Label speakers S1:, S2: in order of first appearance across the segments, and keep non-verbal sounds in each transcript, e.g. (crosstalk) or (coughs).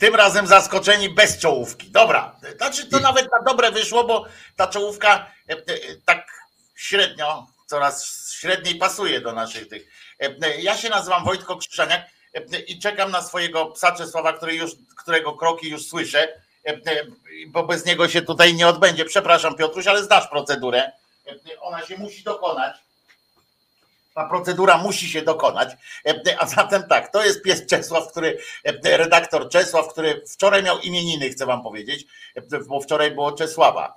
S1: Tym razem zaskoczeni bez czołówki. Dobra, znaczy to nawet na dobre wyszło, bo ta czołówka tak średnio, coraz średniej pasuje do naszych tych. Ja się nazywam Wojtko Krzyżaniak i czekam na swojego psa Czesława, który już, którego kroki już słyszę, bo bez niego się tutaj nie odbędzie. Przepraszam Piotruś, ale znasz procedurę. Ona się musi dokonać ta procedura musi się dokonać. A zatem tak, to jest pies Czesław, który, redaktor Czesław, który wczoraj miał imieniny, chcę wam powiedzieć, bo wczoraj było Czesława.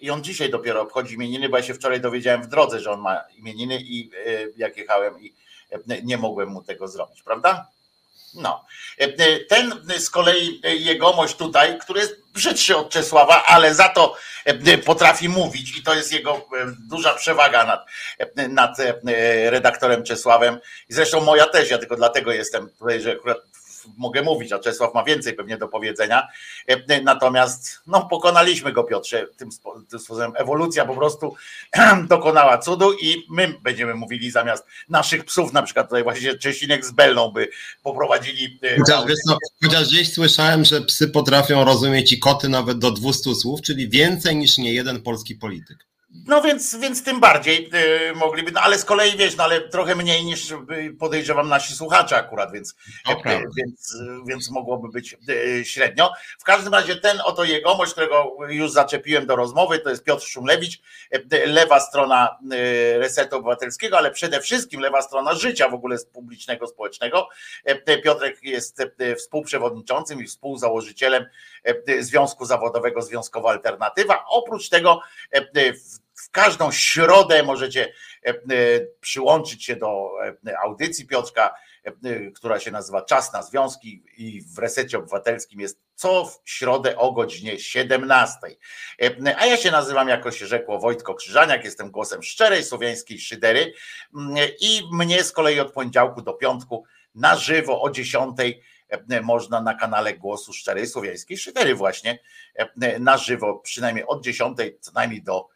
S1: I on dzisiaj dopiero obchodzi imieniny, bo ja się wczoraj dowiedziałem w drodze, że on ma imieniny i e, jak jechałem i nie mogłem mu tego zrobić, prawda? No. Ten z kolei jegomość tutaj, który jest brzydszy od Czesława, ale za to potrafi mówić i to jest jego duża przewaga nad, nad redaktorem Czesławem. I zresztą moja też, ja tylko dlatego jestem że akurat mogę mówić, a Czesław ma więcej pewnie do powiedzenia. E, natomiast no, pokonaliśmy go, Piotrze, tym, sposobem. Ewolucja po prostu (clears throat) dokonała cudu i my będziemy mówili zamiast naszych psów, na przykład tutaj właśnie Czesinek z Belną by poprowadzili.
S2: E, chociaż, wiesz co, chociaż gdzieś słyszałem, że psy potrafią rozumieć i koty nawet do 200 słów, czyli więcej niż nie jeden polski polityk.
S1: No więc, więc tym bardziej y, mogliby, no ale z kolei wiesz, no ale trochę mniej niż podejrzewam nasi słuchacze akurat, więc, y, więc, więc mogłoby być y, średnio. W każdym razie ten oto jegomość, którego już zaczepiłem do rozmowy, to jest Piotr Szumlewicz, lewa strona Resetu Obywatelskiego, ale przede wszystkim lewa strona życia w ogóle publicznego, społecznego. Piotrek jest współprzewodniczącym i współzałożycielem Związku Zawodowego Związkowa Alternatywa. Oprócz tego w każdą środę możecie e, e, przyłączyć się do e, audycji Piotrka, która się nazywa Czas na Związki i w Resecie Obywatelskim jest co w środę o godzinie 17. A ja się nazywam, jako się rzekło, Wojtko Krzyżaniak, jestem głosem szczerej słowiańskiej szydery i mnie z kolei od poniedziałku do piątku na żywo o 10 można na kanale Głosu Szczerej Słowiańskiej Szydery właśnie na żywo, przynajmniej od 10 co najmniej do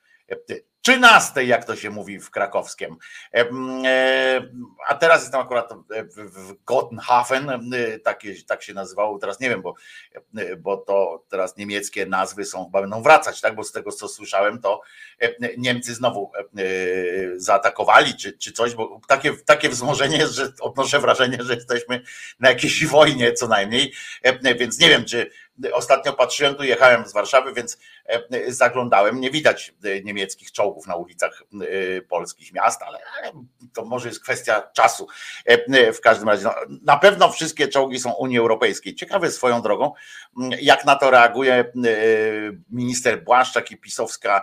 S1: 13, jak to się mówi w krakowskim. E, a teraz jestem akurat w Gottenhafen, tak, tak się nazywało, teraz nie wiem, bo, bo to teraz niemieckie nazwy są, chyba będą wracać, tak? Bo z tego co słyszałem, to Niemcy znowu zaatakowali, czy, czy coś, bo takie, takie wzmożenie jest, że odnoszę wrażenie, że jesteśmy na jakiejś wojnie co najmniej, więc nie wiem, czy Ostatnio patrzyłem, tu jechałem z Warszawy, więc e, zaglądałem. Nie widać e, niemieckich czołgów na ulicach e, polskich miast, ale to może jest kwestia czasu. W każdym razie, no, na pewno wszystkie czołgi są Unii Europejskiej. Ciekawe swoją drogą, jak na to reaguje minister Błaszczak i pisowska,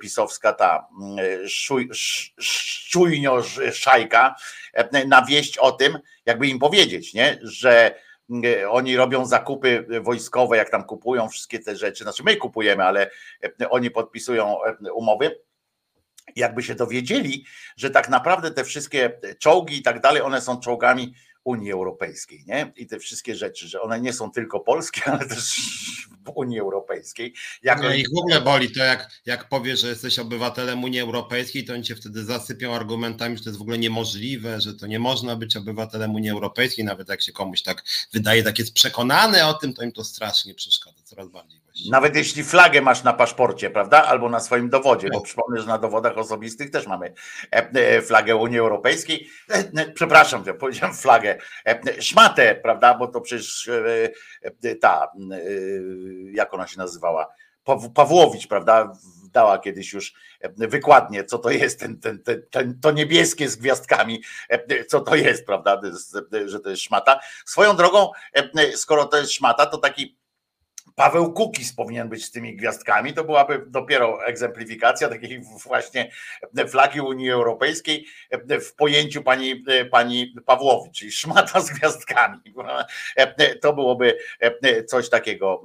S1: pisowska ta szczujnio szajka na wieść o tym, jakby im powiedzieć, nie, że oni robią zakupy wojskowe, jak tam kupują wszystkie te rzeczy. Znaczy my kupujemy, ale e, oni podpisują e, umowy. Jakby się dowiedzieli, że tak naprawdę te wszystkie czołgi i tak dalej, one są czołgami Unii Europejskiej, nie? I te wszystkie rzeczy, że one nie są tylko polskie, (laughs) ale też w Unii Europejskiej.
S2: Jak no ich w ogóle boli to, jak, jak powiesz, że jesteś obywatelem Unii Europejskiej, to oni cię wtedy zasypią argumentami, że to jest w ogóle niemożliwe, że to nie można być obywatelem Unii Europejskiej, nawet jak się komuś tak wydaje, tak jest przekonany o tym, to im to strasznie przeszkadza, coraz bardziej.
S1: Nawet jeśli flagę masz na paszporcie, prawda? Albo na swoim dowodzie, bo tak. przypomnę, że na dowodach osobistych też mamy e, e, flagę Unii Europejskiej. E, przepraszam, ja powiedziałem flagę, szmatę, prawda? Bo to przecież ta, jak ona się nazywała? Pawłowicz, prawda? Dała kiedyś już wykładnie, co to jest ten, ten, ten, ten, to niebieskie z gwiazdkami, co to jest, prawda? Że to jest szmata. Swoją drogą, skoro to jest szmata, to taki Paweł Kukis powinien być z tymi gwiazdkami. To byłaby dopiero egzemplifikacja takiej właśnie flagi Unii Europejskiej w pojęciu pani, pani Pawłowicz, czyli szmata z gwiazdkami. To byłoby coś takiego.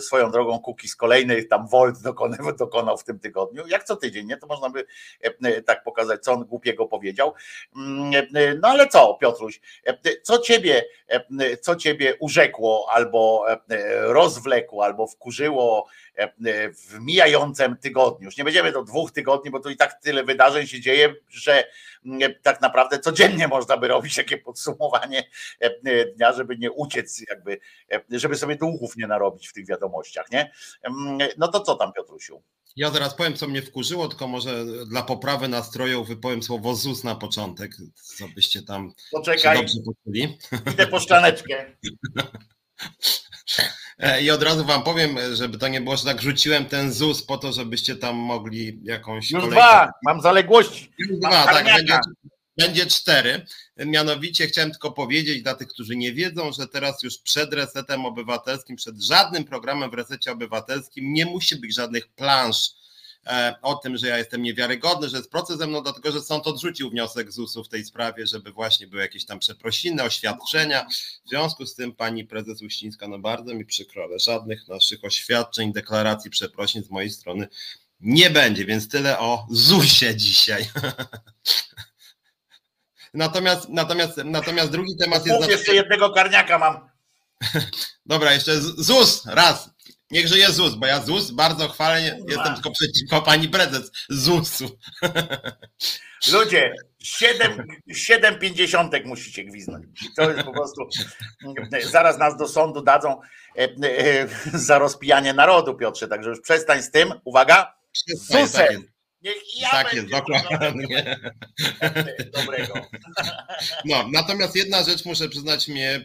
S1: Swoją drogą Kukis kolejny tam Volt dokonał, dokonał w tym tygodniu. Jak co tydzień, nie? To można by tak pokazać, co on głupiego powiedział. No ale co, Piotruś, co ciebie, co ciebie urzekło albo roz rozwlekło albo wkurzyło w mijającym tygodniu. Już nie będziemy do dwóch tygodni, bo tu i tak tyle wydarzeń się dzieje, że tak naprawdę codziennie można by robić takie podsumowanie dnia, żeby nie uciec, jakby, żeby sobie duchów nie narobić w tych wiadomościach, nie? No to co tam, Piotrusiu?
S2: Ja zaraz powiem, co mnie wkurzyło, tylko może dla poprawy nastroju wypowiem słowo ZUS na początek, co byście tam
S1: Poczekaj. dobrze poczuli. Idę po szklaneczkę. (laughs)
S2: E, I od razu wam powiem, żeby to nie było, że tak rzuciłem ten ZUS po to, żebyście tam mogli jakąś.
S1: Już dwa, mam zaległości.
S2: Już dwa, tak, będzie, będzie cztery. Mianowicie chciałem tylko powiedzieć dla tych, którzy nie wiedzą, że teraz już przed resetem obywatelskim, przed żadnym programem w resecie obywatelskim nie musi być żadnych plansz o tym, że ja jestem niewiarygodny, że jest proces ze mną, dlatego że sąd odrzucił wniosek ZUS-u w tej sprawie, żeby właśnie były jakieś tam przeprosiny, oświadczenia. W związku z tym pani prezes Uścińska, no bardzo mi przykro, ale żadnych naszych oświadczeń, deklaracji, przeprosin z mojej strony nie będzie, więc tyle o ZUS-ie dzisiaj. (laughs) Natomiast, natomiast, natomiast drugi temat
S1: jest. Jeszcze jednego karniaka mam. (laughs)
S2: Dobra, jeszcze ZUS, raz. Niech żyje ZUS, bo ja ZUS bardzo chwalę, jestem tylko przeciwko pani prezes ZUS-u. (laughs)
S1: Ludzie, 7, 7 pięćdziesiątek musicie gwiznąć. To jest po prostu, (laughs) zaraz nas do sądu dadzą e, e, (laughs) za rozpijanie narodu, Piotrze, także już przestań z tym. Uwaga, ZUS-em. Tak Niech ja tak jest, dokładnie. Dobrego.
S2: No, natomiast jedna rzecz muszę przyznać mnie,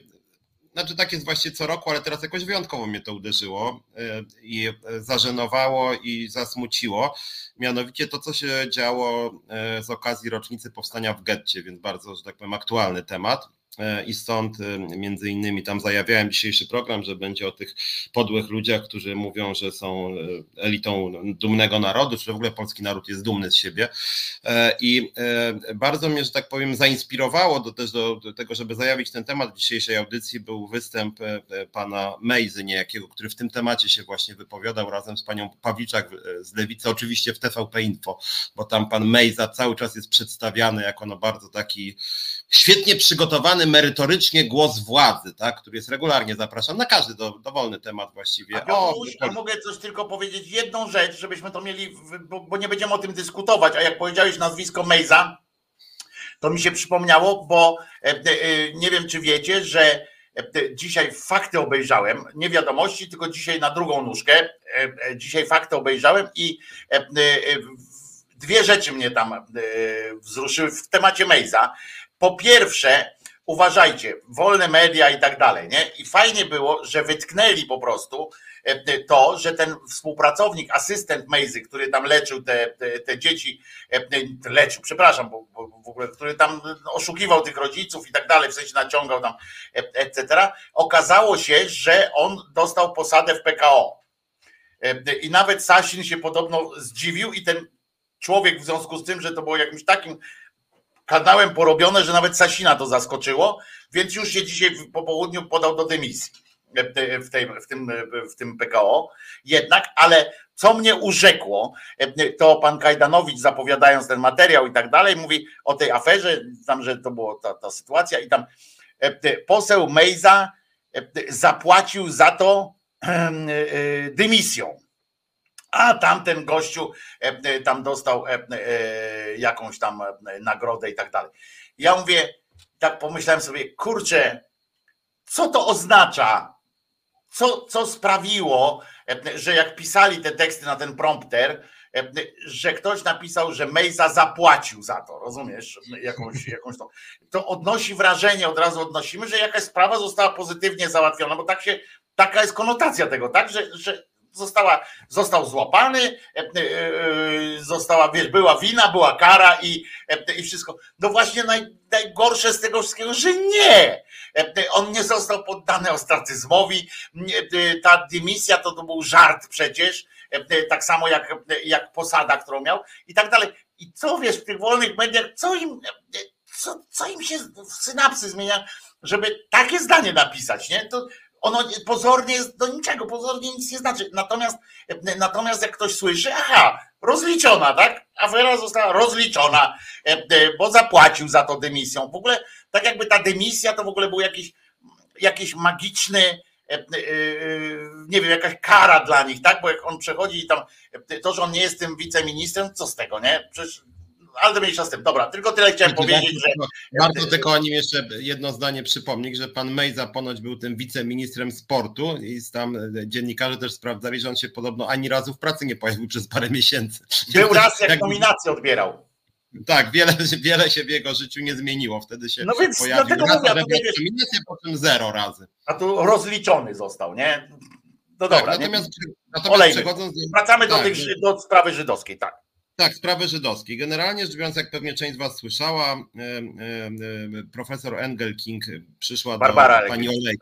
S2: znaczy tak jest właśnie co roku, ale teraz jakoś wyjątkowo mnie to uderzyło e, i zażenowało i zasmuciło. Mianowicie to, co się działo e, z okazji rocznicy powstania w getcie, więc bardzo, że tak powiem, aktualny temat. E, i stąd e, między innymi tam zajawiałem dzisiejszy program, że będzie o tych podłych ludziach, którzy mówią, że są e, elitą dumnego narodu, czy w ogóle polski naród jest dumny z siebie. I bardzo mnie, że tak powiem, zainspirowało do, też do, do tego, żeby zajawić ten temat w dzisiejszej audycji był występ pana Mejzy niejakiego, który w tym temacie się właśnie wypowiadał razem z panią Pawliczak z Lewicy, oczywiście w TVP Info, bo tam pan Mejza cały czas jest przedstawiany jako no bardzo taki świetnie przygotowany merytorycznie głos władzy, tak, który jest regularnie zapraszany na każdy do, dowolny temat właściwie.
S1: A, o, a mogę coś tylko powiedzieć, jedną rzecz, żebyśmy to mieli, bo, bo, nie będziemy o tym dyskutować, a jak powiedziałeś nazwisko Mejza, to mi się przypomniało, bo e, e, nie wiem, czy wiecie, że e, dzisiaj fakty obejrzałem, nie wiadomości, tylko dzisiaj na drugą nóżkę, dzisiaj fakty obejrzałem i dwie rzeczy mnie tam wzruszyły w temacie Mejza. Po pierwsze, uważajcie, wolne media i tak dalej, nie? I fajnie było, że wytknęli po prostu e, to, że ten współpracownik, asystent Mejzy, który tam leczył te, te, te dzieci, e, leczył, przepraszam, bo, bo, w ogóle, który tam oszukiwał tych rodziców i tak dalej, w sensie naciągał tam, e, etc., okazało się, że on dostał posadę w PKO. I nawet Sasin się podobno zdziwił i ten człowiek w związku z tym, że to było jakimś takim kanałem porobione, że nawet Sasina to zaskoczyło, więc już się dzisiaj po południu podał do dymisji w, tej, w, tym, w tym PKO. Jednak, ale co mnie urzekło, to pan Kajdanowicz zapowiadając ten materiał i tak dalej, mówi o tej aferze, tam, że to była ta, ta sytuacja i tam poseł Mejza zapłacił za to (clears throat) dymisją a tamten gościu e, e, tam dostał e, jakąś tam nagrodę i tak dalej. Ja mówię, tak pomyślałem sobie, kurczę, co to oznacza? Co, co sprawiło, że jak pisali te teksty na ten prompter, że ktoś napisał, że Mejza zapłacił za to, rozumiesz? Jakąś, jakąś to. to odnosi wrażenie, od razu odnosimy, że jakaś sprawa została pozytywnie załatwiona, bo tak się, taka jest konotacja tego, tak? Że, że została, został złapany, e, e, e, została, wiesz, była wina, była kara i, i wszystko. No właśnie naj, najgorsze z tego wszystkiego, że nie. On nie został poddany ostracyzmowi. Ta dymisja to, to był żart przecież, tak samo jak, jak posada, którą miał i tak dalej. I co wiesz, w tych wolnych mediach, co im, co, co im się w synapsy zmienia, żeby takie zdanie napisać, nie? To, ono pozornie jest do niczego, pozornie nic nie znaczy. Natomiast, natomiast jak ktoś słyszy, aha, rozliczona, tak? Afera została rozliczona, e, e, bo zapłacił za to dymisją. W ogóle tak jakby ta dymisja to w ogóle był jakiś, jakiś magiczny, nie wiem, jakaś kara dla nich, tak? Bo jak on przechodzi i tam, to, że on nie jest tym wiceministrem, co z tego, nie? Przecież ale to mniejsza z tym. Dobra, tylko tyle chciałem powiedzieć, że.
S2: Warto tylko o nim jeszcze jedno zdanie przypomnieć, że pan Mejza ponoć był tym wiceministrem sportu i tam dziennikarze też sprawdzali, że on się podobno ani razu w pracy nie pojawił przez parę miesięcy.
S1: Był raz, jak, jak nominację odbierał.
S2: Tak, wiele, wiele się w jego życiu nie zmieniło. Wtedy się
S1: no więc pojawił raz, mówię, ale
S2: wiesz, potem zero razy.
S1: A tu rozliczony został, nie? No tak, dobra.
S2: Natomiast, nie? natomiast przechodząc...
S1: Wracamy tak, do, tych, do sprawy żydowskiej, tak.
S2: Tak, sprawy żydowskiej. Generalnie rzecz biorąc, jak pewnie część z Was słyszała, profesor Engel King przyszła
S1: Barbara
S2: do pani Olej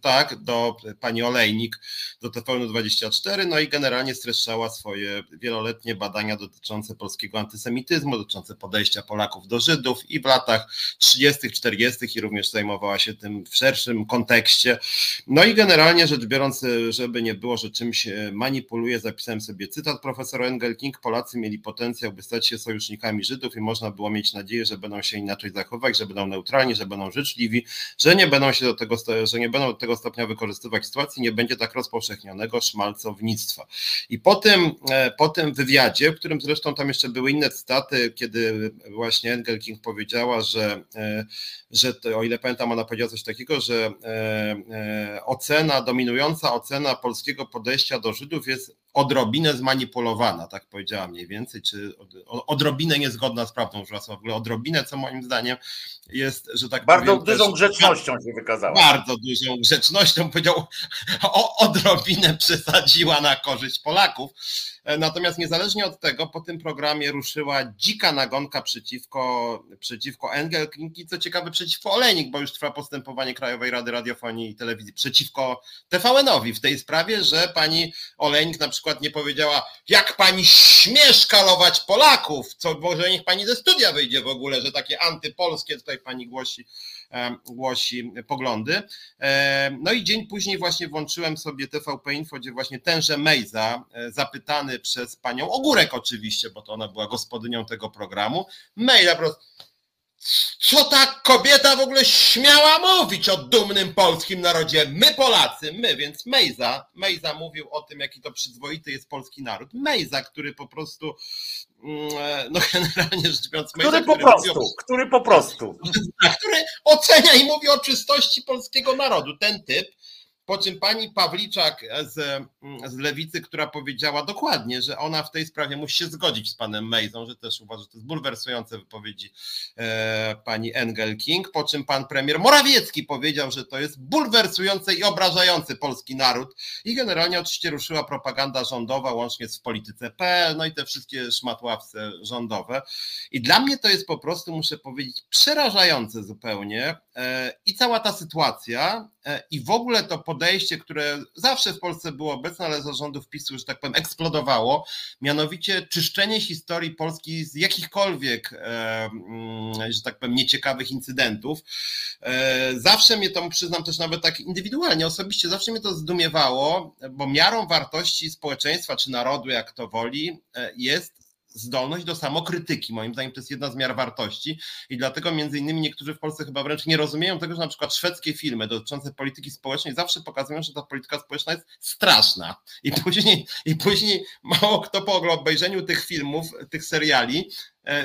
S2: tak, do pani Olejnik, do TVN24, no i generalnie streszczała swoje wieloletnie badania dotyczące polskiego antysemityzmu, dotyczące podejścia Polaków do Żydów i w latach 30., 40. i również zajmowała się tym w szerszym kontekście. No i generalnie rzecz biorąc, żeby nie było, że czymś manipuluje, zapisałem sobie cytat profesora Engelking, Polacy mieli potencjał, by stać się sojusznikami Żydów i można było mieć nadzieję, że będą się inaczej zachowywać, że będą neutralni, że będą życzliwi, że nie będą się do tego, że nie będą do tego tego stopnia wykorzystywać sytuacji, nie będzie tak rozpowszechnionego szmalcownictwa. I po tym, e, po tym wywiadzie, w którym zresztą tam jeszcze były inne cytaty, kiedy właśnie Engel King powiedziała, że, e, że to, o ile pamiętam, ona powiedziała coś takiego, że e, ocena, dominująca ocena polskiego podejścia do Żydów jest odrobinę zmanipulowana, tak powiedziała mniej więcej, czy odrobinę niezgodna z prawdą, że w ogóle odrobinę, co moim zdaniem jest, że tak
S1: Bardzo powiem, dużą też, grzecznością się wykazała.
S2: Bardzo dużą grzecznością, powiedział, (laughs) o odrobinę przesadziła na korzyść Polaków. E, natomiast niezależnie od tego, po tym programie ruszyła dzika nagonka przeciwko, przeciwko Engelking i co ciekawe przeciwko Olenik, bo już trwa postępowanie Krajowej Rady Radiofonii i Telewizji przeciwko TVN-owi w tej sprawie, że pani Olenik na przykład nie powiedziała, jak pani śmie szkalować Polaków, co może niech pani ze studia wyjdzie w ogóle, że takie antypolskie tutaj pani głosi głosi poglądy. No i dzień później właśnie włączyłem sobie TVP Info, gdzie właśnie tenże Mejza, e, zapytany przez panią Ogórek oczywiście, bo to ona była gospodynią tego programu, maila po prostu co ta kobieta w ogóle śmiała mówić o dumnym polskim narodzie? My Polacy, my, więc Mejza, Mejza mówił o tym, jaki to przyzwoity jest polski naród. Mejza, który po prostu, e, no (laughs) generalnie rzecz biorąc...
S1: Który po prostu, który po prostu. (laughs)
S2: Który ocenia i mówi o czystości polskiego narodu. Ten typ, po czym pani Pawliczak z, z Lewicy, która powiedziała dokładnie, że ona w tej sprawie musi się zgodzić z panem Mejzą, że też uważa, że to jest bulwersujące wypowiedzi e, pani Engel King, po czym pan premier Morawiecki powiedział, że to jest bulwersujące i obrażający polski naród i generalnie oczywiście ruszyła propaganda rządowa łącznie z polityce.pl, no i te wszystkie szmatławce rządowe. I dla mnie to jest po prostu, muszę powiedzieć, przerażające zupełnie e, i cała ta sytuacja i w ogóle to pod podejście, które zawsze w Polsce było obecne, ale za rządów PiSu, że tak powiem, eksplodowało, mianowicie czyszczenie historii Polski z jakichkolwiek, e, mm, że tak powiem, nieciekawych incydentów. E, zawsze mnie to, przyznam też nawet tak indywidualnie, osobiście, zawsze mnie to zdumiewało, bo miarą wartości społeczeństwa czy narodu, jak to woli, e, jest zdolność do samokrytyki. Moim zdaniem to jest jedna z miar wartości i dlatego między innymi niektórzy w Polsce chyba wręcz nie rozumieją tego, że na przykład szwedzkie filmy dotyczące polityki społecznej zawsze pokazują, że ta polityka społeczna jest straszna i później, i później mało kto po obejrzeniu tych filmów, tych seriali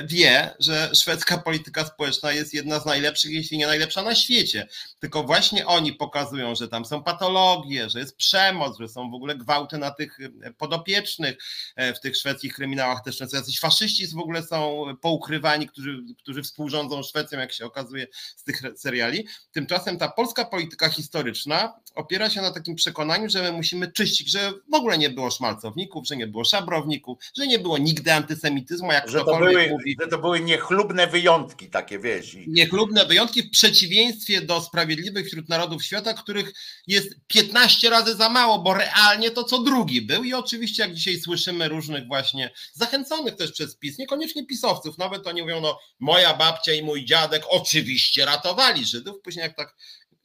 S2: wie, że szwedzka polityka społeczna jest jedna z najlepszych, jeśli nie najlepsza na świecie. Tylko właśnie oni pokazują, że tam są patologie, że jest przemoc, że są w ogóle gwałty na tych e, podopiecznych e, w tych szwedzkich kryminałach. Też często jacyś faszyści w ogóle są poukrywani, którzy, którzy współrządzą Szwecją, jak się okazuje z tych seriali. Tymczasem ta polska polityka historyczna opiera się na takim przekonaniu, że my musimy czyścić, że w ogóle nie było szmalcowników, że nie było szabrowników, że nie było nigdy antysemityzmu, jak
S1: że to były, Że to były niechlubne wyjątki takie, wiesz.
S2: Niechlubne wyjątki w przeciwieństwie do sprawiedliwych wśród narodów świata, których jest 15 razy za mało, bo realnie to co drugi był i oczywiście jak dzisiaj słyszymy różnych właśnie zachęconych też przez PiS, niekoniecznie pisowców, nawet oni mówią, no moja babcia i mój dziadek oczywiście ratowali Żydów, później jak tak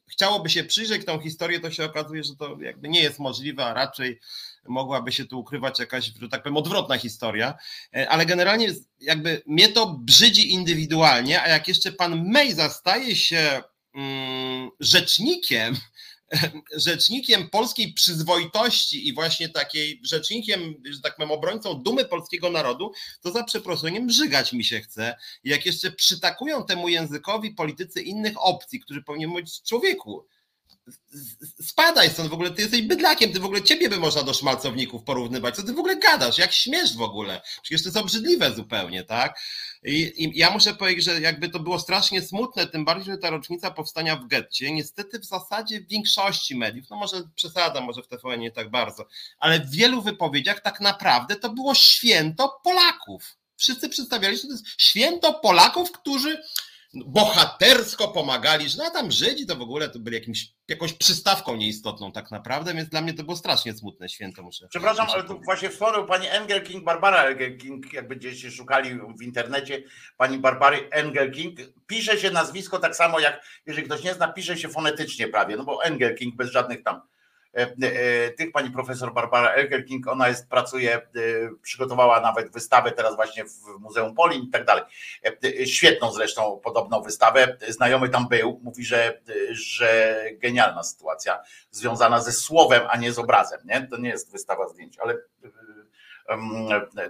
S2: chciałoby się przyjrzeć tą historię, to się okazuje, że to jakby nie jest możliwe, a raczej mogłaby się tu ukrywać jakaś, że tak powiem, odwrotna historia, e, ale generalnie jakby mnie to brzydzi indywidualnie, a jak jeszcze pan Mejza staje się mm, rzecznikiem (laughs) rzecznikiem polskiej przyzwoitości i właśnie takiej rzecznikiem, że tak powiem, obrońcą dumy polskiego narodu, to za przeproszeniem żygać mi się chce. Jak jeszcze przytakują temu językowi politycy innych opcji, którzy powinien mówić człowieku, spadaj stąd w ogóle, ty jesteś bydlakiem, ty w ogóle ciebie by można do szmalcowników porównywać, co ty w ogóle gadasz, jak śmiesz w ogóle, przecież to jest obrzydliwe zupełnie, tak? I, I, ja muszę powiedzieć, że jakby to było strasznie smutne, tym bardziej, że ta rocznica powstania w getcie, niestety w zasadzie w większości mediów, no może przesada, może w TVN nie tak bardzo, ale w wielu wypowiedziach tak naprawdę to było święto Polaków. Wszyscy przedstawiali, że to jest święto Polaków, którzy bohatersko pomagali, że no tam Żydzi to w ogóle to byli jakimś, jakąś przystawką nieistotną tak naprawdę, więc dla mnie to było strasznie smutne święto, muszę
S1: Przepraszam,
S2: muszę
S1: ale tu właśnie wspomniał pani Engel King, Barbara Engel King, jak będziecie szukali w internecie pani Barbary Engel King, pisze się nazwisko tak samo jak, jeżeli ktoś nie zna, pisze się fonetycznie prawie, no bo Engel King bez żadnych tam tych pani profesor Barbara Elkerking, ona jest, pracuje, e, przygotowała nawet wystawę teraz właśnie w Muzeum Polin i tak dalej. Świetną zresztą podobną wystawę. Znajomy tam był, mówi, że, że genialna sytuacja związana ze słowem, a nie z obrazem. Nie? To nie jest wystawa zdjęć, ale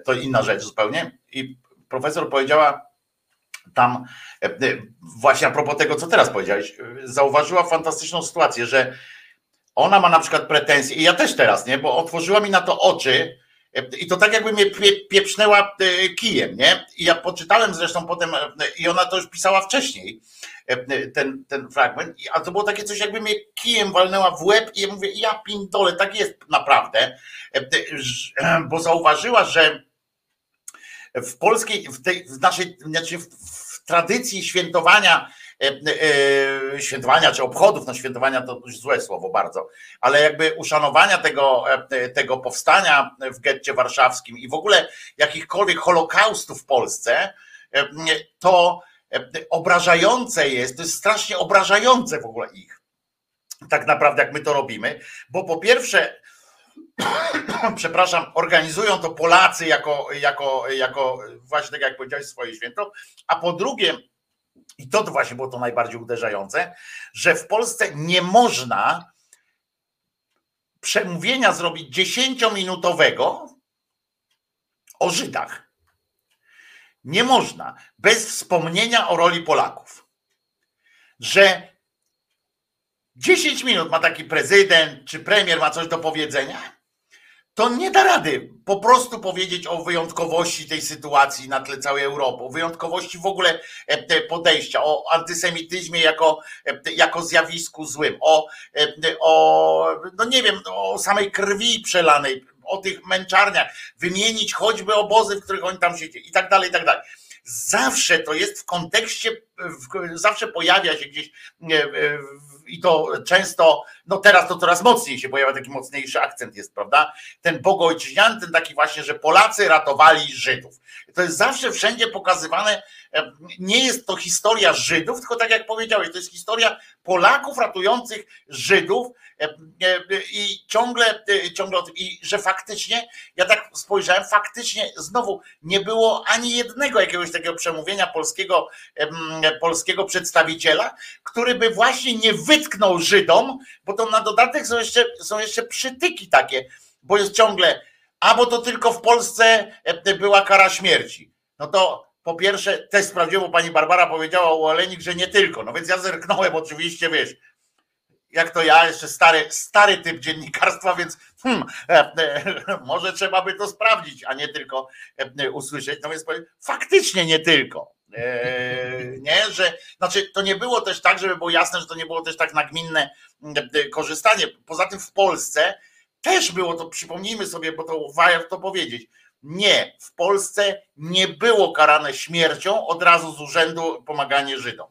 S1: to inna rzecz zupełnie. I profesor powiedziała, tam właśnie a propos tego, co teraz powiedziałeś, zauważyła fantastyczną sytuację, że ona ma na przykład pretensje, i ja też teraz, nie, bo otworzyła mi na to oczy, i to tak jakby mnie pieprznęła e, kijem, nie? I ja poczytałem zresztą potem, e, i ona to już pisała wcześniej, e, ten, ten fragment, a to było takie coś, jakby mnie kijem walnęła w łeb i ja mówię, ja pindole, tak jest naprawdę, bo zauważyła, że w polskiej, w tej, w naszej, znaczy w, tradycji świętowania świętowania czy obchodów, no świętowania to już złe słowo bardzo, ale jakby uszanowania tego, e, tego powstania w getcie warszawskim i w ogóle jakichkolwiek holokaustów w Polsce, to obrażające jest, to jest strasznie obrażające w ogóle ich. Tak naprawdę, jak my to robimy, bo po pierwsze, (coughs) przepraszam, organizują to Polacy jako, jako, jako właśnie tak jak powiedziałeś, swoje święto, a po drugie, i to właśnie było to najbardziej uderzające, że w Polsce nie można przemówienia zrobić dziesięciominutowego o Żydach. Nie można bez wspomnienia o roli Polaków. Że 10 minut ma taki prezydent czy premier ma coś do powiedzenia, to nie da rady po prostu powiedzieć o wyjątkowości tej sytuacji na tle całej Europy, o wyjątkowości w ogóle e, podejścia, o antysemityzmie jako, e, jako zjawisku złym, o, e, o no nie wiem, o samej krwi przelanej, o tych męczarniach, wymienić choćby obozy, w których oni tam siedzieli i tak dalej, i tak dalej. Zawsze to jest w kontekście, zawsze pojawia się gdzieś i to często, no teraz to coraz mocniej się pojawia, taki mocniejszy akcent jest, prawda? Ten bogojczyźniany, ten taki właśnie, że Polacy ratowali Żydów. To jest zawsze wszędzie pokazywane, nie jest to historia Żydów, tylko tak jak powiedziałeś, to jest historia Polaków ratujących Żydów i ciągle, ciągle i że faktycznie, ja tak spojrzałem, faktycznie znowu nie było ani jednego jakiegoś takiego przemówienia polskiego, polskiego przedstawiciela, który by właśnie nie wytknął Żydom, bo to na dodatek są jeszcze, są jeszcze przytyki takie, bo jest ciągle, a bo to tylko w Polsce była kara śmierci. No to po pierwsze, też sprawdziłem, pani Barbara powiedziała o Olenik, że nie tylko. No więc ja zerknąłem oczywiście, wiesz, jak to ja, jeszcze stary, stary typ dziennikarstwa, więc hmm, e, e, może trzeba by to sprawdzić, a nie tylko e, usłyszeć. No więc powiem, faktycznie nie tylko. Nie, że znaczy to nie było też tak, żeby było jasne, że to nie było też tak nagminne korzystanie. Poza tym w Polsce też było to, przypomnijmy sobie, bo to warto to powiedzieć nie, w Polsce nie było karane śmiercią od razu z urzędu pomaganie Żydom.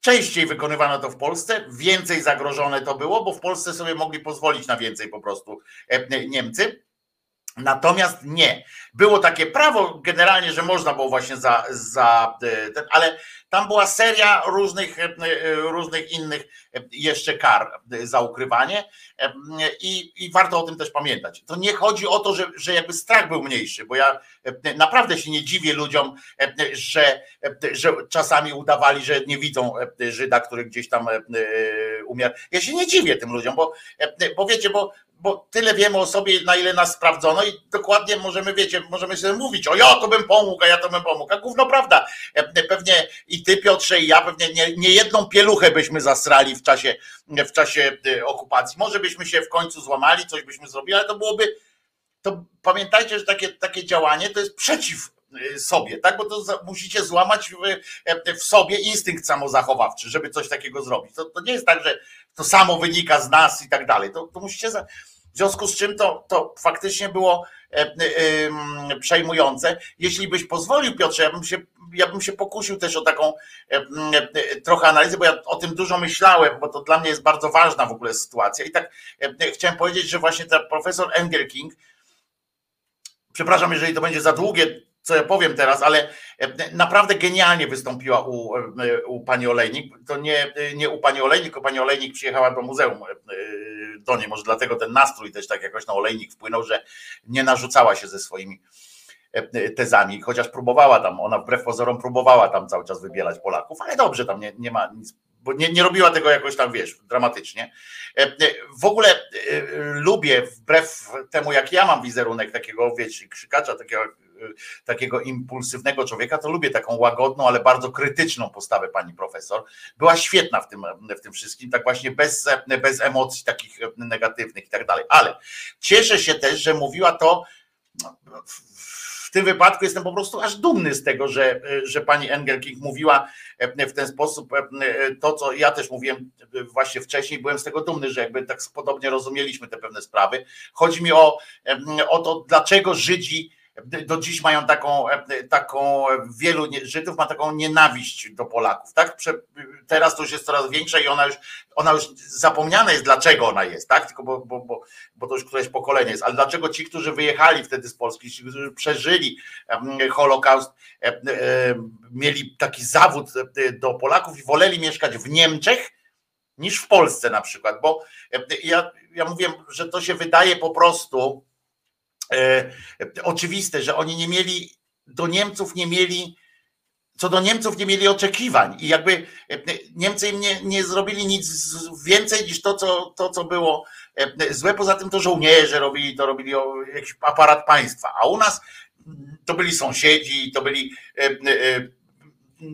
S1: Częściej wykonywano to w Polsce, więcej zagrożone to było, bo w Polsce sobie mogli pozwolić na więcej po prostu e, Niemcy. Natomiast nie. Było takie prawo generalnie, że można było właśnie za, za e, ale tam była seria różnych, e, e, różnych innych jeszcze kar za ukrywanie i, i warto o tym też pamiętać. To nie chodzi o to, że, że jakby strach był mniejszy, bo ja naprawdę się nie dziwię ludziom, że, że czasami udawali, że nie widzą Żyda, który gdzieś tam umiar. Ja się nie dziwię tym ludziom, bo, bo wiecie, bo bo tyle wiemy o sobie, na ile nas sprawdzono i dokładnie możemy, wiecie, możemy sobie mówić, o ja to bym pomógł, a ja to bym pomógł, a gówno prawda. Pewnie i ty Piotrze i ja pewnie nie, nie jedną pieluchę byśmy zasrali w czasie, w czasie okupacji. Może byśmy się w końcu złamali, coś byśmy zrobili, ale to byłoby, to pamiętajcie, że takie, takie działanie to jest przeciw sobie, tak? Bo to musicie złamać w, e, w, sobie instynkt samozachowawczy, żeby coś takiego zrobić. To, to, nie jest tak, że to samo wynika z nas i tak dalej. To, to musicie. Za... W związku z czym to, to faktycznie było e, e, przejmujące. Jeśli byś pozwolił, Piotrze, ja bym się, ja bym się pokusił też o taką trochę analizę, bo ja o tym dużo myślałem, bo to dla mnie jest bardzo ważna w ogóle sytuacja. I tak chciałem powiedzieć, że właśnie ta profesor Engelking, przepraszam, jeżeli to będzie za długie, co ja powiem teraz, ale e, naprawdę genialnie wystąpiła u, e, u pani Olejnik. To nie, nie u pani Olejnik, tylko pani Olejnik przyjechała do muzeum e, do niej. Może dlatego ten nastrój też tak jakoś na Olejnik wpłynął, że nie narzucała się ze swoimi tezami, chociaż próbowała tam, ona wbrew pozorom próbowała tam cały czas wybielać Polaków, ale dobrze, tam nie, nie ma nic, bo nie, nie robiła tego jakoś tam, wiesz, dramatycznie. W ogóle lubię, wbrew temu jak ja mam wizerunek takiego, wiesz, krzykacza, takiego takiego impulsywnego człowieka, to lubię taką łagodną, ale bardzo krytyczną postawę pani profesor. Była świetna w tym, w tym wszystkim, tak właśnie bez, bez emocji takich negatywnych i tak dalej. Ale cieszę się też, że mówiła to w tym wypadku jestem po prostu aż dumny z tego, że, że pani Engelking mówiła w ten sposób to, co ja też mówiłem właśnie wcześniej, byłem z tego dumny, że jakby tak podobnie rozumieliśmy te pewne sprawy. Chodzi mi o, o to, dlaczego Żydzi do dziś mają taką, taką wielu Żydów ma taką nienawiść do Polaków, tak? Teraz to już jest coraz większa i ona już, ona już zapomniana jest, dlaczego ona jest, tak? Tylko bo, bo, bo, bo to już któreś pokolenie jest, ale dlaczego ci, którzy wyjechali wtedy z Polski, ci, którzy przeżyli Holokaust, mieli taki zawód do Polaków i woleli mieszkać w Niemczech, niż w Polsce na przykład, bo ja, ja mówię, że to się wydaje po prostu E, oczywiste, że oni nie mieli, do Niemców nie mieli, co do Niemców nie mieli oczekiwań i jakby e, Niemcy im nie, nie zrobili nic więcej niż to co, to, co było e, złe. Poza tym to żołnierze robili, to robili jakiś aparat państwa, a u nas to byli sąsiedzi, to byli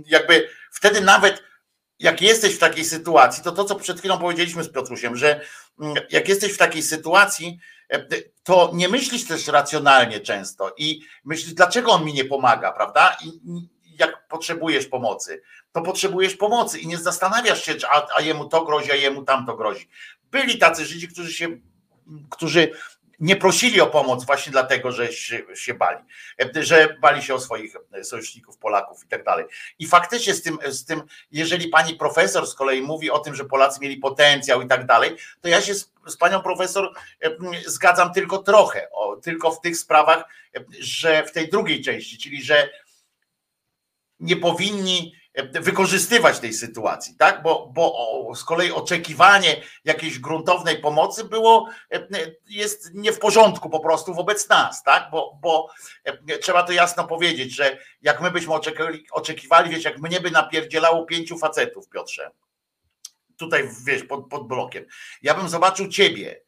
S1: jakby wtedy nawet jak jesteś w takiej sytuacji, to to, co przed chwilą powiedzieliśmy z Piotrusiem, że mm, jak jesteś w takiej sytuacji, e, to nie myślisz też racjonalnie często i myślisz, dlaczego on mi nie pomaga, prawda? I jak potrzebujesz pomocy, to potrzebujesz pomocy i nie zastanawiasz się, a, a jemu to grozi, a jemu tam to grozi. Byli tacy Żydzi, którzy się, którzy nie prosili o pomoc właśnie dlatego, że się, bali, że bali się o swoich sojuszników, Polaków i tak dalej. I faktycznie z tym, z tym, jeżeli pani profesor z kolei mówi o tym, że Polacy mieli potencjał i tak dalej, to ja się z, z panią profesor zgadzam tylko trochę, o, tylko w tych sprawach, że w tej drugiej części, czyli że nie powinni wykorzystywać tej sytuacji, tak? Bo, bo z kolei oczekiwanie jakiejś gruntownej pomocy było, jest nie w porządku po prostu wobec nas, tak? Bo, bo trzeba to jasno powiedzieć, że jak my byśmy oczekiwali, oczekiwali wiesz, jak mnie by napierdzielało pięciu facetów, Piotrze, tutaj wiesz, pod, pod blokiem, ja bym zobaczył ciebie,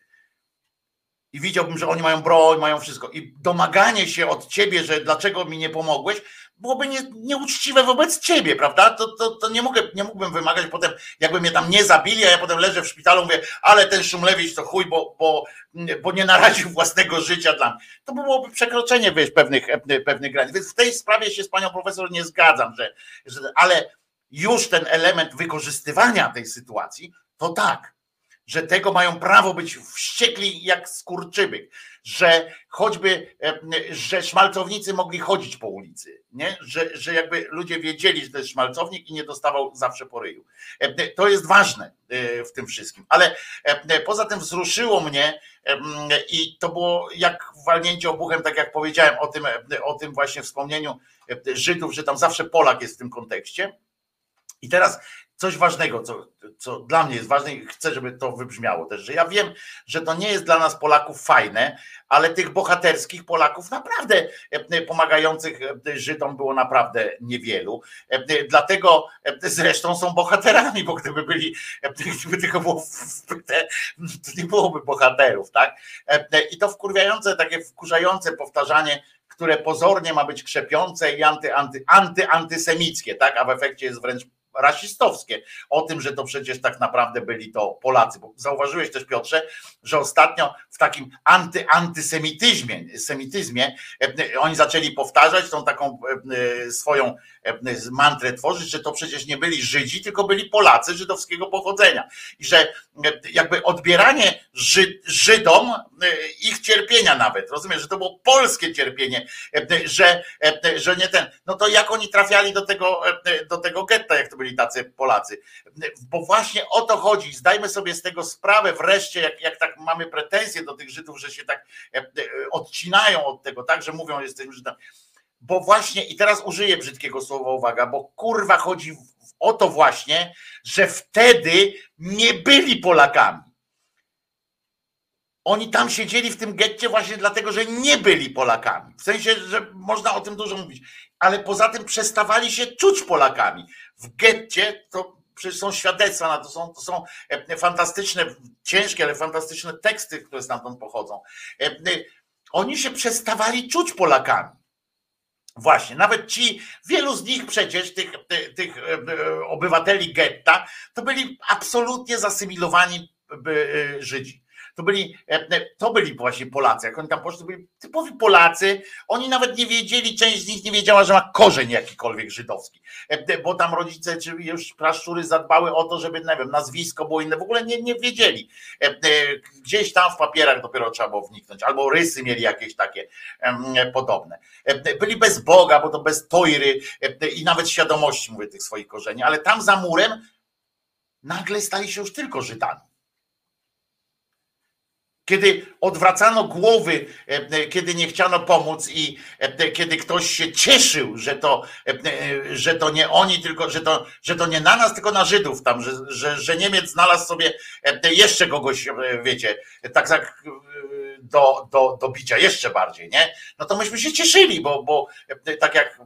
S1: i widziałbym, że oni mają broń, mają wszystko. I domaganie się od ciebie, że dlaczego mi nie pomogłeś, byłoby nie, nieuczciwe wobec ciebie, prawda? To, to, to nie, mogę, nie mógłbym wymagać potem, jakby mnie tam nie zabili, a ja potem leżę w szpitalu, mówię, ale ten Szumlewicz to chuj, bo, bo, bo nie naraził własnego życia dla mnie. To byłoby przekroczenie pewnych, pewnych granic. Więc w tej sprawie się z panią profesor nie zgadzam, że, że ale już ten element wykorzystywania tej sytuacji, to tak, że tego mają prawo być wściekli jak skurczybyk, że choćby, e, że szmalcownicy mogli chodzić po ulicy, nie? Że, że jakby ludzie wiedzieli, że to jest szmalcownik i nie dostawał zawsze po ryju. E, to jest ważne e, w tym wszystkim, ale poza tym wzruszyło mnie i to było jak walnięcie obuchem, tak jak powiedziałem o tym, o tym właśnie wspomnieniu Żydów, że tam zawsze Polak jest w tym kontekście. I teraz coś ważnego, co, co dla mnie jest ważne i chcę, żeby to wybrzmiało też, że ja wiem, że to nie jest dla nas Polaków fajne, ale tych bohaterskich Polaków naprawdę e, pomagających e, Żydom było naprawdę niewielu. E, dlatego zresztą są bohaterami, bo gdyby byli, gdyby tylko było to nie byłoby bohaterów, tak? I to wkurwiające, takie wkurzające powtarzanie które pozornie ma być krzepiące i anty, anty, anty, antysemickie, tak? a w efekcie jest wręcz rasistowskie, o tym, że to przecież tak naprawdę byli to Polacy. Bo zauważyłeś też, Piotrze, że ostatnio w takim anty, antysemityzmie semityzmie, e, oni zaczęli powtarzać tą taką e, swoją e, mantrę tworzyć, że to przecież nie byli Żydzi, tylko byli Polacy żydowskiego pochodzenia. I że jakby odbieranie Żydom ich cierpienia nawet, rozumiesz, że to było polskie cierpienie, że, że nie ten, no to jak oni trafiali do tego, do tego getta, jak to byli tacy Polacy. Bo właśnie o to chodzi. Zdajmy sobie z tego sprawę wreszcie, jak, jak tak mamy pretensje do tych Żydów, że się tak e, e, odcinają od tego, tak, że mówią, jesteśmy Żydami. Bo właśnie, i teraz użyję brzydkiego słowa, uwaga, bo kurwa chodzi o to właśnie, że wtedy nie byli Polakami. Oni tam siedzieli w tym getcie właśnie dlatego, że nie byli Polakami. W sensie, że można o tym dużo mówić, ale poza tym przestawali się czuć Polakami w getcie, to przecież są świadectwa na to, są, to są e, fantastyczne, ciężkie, ale fantastyczne teksty, które stamtąd pochodzą. E, e, oni się przestawali czuć Polakami. Właśnie, nawet ci, wielu z nich przecież, tych, tych obywateli getta, to byli absolutnie zasymilowani Żydzi. To byli, e, e, to byli właśnie Polacy. Jak oni tam poszli, to byli typowi Polacy. Oni nawet nie wiedzieli, część z nich nie wiedziała, że ma korzeń jakikolwiek żydowski. E, bo tam rodzice, czy już praszczury zadbały o to, żeby, nie wiem, nazwisko było inne. W ogóle nie, nie wiedzieli. Gdzieś tam w papierach dopiero trzeba było wniknąć. Albo rysy mieli jakieś takie podobne. Byli bez Boga, bo to bez tojry i nawet świadomości, mówię, tych swoich korzeni. Ale tam za murem nagle stali się już tylko Żydami kiedy odwracano głowy, e, e, kiedy nie chciano pomóc i e, kiedy ktoś się cieszył, że to, że to nie oni, tylko że to, że to nie na nas, tylko na Żydów tam, że, że, że Niemiec znalazł sobie jeszcze kogoś, wiecie, tak jak do, do, do bicia jeszcze bardziej, nie? No to myśmy się cieszyli, bo, bo tak jak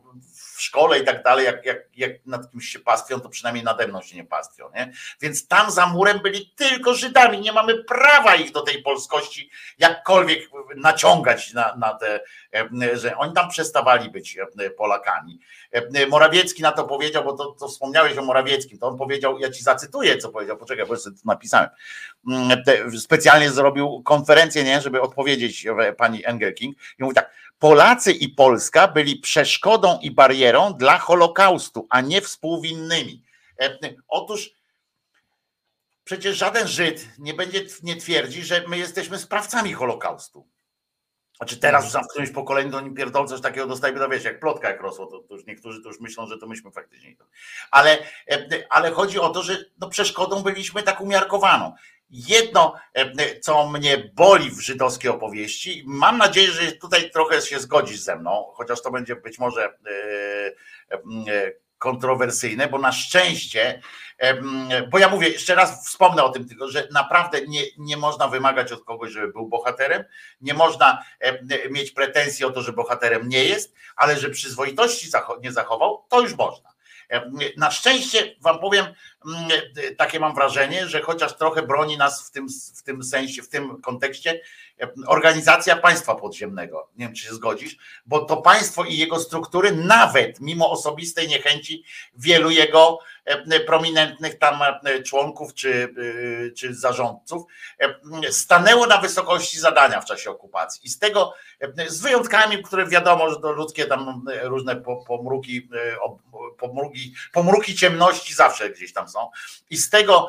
S1: w szkole i tak dalej, jak, jak, jak nad kimś się pastwią, to przynajmniej nade mną się nie pastwią. Nie? Więc tam za murem byli tylko Żydami. Nie mamy prawa ich do tej polskości jakkolwiek naciągać na, na te, że oni tam przestawali być Polakami. Morawiecki na to powiedział, bo to, to wspomniałeś o Morawieckim, to on powiedział, ja ci zacytuję, co powiedział, poczekaj, bo już to napisałem. Specjalnie zrobił konferencję, nie, żeby odpowiedzieć pani Engelking i mówi tak, Polacy i Polska byli przeszkodą i barierą dla Holokaustu, a nie współwinnymi. E, otóż przecież żaden Żyd nie będzie nie twierdzi, że my jesteśmy sprawcami Holokaustu. Znaczy teraz w którymś pokoleniu do nim pierdolce coś takiego dostajemy, no wiesz, jak plotka jak rosło, to, to, już niektórzy to już myślą, że to myśmy faktycznie. Ale, e, ale chodzi o to, że no przeszkodą byliśmy tak umiarkowaną. Jedno, e, co mnie boli w żydowskiej opowieści, mam nadzieję, że tutaj trochę się zgodzisz ze mną, chociaż to będzie być może e, e, kontrowersyjne, bo na szczęście, bo ja mówię, jeszcze raz wspomnę o tym tylko, że naprawdę nie, nie można wymagać od kogoś, żeby był bohaterem, nie można mieć pretensji o to, że bohaterem nie jest, ale że przyzwoitości nie zachował, to już można. Na szczęście wam powiem, mm, takie mam wrażenie, że chociaż trochę broni nas w tym, w tym sensie, w tym kontekście organizacja państwa podziemnego. Nie wiem, czy się zgodzisz, bo to państwo i jego struktury, nawet mimo osobistej niechęci wielu jego prominentnych tam członków czy, czy zarządców, stanęło na wysokości zadania w czasie okupacji. I z tego, z wyjątkami, które wiadomo, że to ludzkie tam różne pomruki, pomruki, pomruki ciemności zawsze gdzieś tam są. I z tego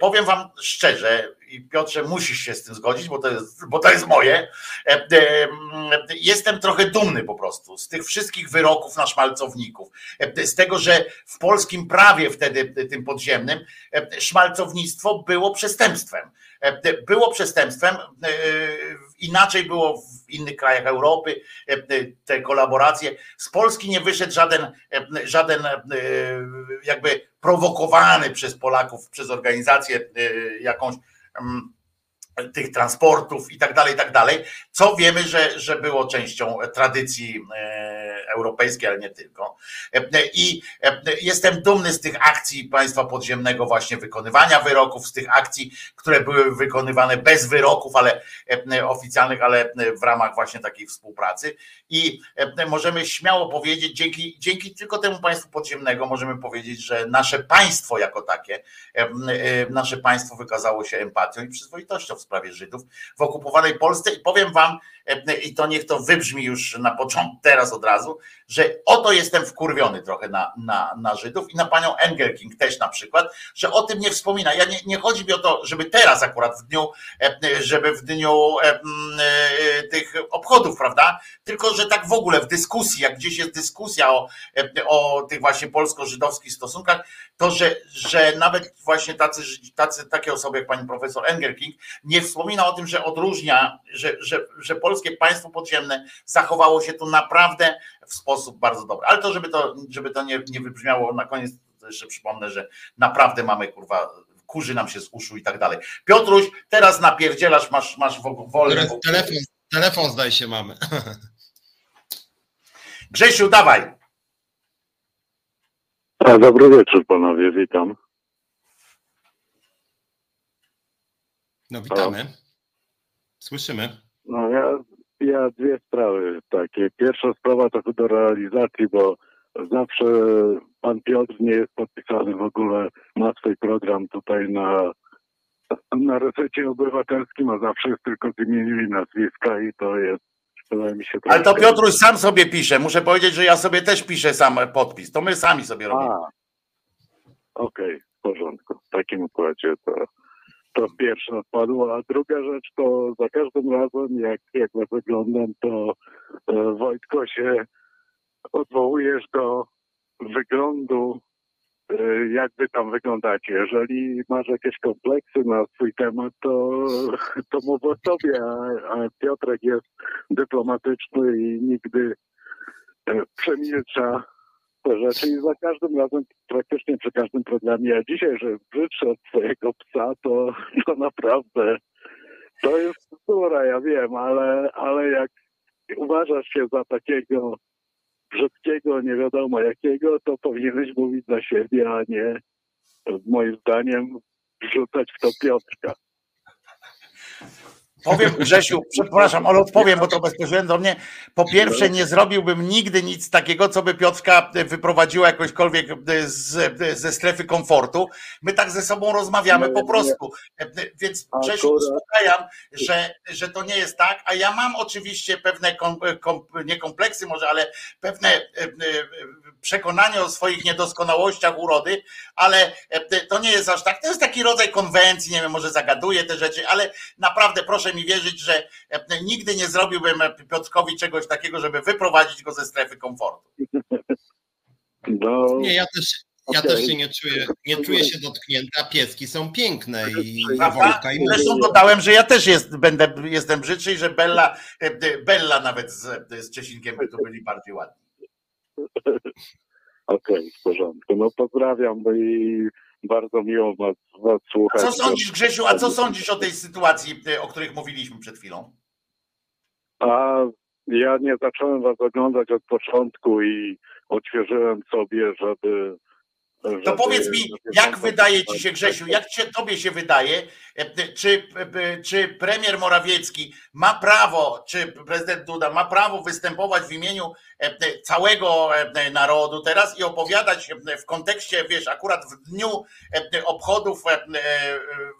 S1: powiem wam szczerze, i Piotrze, musisz się z tym zgodzić, bo to jest, bo to jest moje. E, e, jestem trochę dumny po prostu z tych wszystkich wyroków na szmalcowników, e, z tego, że w polskim prawie wtedy tym podziemnym szmalcownictwo było przestępstwem. Było przestępstwem, inaczej było w innych krajach Europy, te kolaboracje. Z Polski nie wyszedł żaden, żaden jakby prowokowany przez Polaków, przez organizację jakąś mm, tych transportów i tak dalej, i tak dalej, co wiemy, że, że było częścią tradycji e, europejskiej, ale nie tylko. E, I e, jestem dumny z tych akcji państwa podziemnego, właśnie wykonywania wyroków, z tych akcji, które były wykonywane bez wyroków, ale oficjalnych, ale w ramach właśnie takiej współpracy. I możemy śmiało powiedzieć, dzięki, dzięki tylko temu państwu podziemnego, możemy powiedzieć, że nasze państwo jako takie, nasze państwo wykazało się empatią i przyzwoitością sprawie Żydów w okupowanej Polsce i powiem wam, i to niech to wybrzmi już na początku, teraz od razu, że oto jestem wkurwiony trochę na, na, na Żydów i na panią Engelking też na przykład, że o tym nie wspomina. Ja nie, nie chodzi mi o to, żeby teraz akurat w dniu, żeby w dniu tych obchodów, prawda? Tylko, że tak w ogóle w dyskusji, jak gdzieś jest dyskusja o, o tych właśnie polsko-żydowskich stosunkach, to, że, że nawet właśnie tacy, tacy, takie osoby jak pani profesor Engelking nie wspomina o tym, że odróżnia, że, że, że polskie państwo podziemne zachowało się tu naprawdę w sposób bardzo dobry. Ale to, żeby to, żeby to nie, nie wybrzmiało na koniec, jeszcze przypomnę, że naprawdę mamy kurwa kurzy nam się z uszu i tak dalej. Piotruś, teraz napierdzielasz, masz, masz wolny.
S2: Telefon, telefon zdaje się mamy. (laughs)
S1: Grzesiu, dawaj.
S3: A, dobry wieczór panowie, witam.
S2: No witamy. Słyszymy.
S3: No ja, ja dwie sprawy takie. Pierwsza sprawa to do realizacji, bo zawsze pan Piotr nie jest podpisany w ogóle, ma swój program tutaj na, na resecie obywatelskim, a zawsze jest tylko z imieniu i nazwiska i to jest
S1: ale to Piotruś sam sobie pisze. Muszę powiedzieć, że ja sobie też piszę sam podpis. To my sami sobie robimy. Okej,
S3: okay, w porządku. W takim układzie to, to pierwsze odpadło. A druga rzecz to za każdym razem, jak, jak wyglądam, to e, Wojtko się odwołujesz do wyglądu Y, jak wy tam wyglądacie. Jeżeli masz jakieś kompleksy na swój temat, to, to mów o sobie, a, a Piotrek jest dyplomatyczny i nigdy e, przemilcza te rzeczy i za każdym razem, praktycznie przy każdym programie, a dzisiaj, że brzydszy od swojego psa, to, to naprawdę to jest bzdura, ja wiem, ale, ale jak uważasz się za takiego brzydkiego, nie wiadomo jakiego, to powinieneś mówić za siebie, a nie moim zdaniem wrzucać w to Piotrka.
S1: Powiem Grzesiu, przepraszam, ale odpowiem, bo to bezpośrednio do mnie. Po pierwsze, nie zrobiłbym nigdy nic takiego, co by Piotrka wyprowadziło jakośkolwiek z, ze strefy komfortu. My tak ze sobą rozmawiamy po prostu. Więc Grzesiu, uspokajam, że, że to nie jest tak, a ja mam oczywiście pewne, kom, kom, nie kompleksy może, ale pewne e, e, przekonanie o swoich niedoskonałościach urody, ale e, to nie jest aż tak. To jest taki rodzaj konwencji, nie wiem, może zagaduję te rzeczy, ale naprawdę proszę mi wierzyć, że e, nigdy nie zrobiłbym Piotrkowi czegoś takiego, żeby wyprowadzić go ze strefy komfortu.
S2: No, nie, ja też, ja okay. też się nie czuję, nie czuję się dotknięty, a pieski są piękne i
S1: Wąka i Zresztą dodałem, że ja też jest, będę, jestem brzydszy i że Bella, e, Bella nawet z, z Czesinkiem by tu byli bardziej ładni.
S3: Okej, okay, w porządku. No pozdrawiam i bardzo miło was, was słuchać.
S1: A co sądzisz, Grzesiu, a co sądzisz o tej sytuacji, y, o których mówiliśmy przed chwilą?
S3: A ja nie zacząłem was oglądać od początku i odświeżyłem sobie, żeby
S1: to powiedz mi, jak wydaje ci się, Grzesiu, jak się, tobie się wydaje, e, czy, e, czy premier Morawiecki ma prawo, czy prezydent Duda ma prawo występować w imieniu e, całego narodu teraz i opowiadać w kontekście, wiesz, akurat w dniu obchodów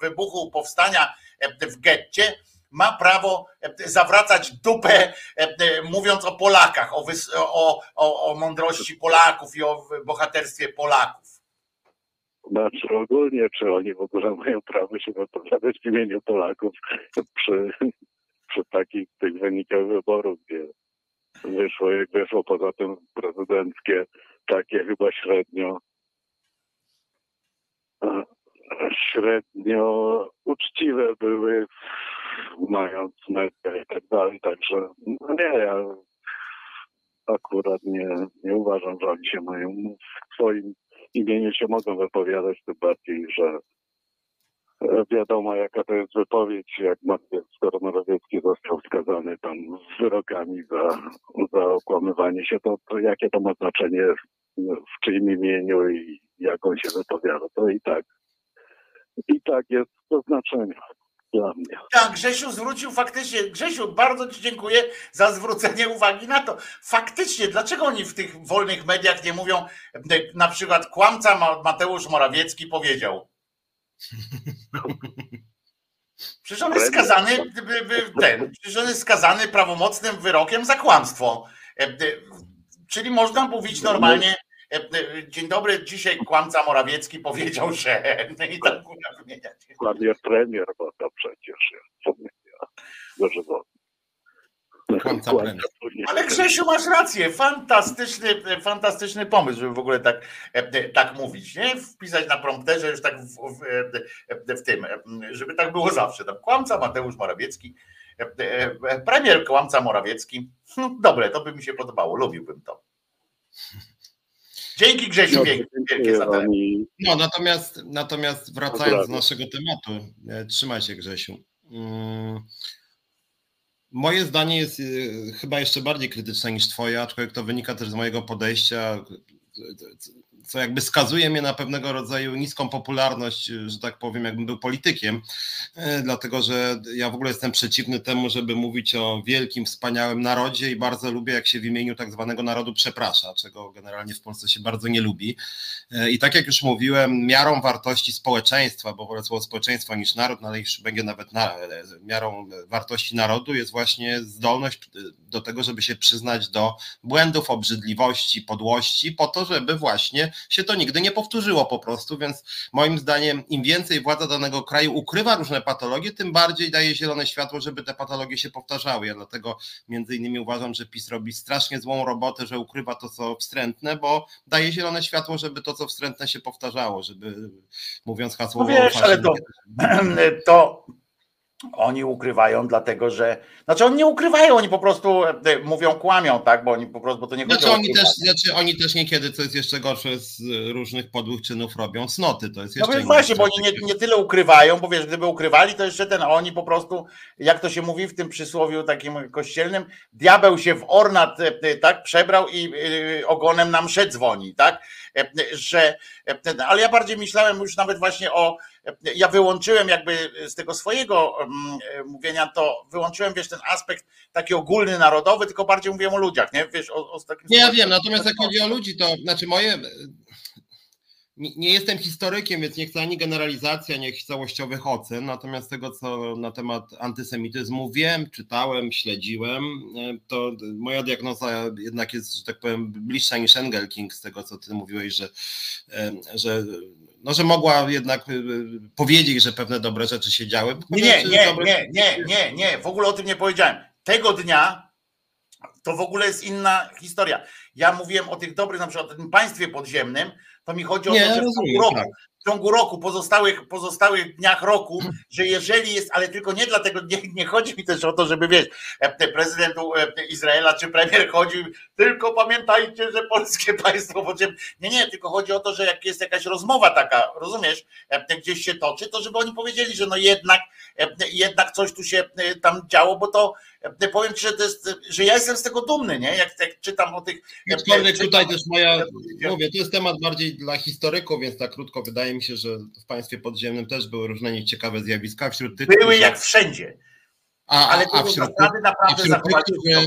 S1: wybuchu powstania w getcie, ma prawo zawracać dupę, mówiąc o Polakach, o, o, o mądrości Polaków i o bohaterstwie Polaków.
S3: Znaczy ogólnie, czy oni w ogóle mają prawo się wypowiadać w imieniu Polaków (laughs) przy, przy takich tych wynikach wyborów, gdzie wyszło jak wyszło, poza tym prezydenckie, takie chyba średnio średnio uczciwe były, mając media i tak dalej, także no nie, ja akurat nie, nie uważam, że oni się mają w swoim imieniu się mogą wypowiadać, tym bardziej, że e, wiadomo jaka to jest wypowiedź, jak skoro Morawiecki został skazany tam z wyrokami za, za okłamywanie się, to, to jakie to ma znaczenie w czyim imieniu i jak on się wypowiada, to i tak i tak jest to znaczenie dla mnie.
S1: Tak, Grzesiu zwrócił faktycznie, Grzesiu, bardzo Ci dziękuję za zwrócenie uwagi na to. Faktycznie, dlaczego oni w tych wolnych mediach nie mówią, na przykład kłamca Mateusz Morawiecki powiedział. Przecież on jest skazany, ten, przecież on jest skazany prawomocnym wyrokiem za kłamstwo. E, e, czyli można mówić normalnie, E, e, dzień dobry, dzisiaj kłamca Morawiecki powiedział, że (laughs) i tak
S3: wymieniać. Kłamie premier, bo to przecież jest dożywotnie.
S1: Ale Grzesiu, masz rację, fantastyczny, fantastyczny pomysł, żeby w ogóle tak, e, tak mówić, nie? Wpisać na prompterze już tak w, w, w tym, żeby tak było zawsze. Tam kłamca Mateusz Morawiecki, premier kłamca Morawiecki. Hm, dobre, to by mi się podobało, lubiłbym to. Dzięki Grzesiu, no, wielkie za ten.
S2: No natomiast, natomiast wracając do naszego tematu, e, trzymaj się Grzesiu. Mm, moje zdanie jest e, chyba jeszcze bardziej krytyczne niż twoje, aczkolwiek to wynika też z mojego podejścia co jakby skazuje mnie na pewnego rodzaju niską popularność, że tak powiem, jakbym był politykiem, e, dlatego że ja w ogóle jestem przeciwny temu, żeby mówić o wielkim, wspaniałym narodzie i bardzo lubię, jak się w imieniu tak zwanego narodu przeprasza, czego generalnie w Polsce się bardzo nie lubi. E, I tak jak już mówiłem, miarą wartości społeczeństwa, bo wolę słowo społeczeństwa niż naród, no ale już będzie nawet na, e, miarą wartości narodu jest właśnie zdolność do tego, żeby się przyznać do błędów, obrzydliwości, podłości, po to, żeby właśnie się to nigdy nie powtórzyło po prostu, więc moim zdaniem im więcej władza danego kraju ukrywa różne patologie, tym bardziej daje zielone światło, żeby te patologie się powtarzały. Ja dlatego między innymi uważam, że PiS robi strasznie złą robotę, że ukrywa to, co wstrętne, bo daje zielone światło, żeby to, co wstrętne się powtarzało, żeby mówiąc hasło...
S1: No wiesz, ale to, (clears throat) to oni ukrywają, dlatego że. Znaczy, oni nie ukrywają, oni po prostu e, mówią, kłamią, tak? Bo oni po prostu, bo to nie
S2: znaczy, oni też, znaczy, oni też niekiedy, co jest jeszcze gorsze, z różnych podłych czynów robią cnoty. To jest no jeszcze.
S1: No więc właśnie, bo oni nie, nie, tyle ukrywają, bo wiesz, gdyby ukrywali, to jeszcze ten, oni po prostu, jak to się mówi w tym przysłowiu takim kościelnym, diabeł się w ornat, e, e, tak, przebrał i ogonem nam mszę dzwoni, tak? Że, ale ja bardziej myślałem już nawet właśnie o ja wyłączyłem jakby z tego swojego mm, mówienia, to wyłączyłem, wiesz, ten aspekt taki ogólny, narodowy, tylko bardziej mówiłem o ludziach, nie? Wiesz, o, o
S2: takim nie, ja wiem, natomiast jak chodzi o ludzi, to znaczy moje nie jestem historykiem, więc nie chcę ani generalizacji, ani jakichś całościowych ocen, natomiast tego, co na temat antysemityzmu wiem, czytałem, śledziłem, to moja diagnoza jednak jest, że tak powiem, bliższa niż Engelking z tego, co ty mówiłeś, że, że no, że mogła jednak y, y, powiedzieć, że pewne dobre rzeczy się działy.
S1: Nie, nie, nie, nie, nie, nie, nie, w ogóle o tym nie powiedziałem. Tego dnia to w ogóle jest inna historia. Ja mówiłem o tych dobrych, na przykład o tym państwie podziemnym, to mi chodzi o
S2: nie,
S1: to, że w roku, tak w ciągu roku, pozostałych, pozostałych dniach roku, że jeżeli jest, ale tylko nie dlatego, nie, nie chodzi mi też o to, żeby wiesz, e, prezydent e, Izraela czy premier chodzi, tylko pamiętajcie, że polskie (laughs) państwo podziemne. Nie, nie, tylko chodzi o to, że jak jest jakaś rozmowa taka, rozumiesz, e, gdzieś się toczy, to żeby oni powiedzieli, że no jednak, jednak coś tu się tam działo, bo to powiem ci, że to jest, że ja jestem z tego dumny, nie? Jak, jak czytam o tych.
S2: Aczkolwiek tutaj też moja, mówię, to jest temat bardziej dla historyków, więc tak krótko wydaje mi się, że w państwie podziemnym też były różne nieciekawe zjawiska. Wśród tych,
S1: były jak wszędzie. A,
S2: ale a, a wśród, naprawdę a wśród tych, którzy,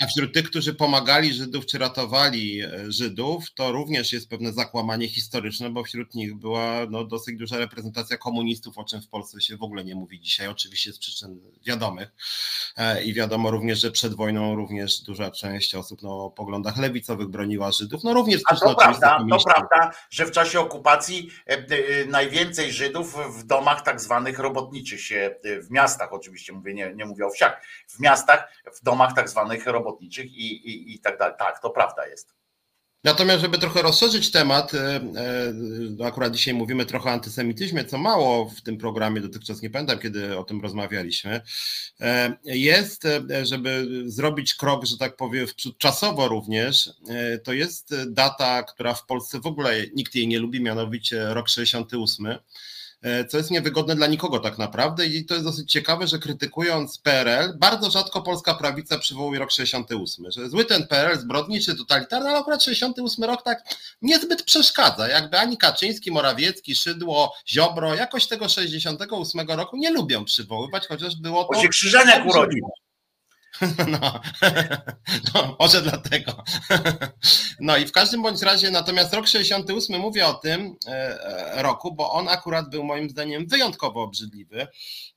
S2: a wśród tych, którzy pomagali Żydów czy ratowali e, Żydów, to również jest pewne zakłamanie historyczne, bo wśród nich była no, dosyć duża reprezentacja komunistów, o czym w Polsce się w ogóle nie mówi dzisiaj, oczywiście z przyczyn wiadomych. E, I wiadomo również, że przed wojną również duża część osób no, o poglądach lewicowych broniła Żydów. No również
S1: A to prawda, to prawda, że w czasie okupacji e, najwięcej Żydów w domach tak zwanych robotniczych się, w miastach oczywiście, mówię, nie, nie mówię o wsiach, w miastach, w domach tak zwanych robotniczych robotniczych i, i, i tak dalej. Tak, to prawda jest.
S2: Natomiast, żeby trochę rozszerzyć temat, e, e, akurat dzisiaj mówimy trochę o antysemityzmie, co mało w tym programie dotychczas, nie pamiętam kiedy o tym rozmawialiśmy, e, jest, żeby zrobić krok, że tak powiem, czasowo również, to jest data, która w Polsce w ogóle nikt jej nie lubi, mianowicie rok 68 E, co jest niewygodne dla nikogo tak naprawdę i to jest dosyć ciekawe, że krytykując PRL, bardzo rzadko polska prawica przywołuje rok 68, że zły ten PRL, zbrodniczy, totalitarny, ale akurat 68 rok tak niezbyt przeszkadza, jakby ani Kaczyński, Morawiecki, Szydło, Ziobro jakoś tego 68 roku nie lubią przywoływać, chociaż było to...
S1: Bo się Krzyżaniak urodził. (laughs)
S2: No, (laughs) no, może dlatego. (laughs) No i w każdym bądź razie, natomiast rok 68 mówię o tym e, e, roku, bo on akurat był moim zdaniem wyjątkowo obrzydliwy.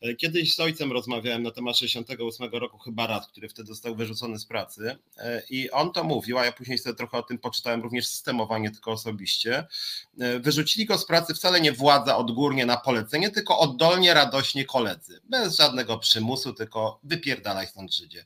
S2: E, kiedyś z ojcem rozmawiałem na temat 68 roku, chyba raz, który wtedy został wyrzucony z pracy i on to mówił, a ja później sobie trochę o tym poczytałem również systemowo, nie tylko osobiście. Wyrzucili go z pracy wcale nie władza odgórnie na polecenie, tylko oddolnie, radośnie koledzy. Bez żadnego przymusu, tylko wypierdalaj stąd Żydzie.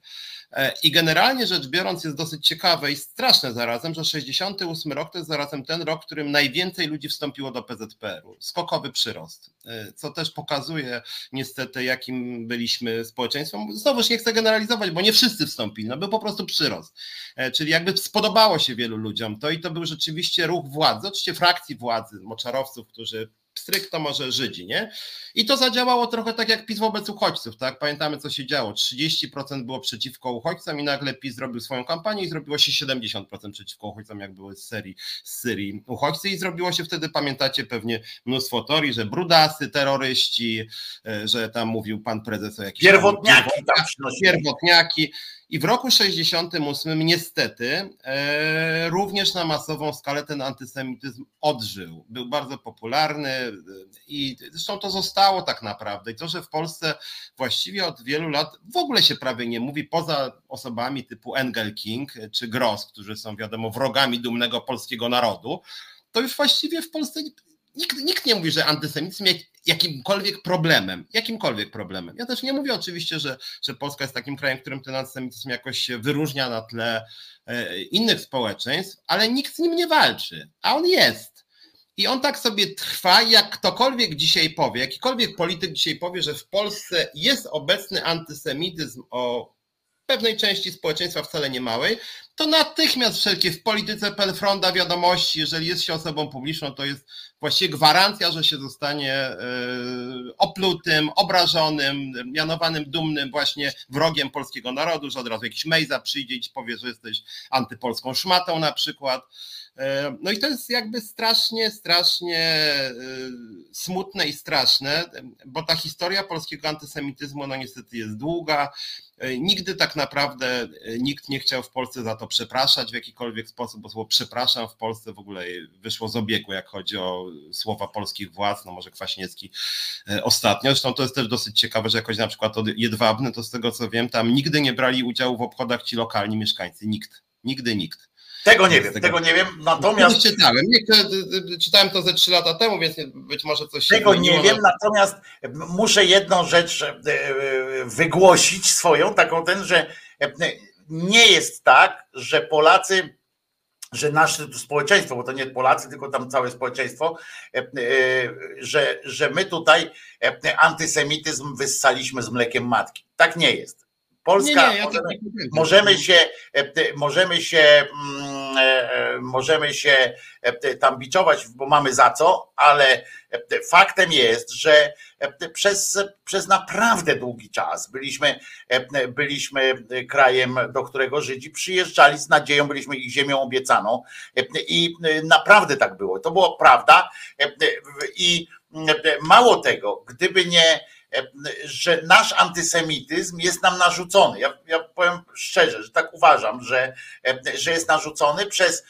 S2: E, I generalnie rzecz biorąc jest dosyć ciekawe i straszne zarazem, że 68 rok to jest zarazem ten rok, w którym najwięcej ludzi wstąpiło do PZPR-u. Skokowy przyrost, e, co też pokazuje niestety jakim byliśmy społeczeństwem. Znowuż nie chcę generalizować, bo nie wszyscy wstąpili, no był po prostu przyrost. E, czyli jakby spodobało się wielu ludziom to i to był rzeczywiście ruch władzy, oczywiście frakcji władzy, moczarowców, którzy pstryk to może Żydzi, nie? I to zadziałało trochę tak jak PiS wobec uchodźców, tak? Pamiętamy, co się działo. 30% było przeciwko uchodźcom i nagle PiS zrobił swoją kampanię i zrobiło się 70% przeciwko uchodźcom, jak były z serii z Syrii uchodźcy i zrobiło się wtedy, pamiętacie pewnie mnóstwo teorii, że brudasy, terroryści, e, że tam mówił pan prezes o jakichś...
S1: Pierwotniaki. Tam,
S2: pierwotniaki. I w roku 68 niestety e, również na masową skalę ten antysemityzm odżył. Był bardzo popularny e, i zresztą to zostało tak naprawdę. I to, że w Polsce właściwie od wielu lat w ogóle się prawie nie mówi, poza osobami typu Engel King czy Gross, którzy są wiadomo wrogami dumnego polskiego narodu, to już właściwie w Polsce nikt, nikt nie mówi, że antysemityzm jakimkolwiek problemem, jakimkolwiek problemem. Ja też nie mówię oczywiście, że, że Polska jest takim krajem, którym ten antysemityzm jakoś się wyróżnia na tle e, innych społeczeństw, ale nikt z nim nie walczy, a on jest. I on tak sobie trwa, jak ktokolwiek dzisiaj powie, jakikolwiek polityk dzisiaj powie, że w Polsce jest obecny antysemityzm o pewnej części społeczeństwa wcale nie małej, to natychmiast wszelkie w polityce Pelfronda wiadomości, jeżeli jest się osobą publiczną, to jest właściwie gwarancja, że się zostanie e, oplutym, obrażonym, mianowanym dumnym właśnie wrogiem polskiego narodu, że od razu jakiś Mejza przyjdzie i powie, że jesteś antypolską szmatą na przykład. E, no i to jest jakby strasznie, strasznie e, smutne i straszne, bo ta historia polskiego antysemityzmu, no niestety jest długa. E, nigdy tak naprawdę nikt nie chciał w Polsce za to przepraszać w jakikolwiek sposób, bo słowo przepraszam w Polsce w ogóle wyszło z obiegu, jak chodzi o słowa polskich władz, no może Kwaśniewski ostatnio. Zresztą to jest też dosyć ciekawe, że jakoś na przykład od Jedwabny, to z tego co wiem, tam nigdy nie brali udziału w obchodach ci lokalni mieszkańcy. Nikt. Nigdy nikt.
S1: Tego nie wiem, tego nie wiem, natomiast...
S2: czytałem, nie, czytałem to ze trzy lata temu, więc być może coś
S1: Tego nie wiem, natomiast muszę jedną rzecz e, wygłosić swoją, taką ten, że e, nie jest tak, że Polacy, że nasze społeczeństwo, bo to nie Polacy, tylko tam całe społeczeństwo, e, że, że my tutaj antysemityzm wyssaliśmy z mlekiem matki. Tak nie jest. Polska, nie, nie, możemy, możemy, się, e, możemy się, mm, e, e, możemy się tam biczować, bo mamy za co, ale faktem jest, że przez, przez naprawdę długi czas byliśmy, byliśmy krajem, do którego Żydzi przyjeżdżali z nadzieją, byliśmy ich ziemią obiecaną i naprawdę tak było. To było prawda i mało tego, gdyby nie że nasz antysemityzm jest nam narzucony. Ja, ja powiem szczerze, że tak uważam, że, że jest narzucony przez,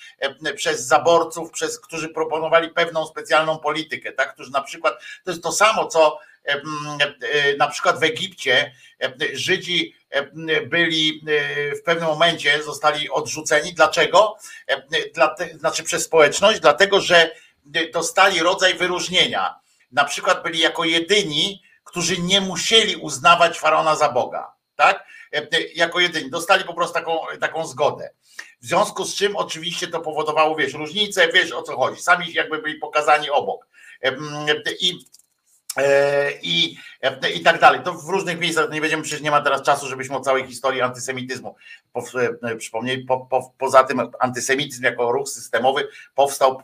S1: przez zaborców, przez którzy proponowali pewną specjalną politykę, tak? którzy na przykład, to jest to samo, co na przykład w Egipcie Żydzi byli w pewnym momencie, zostali odrzuceni. Dlaczego? Znaczy przez społeczność, dlatego że dostali rodzaj wyróżnienia. Na przykład byli jako jedyni, którzy nie musieli uznawać faraona za Boga. Tak? jako jedyni. Dostali po prostu taką, taką zgodę. W związku z czym oczywiście to powodowało, wiesz, różnice, wiesz o co chodzi. Sami jakby byli pokazani obok. I i, i tak dalej. To w różnych miejscach nie będziemy, przecież nie ma teraz czasu, żebyśmy o całej historii antysemityzmu przypomnieli. Po, po, poza tym antysemityzm jako ruch systemowy powstał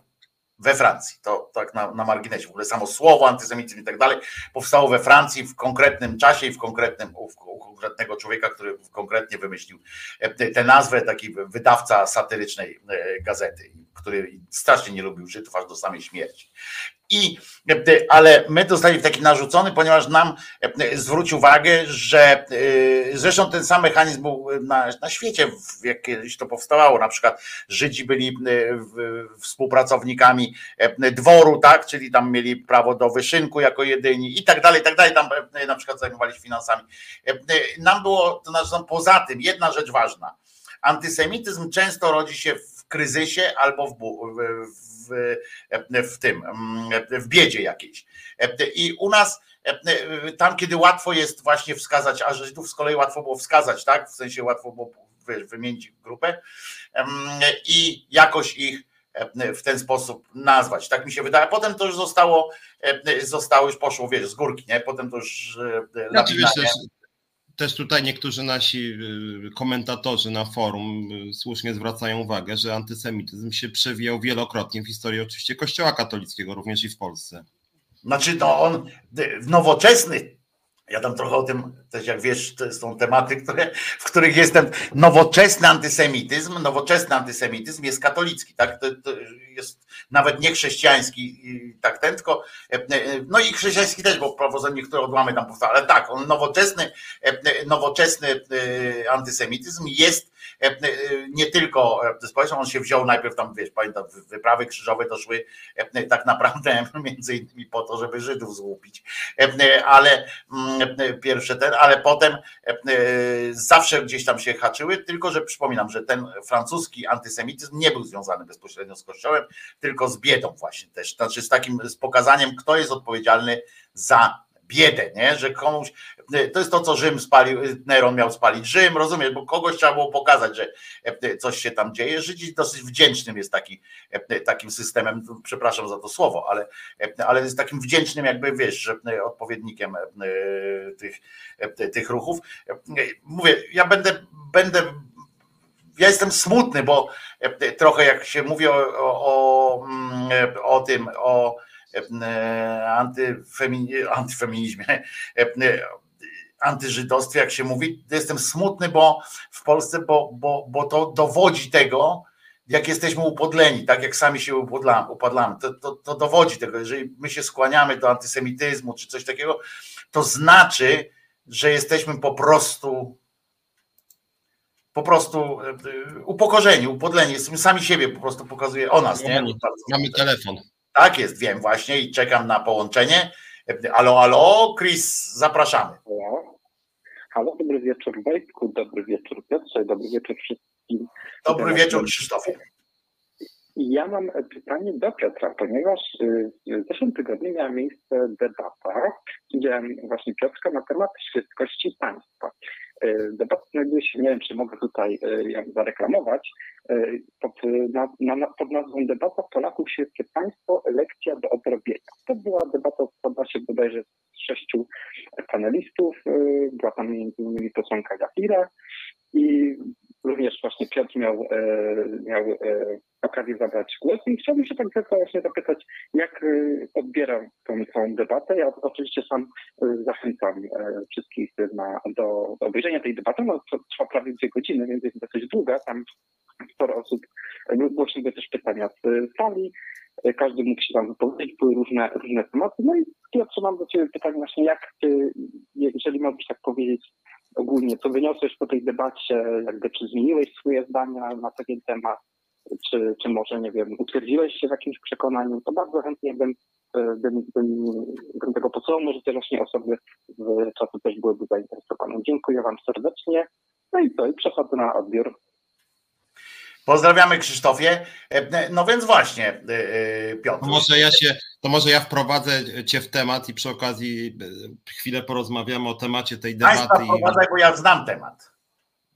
S1: we Francji. To tak na, na marginesie. W ogóle samo słowo antysemityzm i tak dalej powstało we Francji w konkretnym czasie i w konkretnym, u, u konkretnego człowieka, który konkretnie wymyślił tę nazwę, taki wydawca satyrycznej e, gazety, który strasznie nie lubił Żydów aż do samej śmierci. I, ale my dostaliśmy taki narzucony, ponieważ nam e, zwrócił uwagę, że e, zresztą ten sam mechanizm był na, na świecie, jak kiedyś to powstawało. Na przykład Żydzi byli e, współpracownikami dworu, tak, czyli tam mieli prawo do wyszynku jako jedyni i tak dalej, i tak dalej. Tam na przykład zajmowali się finansami. Nam było to narzucone. Poza tym, jedna rzecz ważna. Antysemityzm często rodzi się w kryzysie albo w, w w, w tym, w biedzie jakiejś. I u nas tam, kiedy łatwo jest właśnie wskazać, a Żydów z kolei łatwo było wskazać, tak? W sensie łatwo było wymienić grupę i jakoś ich w ten sposób nazwać. Tak mi się wydaje. Potem to już zostało, zostało już poszło, wiesz, z górki, nie? Potem to już
S2: znaczy, wiesz, też tutaj niektórzy nasi y, komentatorzy na forum y, słusznie zwracają uwagę, że antysemityzm się przewijał wielokrotnie w historii oczywiście Kościoła katolickiego, również i w Polsce.
S1: Znaczy, to on nowoczesny ja tam trochę o tym też, jak wiesz, to są tematy, które, w których jestem. Nowoczesny antysemityzm, nowoczesny antysemityzm jest katolicki, tak? To, to jest nawet nie chrześcijański, tak ten, tylko no i chrześcijański też, bo prawo niektóre odłamy tam powstały, ale tak, on nowoczesny, nowoczesny e, antysemityzm jest E, e, nie tylko e, społeczną, on się wziął najpierw tam, wiesz, pamiętam, wyprawy krzyżowe doszły tak naprawdę (laughs) między innymi po to, żeby Żydów złupić, ale mm, pierwsze ten, ale potem zawsze gdzieś tam się haczyły, tylko że przypominam, że ten francuski antysemityzm nie był związany bezpośrednio z Kościołem, tylko z biedą właśnie też, znaczy z takim, z pokazaniem, kto jest odpowiedzialny za biedę, nie? że komuś, to jest to, co Rzym spalił, Neron miał spalić Rzym, rozumiesz, bo kogoś trzeba było pokazać, że e, coś się tam dzieje. Żydzi dosyć wdzięcznym jest taki, e, takim systemem, przepraszam za to słowo, ale, e, ale jest takim wdzięcznym jakby, wiesz, że odpowiednikiem tych, tych ruchów. Mówię, ja będę, będę ja jestem smutny, bo trochę jak się mówi o, o, o, mm, o tym, o E, antyfeminizmie, e, antyżydostwie, jak się mówi. Jestem smutny, bo w Polsce, bo, bo, bo to dowodzi tego, jak jesteśmy upodleni, tak jak sami się upodlamy, upadlamy, to, to, to dowodzi tego. Jeżeli my się skłaniamy do antysemityzmu czy coś takiego, to znaczy, że jesteśmy po prostu po prostu e, upokorzeni, upodleni. Jesteśmy sami siebie po prostu pokazuje o nas. Nie?
S2: Mamy telefon.
S1: Tak jest, wiem właśnie i czekam na połączenie. Alo, alo, Chris, zapraszamy.
S4: Halo, halo dobry wieczór Wojtku, dobry wieczór Piotrze, dobry wieczór wszystkim.
S1: Dobry wieczór Krzysztofie.
S4: Ja mam pytanie do Piotra, ponieważ y, w zeszłym tygodniu miała miejsce debata, gdzie właśnie Piotrka na temat świeckości państwa. Y, debata znajduje się, nie wiem, czy mogę tutaj y, zareklamować, pod, na, na, pod nazwą Debata Polaków Świeckie Państwo, lekcja do odrobienia. To była debata, składa się bodajże z sześciu panelistów, była tam między innymi posłanka Gafira i również właśnie Piotr miał, e, miał e, okazję zabrać głos i chciałbym się tak właśnie zapytać, jak e, odbieram tą całą debatę. Ja oczywiście sam zachęcam wszystkich na, do, obejrzenia tej debaty. No, trwa prawie dwie godziny, więc jest dosyć długa. Tam sporo osób, głosiły też pytania z sali. Każdy mógł się tam wypowiedzieć, były różne, różne tematy. No i Piotr, mam do Ciebie pytanie właśnie, jak, jeżeli mógłbyś tak powiedzieć, ogólnie, co wyniosłeś po tej debacie, jakby czy zmieniłeś swoje zdania na taki temat, czy, czy może, nie wiem, utwierdziłeś się w jakimś przekonaniu, to bardzo chętnie bym, e, bym, bym, bym tego posłuchał, może też właśnie osoby w czasu też byłyby zainteresowane. Dziękuję Wam serdecznie. No i to, i przechodzę na odbiór
S1: Pozdrawiamy Krzysztofie. E, no więc właśnie, e, e, Piotr.
S2: To może ja się, to może ja wprowadzę cię w temat i przy okazji chwilę porozmawiamy o temacie tej debaty.
S1: Państwa wprowadzaj, bo ja znam temat.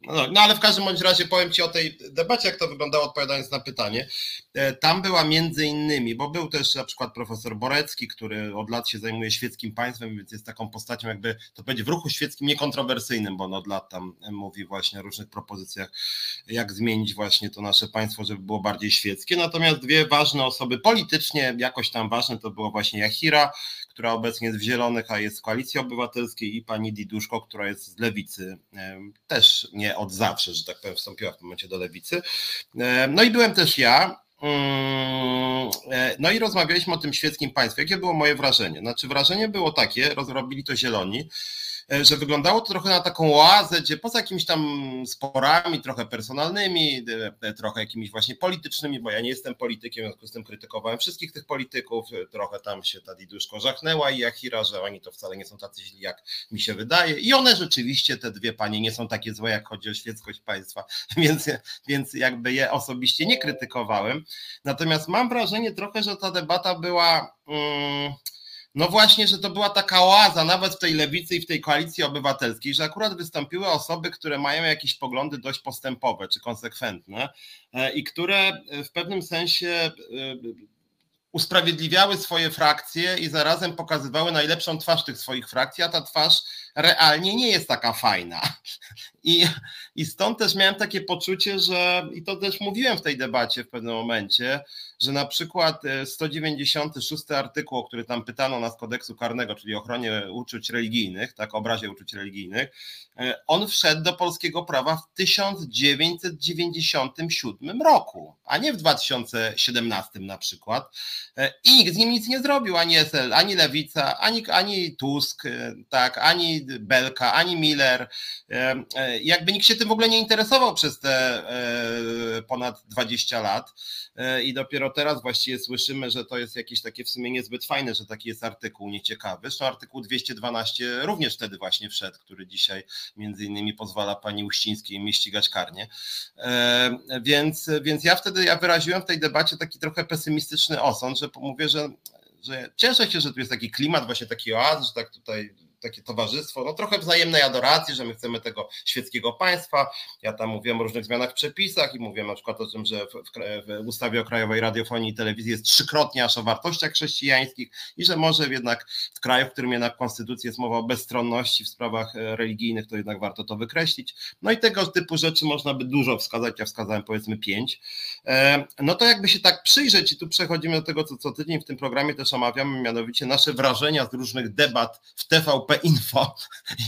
S2: No, no, ale w każdym bądź razie powiem Ci o tej debacie, jak to wyglądało, odpowiadając na pytanie. E, tam była między innymi, bo był też na przykład profesor Borecki, który od lat się zajmuje świeckim państwem, więc jest taką postacią jakby, to będzie w ruchu świeckim niekontrowersyjnym, bo on od lat tam mówi właśnie o różnych propozycjach, jak zmienić właśnie to nasze państwo, żeby było bardziej świeckie. Natomiast dwie ważne osoby politycznie, jakoś tam ważne, to było właśnie Jachira, która obecnie jest w Zielonych, a jest w Koalicji Obywatelskiej i pani Diduszko, która jest z Lewicy, też nie od zawsze, że tak powiem, wstąpiła w tym momencie do Lewicy. No i byłem też ja, e, no i rozmawialiśmy o tym świeckim państwie. Jakie było moje wrażenie? Znaczy, wrażenie było takie, rozrobili to zieloni, E, że wyglądało to trochę na taką oazę, gdzie poza jakimiś tam sporami trochę personalnymi, e, e, trochę jakimiś właśnie politycznymi, bo ja nie jestem politykiem, w związku z tym krytykowałem wszystkich tych polityków, trochę tam się ta Diduszko żachnęła i Jachira, że oni to wcale nie są tacy źli, jak mi się wydaje. I one rzeczywiście, te dwie panie nie są takie złe, jak chodzi o świeckość państwa, (laughs) więc, więc jakby je osobiście nie krytykowałem, natomiast mam wrażenie trochę, że ta debata była... Hmm, no właśnie, że to była taka oaza, nawet w tej lewicy i w tej koalicji obywatelskiej, że akurat wystąpiły osoby, które mają jakieś poglądy dość postępowe czy konsekwentne e, i które w pewnym sensie e, usprawiedliwiały swoje frakcje i zarazem pokazywały najlepszą twarz tych swoich frakcji, a ta twarz realnie nie jest taka fajna. I, (laughs) I stąd też miałem takie poczucie, że, i to też mówiłem w tej debacie w pewnym momencie, że na przykład 196 e, artykuł, o który tam pytano nas kodeksu karnego, czyli ochronie uczuć religijnych, tak, obrazie uczuć religijnych, e, on wszedł do polskiego prawa w 1997 roku, a nie w 2017 na przykład. E, I nikt z nim nic nie zrobił, ani SL, ani Lewica, ani, ani Tusk, tak, ani Belka, ani Miller. Jakby nikt się tym w ogóle nie interesował przez te ponad 20 lat i dopiero teraz właściwie słyszymy, że to jest jakieś takie w sumie niezbyt fajne, że taki jest artykuł nieciekawy. Zresztą artykuł 212 również wtedy właśnie wszedł, który dzisiaj między innymi pozwala pani Uścińskiej mi ścigać karnie. Więc, więc ja wtedy ja wyraziłem w tej debacie taki trochę pesymistyczny osąd, że mówię, że że cieszę się, że tu jest taki klimat, właśnie taki oaz, że tak tutaj takie towarzystwo, no trochę wzajemnej adoracji, że my chcemy tego świeckiego państwa. Ja tam mówiłem o różnych zmianach w przepisach i mówiłem na przykład o tym, że w, w ustawie o Krajowej Radiofonii i Telewizji jest trzykrotnie aż o wartościach chrześcijańskich i że może jednak w kraju, w którym jednak w Konstytucji jest mowa o bezstronności w sprawach e, religijnych, to jednak warto to wykreślić. No i tego typu rzeczy można by dużo wskazać, ja wskazałem powiedzmy pięć. E, no to jakby się tak przyjrzeć i tu przechodzimy do tego, co co tydzień w tym programie też omawiamy, mianowicie nasze wrażenia z różnych debat w TVP Info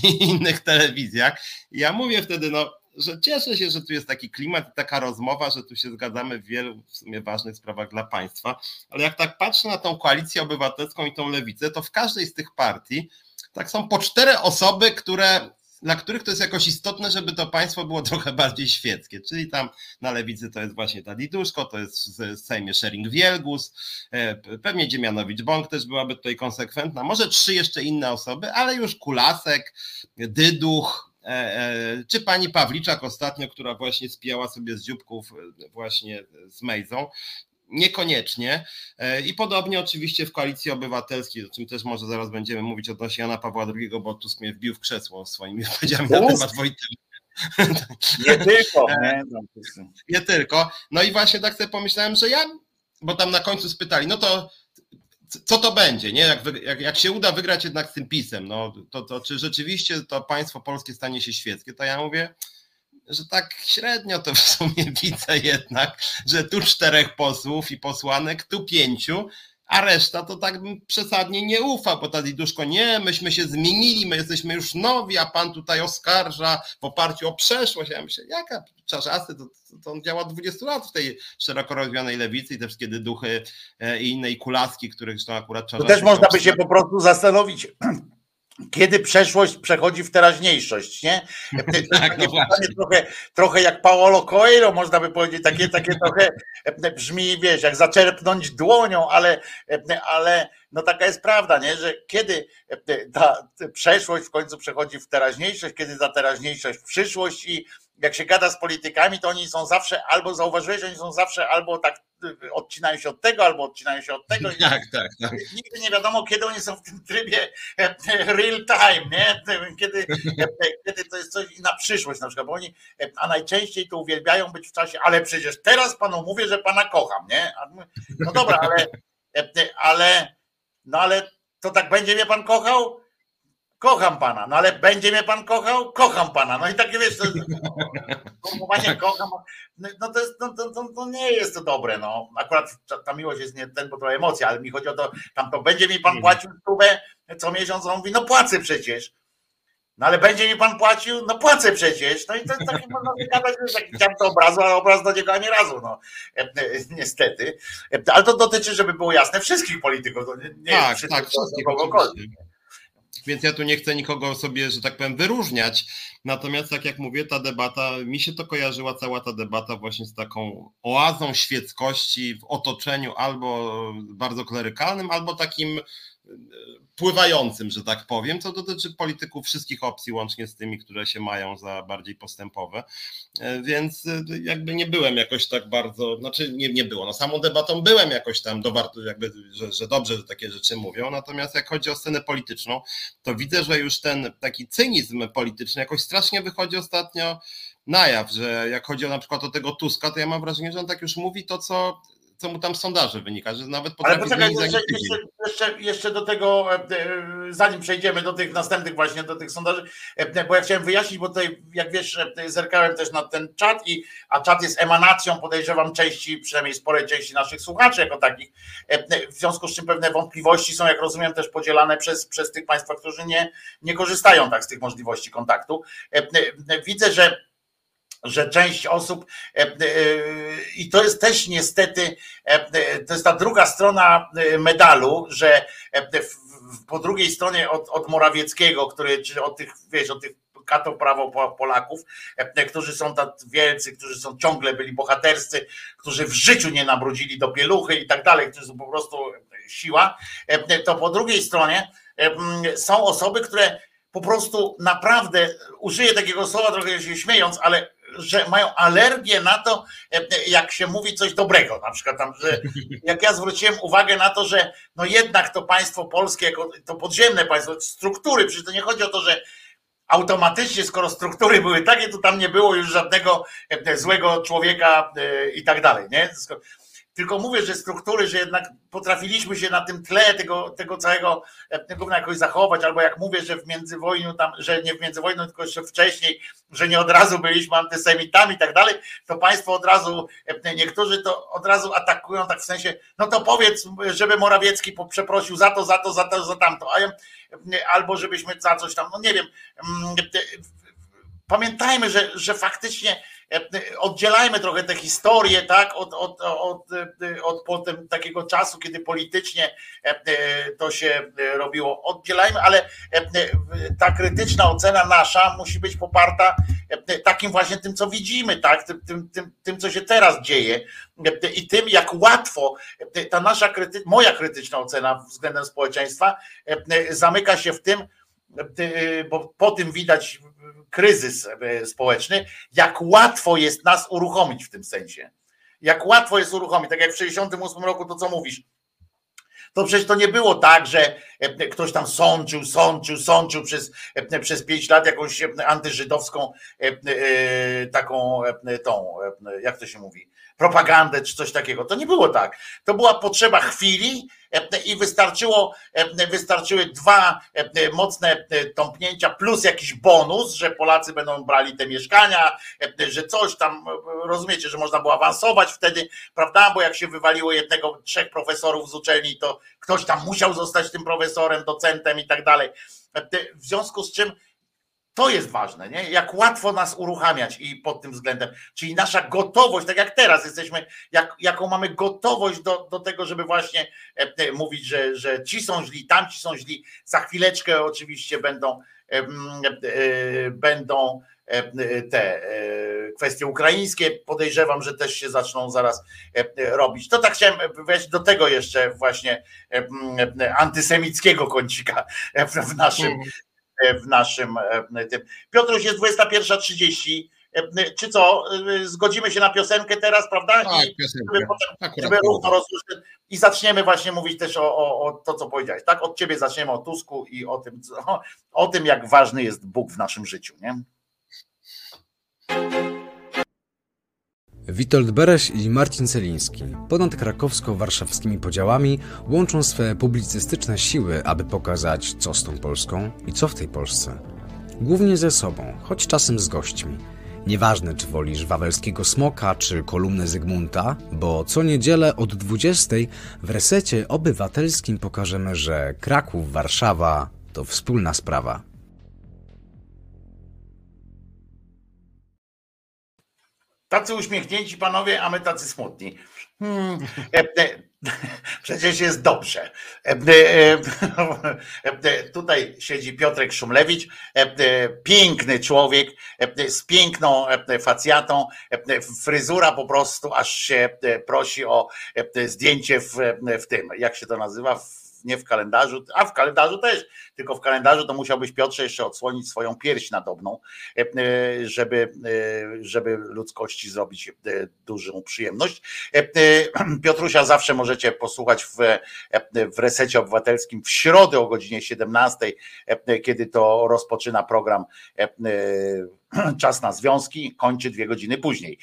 S2: i innych telewizjach. Ja mówię wtedy, no, że cieszę się, że tu jest taki klimat i taka rozmowa, że tu się zgadzamy w wielu w sumie ważnych sprawach dla państwa, ale jak tak patrzę na tą koalicję obywatelską i tą lewicę, to w każdej z tych partii tak są po cztery osoby, które dla których to jest jakoś istotne, żeby to państwo było (laughs) trochę bardziej świeckie. Czyli tam na lewicy to jest właśnie ta Diduszko, to jest w Sejmie Szering Wielgus, e, pewnie Dziemianowicz-Bąk też byłaby tutaj konsekwentna, może trzy jeszcze inne osoby, ale już Kulasek, Dyduch, e, e, czy pani Pawliczak ostatnio, która właśnie spijała sobie z dzióbków właśnie z Mejzą, Niekoniecznie. E, I podobnie oczywiście w koalicji obywatelskiej, o czym też może zaraz będziemy mówić odnośnie Jana Pawła II, bo Tusk mnie wbił w krzesło swoimi wypowiedziami (laughs) na temat Wojtyły.
S1: Nie tylko. E, nie,
S2: nie tylko. No i właśnie tak sobie pomyślałem, że ja, bo tam na końcu spytali, no to co to będzie, nie? Jak, jak, jak się uda wygrać jednak z tym pisem, no to, to czy rzeczywiście to państwo polskie stanie się świeckie, to ja mówię, że tak średnio to w sumie (laughs) widzę jednak, że tu czterech posłów i posłanek, tu pięciu, a reszta to tak bym przesadnie nie ufa, bo ta Diduszko, nie, myśmy się zmienili, my jesteśmy już nowi, a pan tutaj oskarża w oparciu o przeszłość. Ja myślę, jaka czarzasty, to, to on działa 20 lat w tej szeroko rozwianej lewicy i te wszystkie duchy e, i innej kulaski, których to akurat
S1: czasem. To też można by się po prostu zastanowić, (clears throat) kiedy przeszłość przechodzi w teraźniejszość, nie? (laughs) Tak, no trochę, trochę jak Paolo Coelho, można by powiedzieć, takie, takie trochę brzmi, wiesz, jak zaczerpnąć dłonią, ale, ale no taka jest prawda, nie? że kiedy ta przeszłość w końcu przechodzi w teraźniejszość, kiedy ta teraźniejszość w przyszłość i jak się gada z politykami, to oni są zawsze, albo zauważyłeś, że oni są zawsze albo tak odcinają się od tego, albo odcinają się od tego. (laughs)
S2: Tak, tak, tak.
S1: Nigdy nie wiadomo, kiedy oni są w tym trybie e, real time, nie? Kiedy, e, kiedy to jest coś na przyszłość na przykład, bo oni, a najczęściej to uwielbiają być w czasie, ale przecież teraz panu mówię, że pana kocham, nie? No dobra, ale, ale, no ale to tak będzie mnie pan kochał? Kocham pana, no ale będzie mnie pan kochał? Kocham pana. No i takie wiesz, to (laughs) formułowanie kocham, no to, jest, no, to, to, to, nie jest to dobre, no. Akurat ta miłość jest nie ten, bo to emocja, ale mi chodzi o to, tam to będzie mi pan płacił stówę co miesiąc, on mówi, no płacę przecież. No ale będzie mi pan płacił? No płacę przecież. No i to taki można wygadać, że chciałem to obrazu, ale obraz do niego ani razu, no. Niestety. Ale to dotyczy, żeby było jasne, wszystkich polityków. Nie, nie
S2: tak, tak, wszystkich. Więc ja tu nie chcę nikogo sobie, że tak powiem, wyróżniać. Natomiast, tak jak mówię, ta debata, mi się to kojarzyła cała ta debata właśnie z taką oazą świeckości w otoczeniu albo bardzo klerykalnym, albo takim pływającym, że tak powiem, co dotyczy polityków wszystkich opcji, łącznie z tymi, które się mają za bardziej postępowe. E, więc e, jakby nie byłem jakoś tak bardzo, znaczy nie, nie było. No samą debatą byłem jakoś tam do jakby, że, że dobrze, że takie rzeczy mówią. Natomiast jak chodzi o scenę polityczną, to widzę, że już ten taki cynizm polityczny jakoś strasznie wychodzi ostatnio na jaw, że jak chodzi o na przykład o tego Tuska, to ja mam wrażenie, że on tak już mówi to, co co mu tam z sondaży wynika, że nawet
S1: potrafi Ale poczekaj, jeszcze, jeszcze, jeszcze, jeszcze, do tego, e, e, zanim przejdziemy do tych następnych właśnie, do tych sondaży, e, bo ja chciałem wyjaśnić, bo tutaj, jak wiesz, zerkałem też na ten czat, i, a czat jest emanacją, podejrzewam, części, przynajmniej sporej części naszych słuchaczy jako takich, w związku z czym pewne wątpliwości są, jak rozumiem, też podzielane przez, przez tych Państwa, którzy nie, nie korzystają tak z tych możliwości kontaktu. Widzę, że że część osób, e, e, i to jest też niestety, e, to jest ta druga strona medalu, że po drugiej stronie od, od Morawieckiego, który, czy od tych, wiesz, od tych kato prawo Polaków, którzy są tak wielcy, którzy są ciągle byli bohaterscy, którzy w życiu nie nabrudzili do pieluchy i tak dalej, którzy są po prostu siła, to po drugiej stronie są osoby, które po prostu naprawdę, użyję takiego słowa trochę się śmiejąc, ale że mają alergię na to, e, jak się mówi coś dobrego. Na przykład tam, że (laughs) jak ja zwróciłem uwagę na to, że no jednak to państwo polskie, jako to podziemne państwo, struktury, przecież to nie chodzi o to, że automatycznie, skoro struktury były takie, to tam nie było już żadnego e, złego człowieka e, i tak dalej. Nie? Tylko mówię, że struktury, że jednak potrafiliśmy się na tym tle tego, tego całego tego jakoś zachować, albo jak mówię, że w międzywojniu tam, że nie w międzywojniu, tylko jeszcze wcześniej, że nie od razu byliśmy antysemitami i tak dalej, to państwo od razu, niektórzy to od razu atakują tak w sensie, no to powiedz, żeby Morawiecki przeprosił za to, za to, za to, za tamto, a ja, albo żebyśmy za coś tam, no nie wiem. Mm, pamiętajmy, że, że faktycznie E, oddzielajmy trochę tę historię, tak, od, od, od, od potem takiego czasu, kiedy politycznie e, to się robiło. Oddzielajmy, ale e, ta krytyczna ocena nasza musi być poparta takim właśnie tym, co widzimy, tak, tym, tym, tym, tym co się teraz dzieje i tym, jak łatwo ta nasza kryty, moja krytyczna ocena względem społeczeństwa zamyka się w tym, bo po tym widać kryzys e, społeczny, jak łatwo jest nas uruchomić w tym sensie. Jak łatwo jest uruchomić, tak jak w 1968 roku to co mówisz, to przecież to nie było tak, że e, ktoś tam sączył, sączył, sączył przez, e, przez pięć lat jakąś antyżydowską taką tą, jak to się mówi, propagandę czy coś takiego. To nie było tak. To była potrzeba chwili i wystarczyło, wystarczyły dwa mocne tąpnięcia plus jakiś bonus, że Polacy będą brali te mieszkania, że coś tam, rozumiecie, że można było awansować wtedy, prawda? Bo jak się wywaliło jednego, trzech profesorów z uczelni, to ktoś tam musiał zostać tym profesorem, docentem i tak dalej. W związku z czym to jest ważne, nie? jak łatwo nas uruchamiać i pod tym względem. Czyli nasza gotowość, tak jak teraz jesteśmy, jak, jaką mamy gotowość do, do tego, żeby właśnie e, e, mówić, że, że ci są źli, tamci są źli. Za chwileczkę oczywiście będą, e, e, będą e, te e, kwestie ukraińskie. Podejrzewam, że też się zaczną zaraz robić. To tak chciałem wejść do tego jeszcze właśnie antysemickiego kącika w naszym, mhm. E, w naszym e, tym. Piotruś jest 21.30. E, czy co? Zgodzimy się na piosenkę teraz, prawda?
S2: Tak, I piosenkę. Żeby,
S1: potem, żeby równo. I zaczniemy właśnie mówić też o, o, o, to, co powiedziałeś. Tak? Od ciebie zaczniemy o Tusku i o tym, co, o tym, jak ważny jest Bóg w naszym życiu, nie?
S5: Witold Bereś i Marcin Celiński ponad krakowsko-warszawskimi podziałami łączą swe publicystyczne siły, aby pokazać, co z tą Polską i co w tej Polsce. Głównie ze sobą, choć czasem z gośćmi. Nieważne, czy wolisz wawelskiego smoka, czy kolumnę Zygmunta, bo co niedzielę od 20 w resecie obywatelskim pokażemy, że Kraków, Warszawa to wspólna sprawa.
S1: Tacy uśmiechnięci panowie, a my tacy smutni. Hmm, e, e, (laughs) przecież jest dobrze. E, tutaj siedzi Piotrek Szumlewicz, piękny człowiek z piękną facjatą, fryzura po prostu aż się prosi o zdjęcie w, w tym, jak się to nazywa, nie w kalendarzu, a w kalendarzu też, tylko w kalendarzu to musiałbyś Piotrze jeszcze odsłonić swoją pierś nadobną, e, e, żeby, e, żeby ludzkości zrobić dużą przyjemność. (clears throat) Piotrusia zawsze możecie posłuchać w, w resecie obywatelskim w środę o godzinie 17, kiedy to rozpoczyna program (clears throat) Czas na związki, kończy dwie godziny później.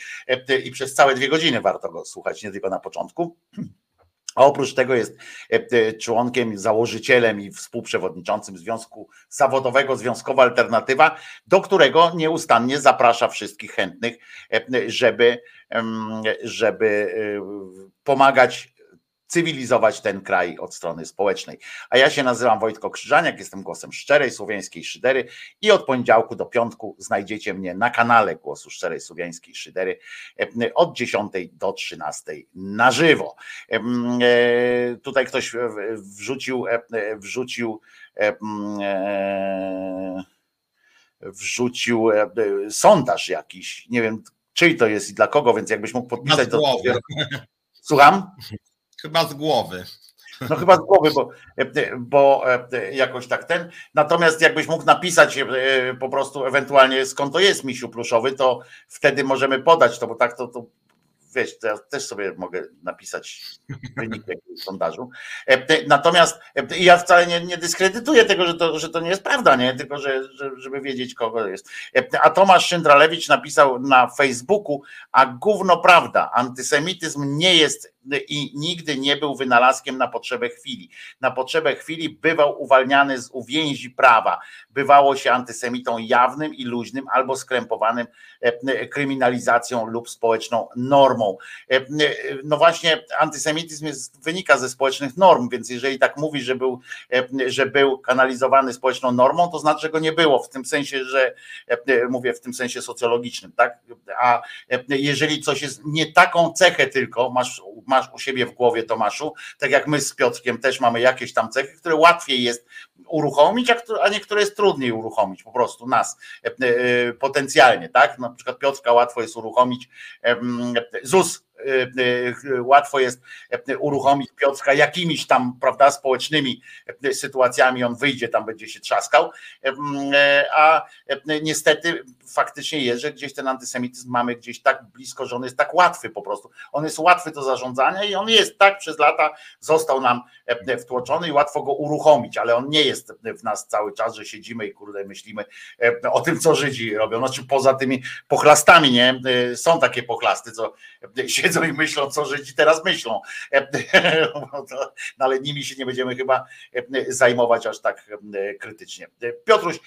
S1: I przez całe dwie godziny warto go słuchać, nie tylko na początku. (clears throat) A oprócz tego jest e, e, członkiem, założycielem i współprzewodniczącym Związku Zawodowego Związkowa Alternatywa, do którego nieustannie zaprasza wszystkich chętnych, e, żeby, żeby pomagać cywilizować ten kraj od strony społecznej. A ja się nazywam Wojtko Krzyżaniak, jestem głosem szczerej słowiańskiej szydery i od poniedziałku do piątku znajdziecie mnie na kanale Głosu Szczerej Słowiańskiej Szydery e, od 10 do 13 na żywo. E, tutaj ktoś wrzucił, e, wrzucił wrzucił sondaż jakiś, nie wiem czyj to jest i dla kogo, więc jakbyś mógł podpisać to. Słucham? (laughs)
S2: Chyba z głowy.
S1: No chyba z głowy, bo, bo jakoś tak ten. Natomiast jakbyś mógł napisać e, po prostu ewentualnie skąd to jest misiu pluszowy, to wtedy możemy podać to, bo tak to, to wiesz, to ja też sobie mogę napisać wynik jakiegoś sondażu. E, natomiast e, ja wcale nie, nie dyskredytuję tego, że to, że to nie jest prawda, nie? tylko że, żeby wiedzieć, kogo jest. A Tomasz Szyndralewicz napisał na Facebooku, a gówno prawda, antysemityzm nie jest i nigdy nie był wynalazkiem na potrzebę chwili. Na potrzebę chwili bywał uwalniany z uwięzi prawa. Bywało się antysemitą jawnym i luźnym albo skrępowanym e, kryminalizacją lub społeczną normą. E, no właśnie, antysemityzm jest, wynika ze społecznych norm, więc jeżeli tak mówi, że był, e, że był kanalizowany społeczną normą, to znaczy, że go nie było, w tym sensie, że mówię w tym sensie socjologicznym, tak? A jeżeli coś jest nie taką cechę tylko, masz masz u siebie w głowie, Tomaszu, tak jak my z Piotrkiem też mamy jakieś tam cechy, które łatwiej jest uruchomić, a niektóre jest trudniej uruchomić, po prostu nas e, e, potencjalnie, tak? Na przykład Piotrka łatwo jest uruchomić, ZUS łatwo jest y, uruchomić Piotrka jakimiś tam, prawda, społecznymi sytuacjami, on wyjdzie, tam będzie się trzaskał, a niestety faktycznie jest, że gdzieś ten antysemityzm mamy gdzieś tak blisko, że on jest tak łatwy po prostu. On jest łatwy do zarządzania i on jest tak przez lata, został nam wtłoczony i łatwo go uruchomić, ale on nie jest w nas cały czas, że siedzimy i kurde myślimy o tym, co Żydzi robią. Znaczy poza tymi pochlastami, nie? Są takie pochlasty, co się siedzą i myślą, co Żydzi teraz myślą. (laughs) No, ale nimi się nie będziemy chyba zajmować aż tak krytycznie. Piotruś,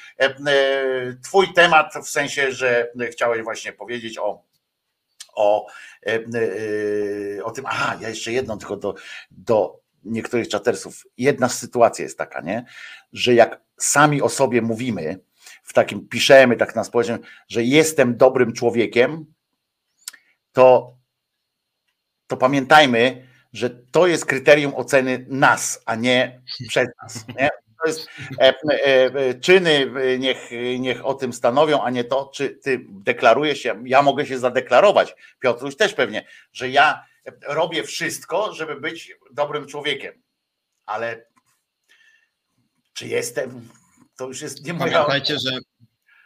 S1: twój temat w sensie, że chciałeś właśnie powiedzieć o o, o tym, aha, ja jeszcze jedną tylko do, do niektórych czatersów. Jedna sytuacja jest taka, nie? że jak sami o sobie mówimy, w takim piszemy tak na społecznym, że jestem dobrym człowiekiem, to to pamiętajmy, że to jest kryterium oceny nas, a nie przez nas. Nie? To jest e, e, e, czyny, niech, niech o tym stanowią, a nie to, czy ty deklarujesz się. Ja mogę się zadeklarować, Piotruś też pewnie, że ja robię wszystko, żeby być dobrym człowiekiem, ale czy jestem, to już jest nie moja.
S2: Pamiętajcie, że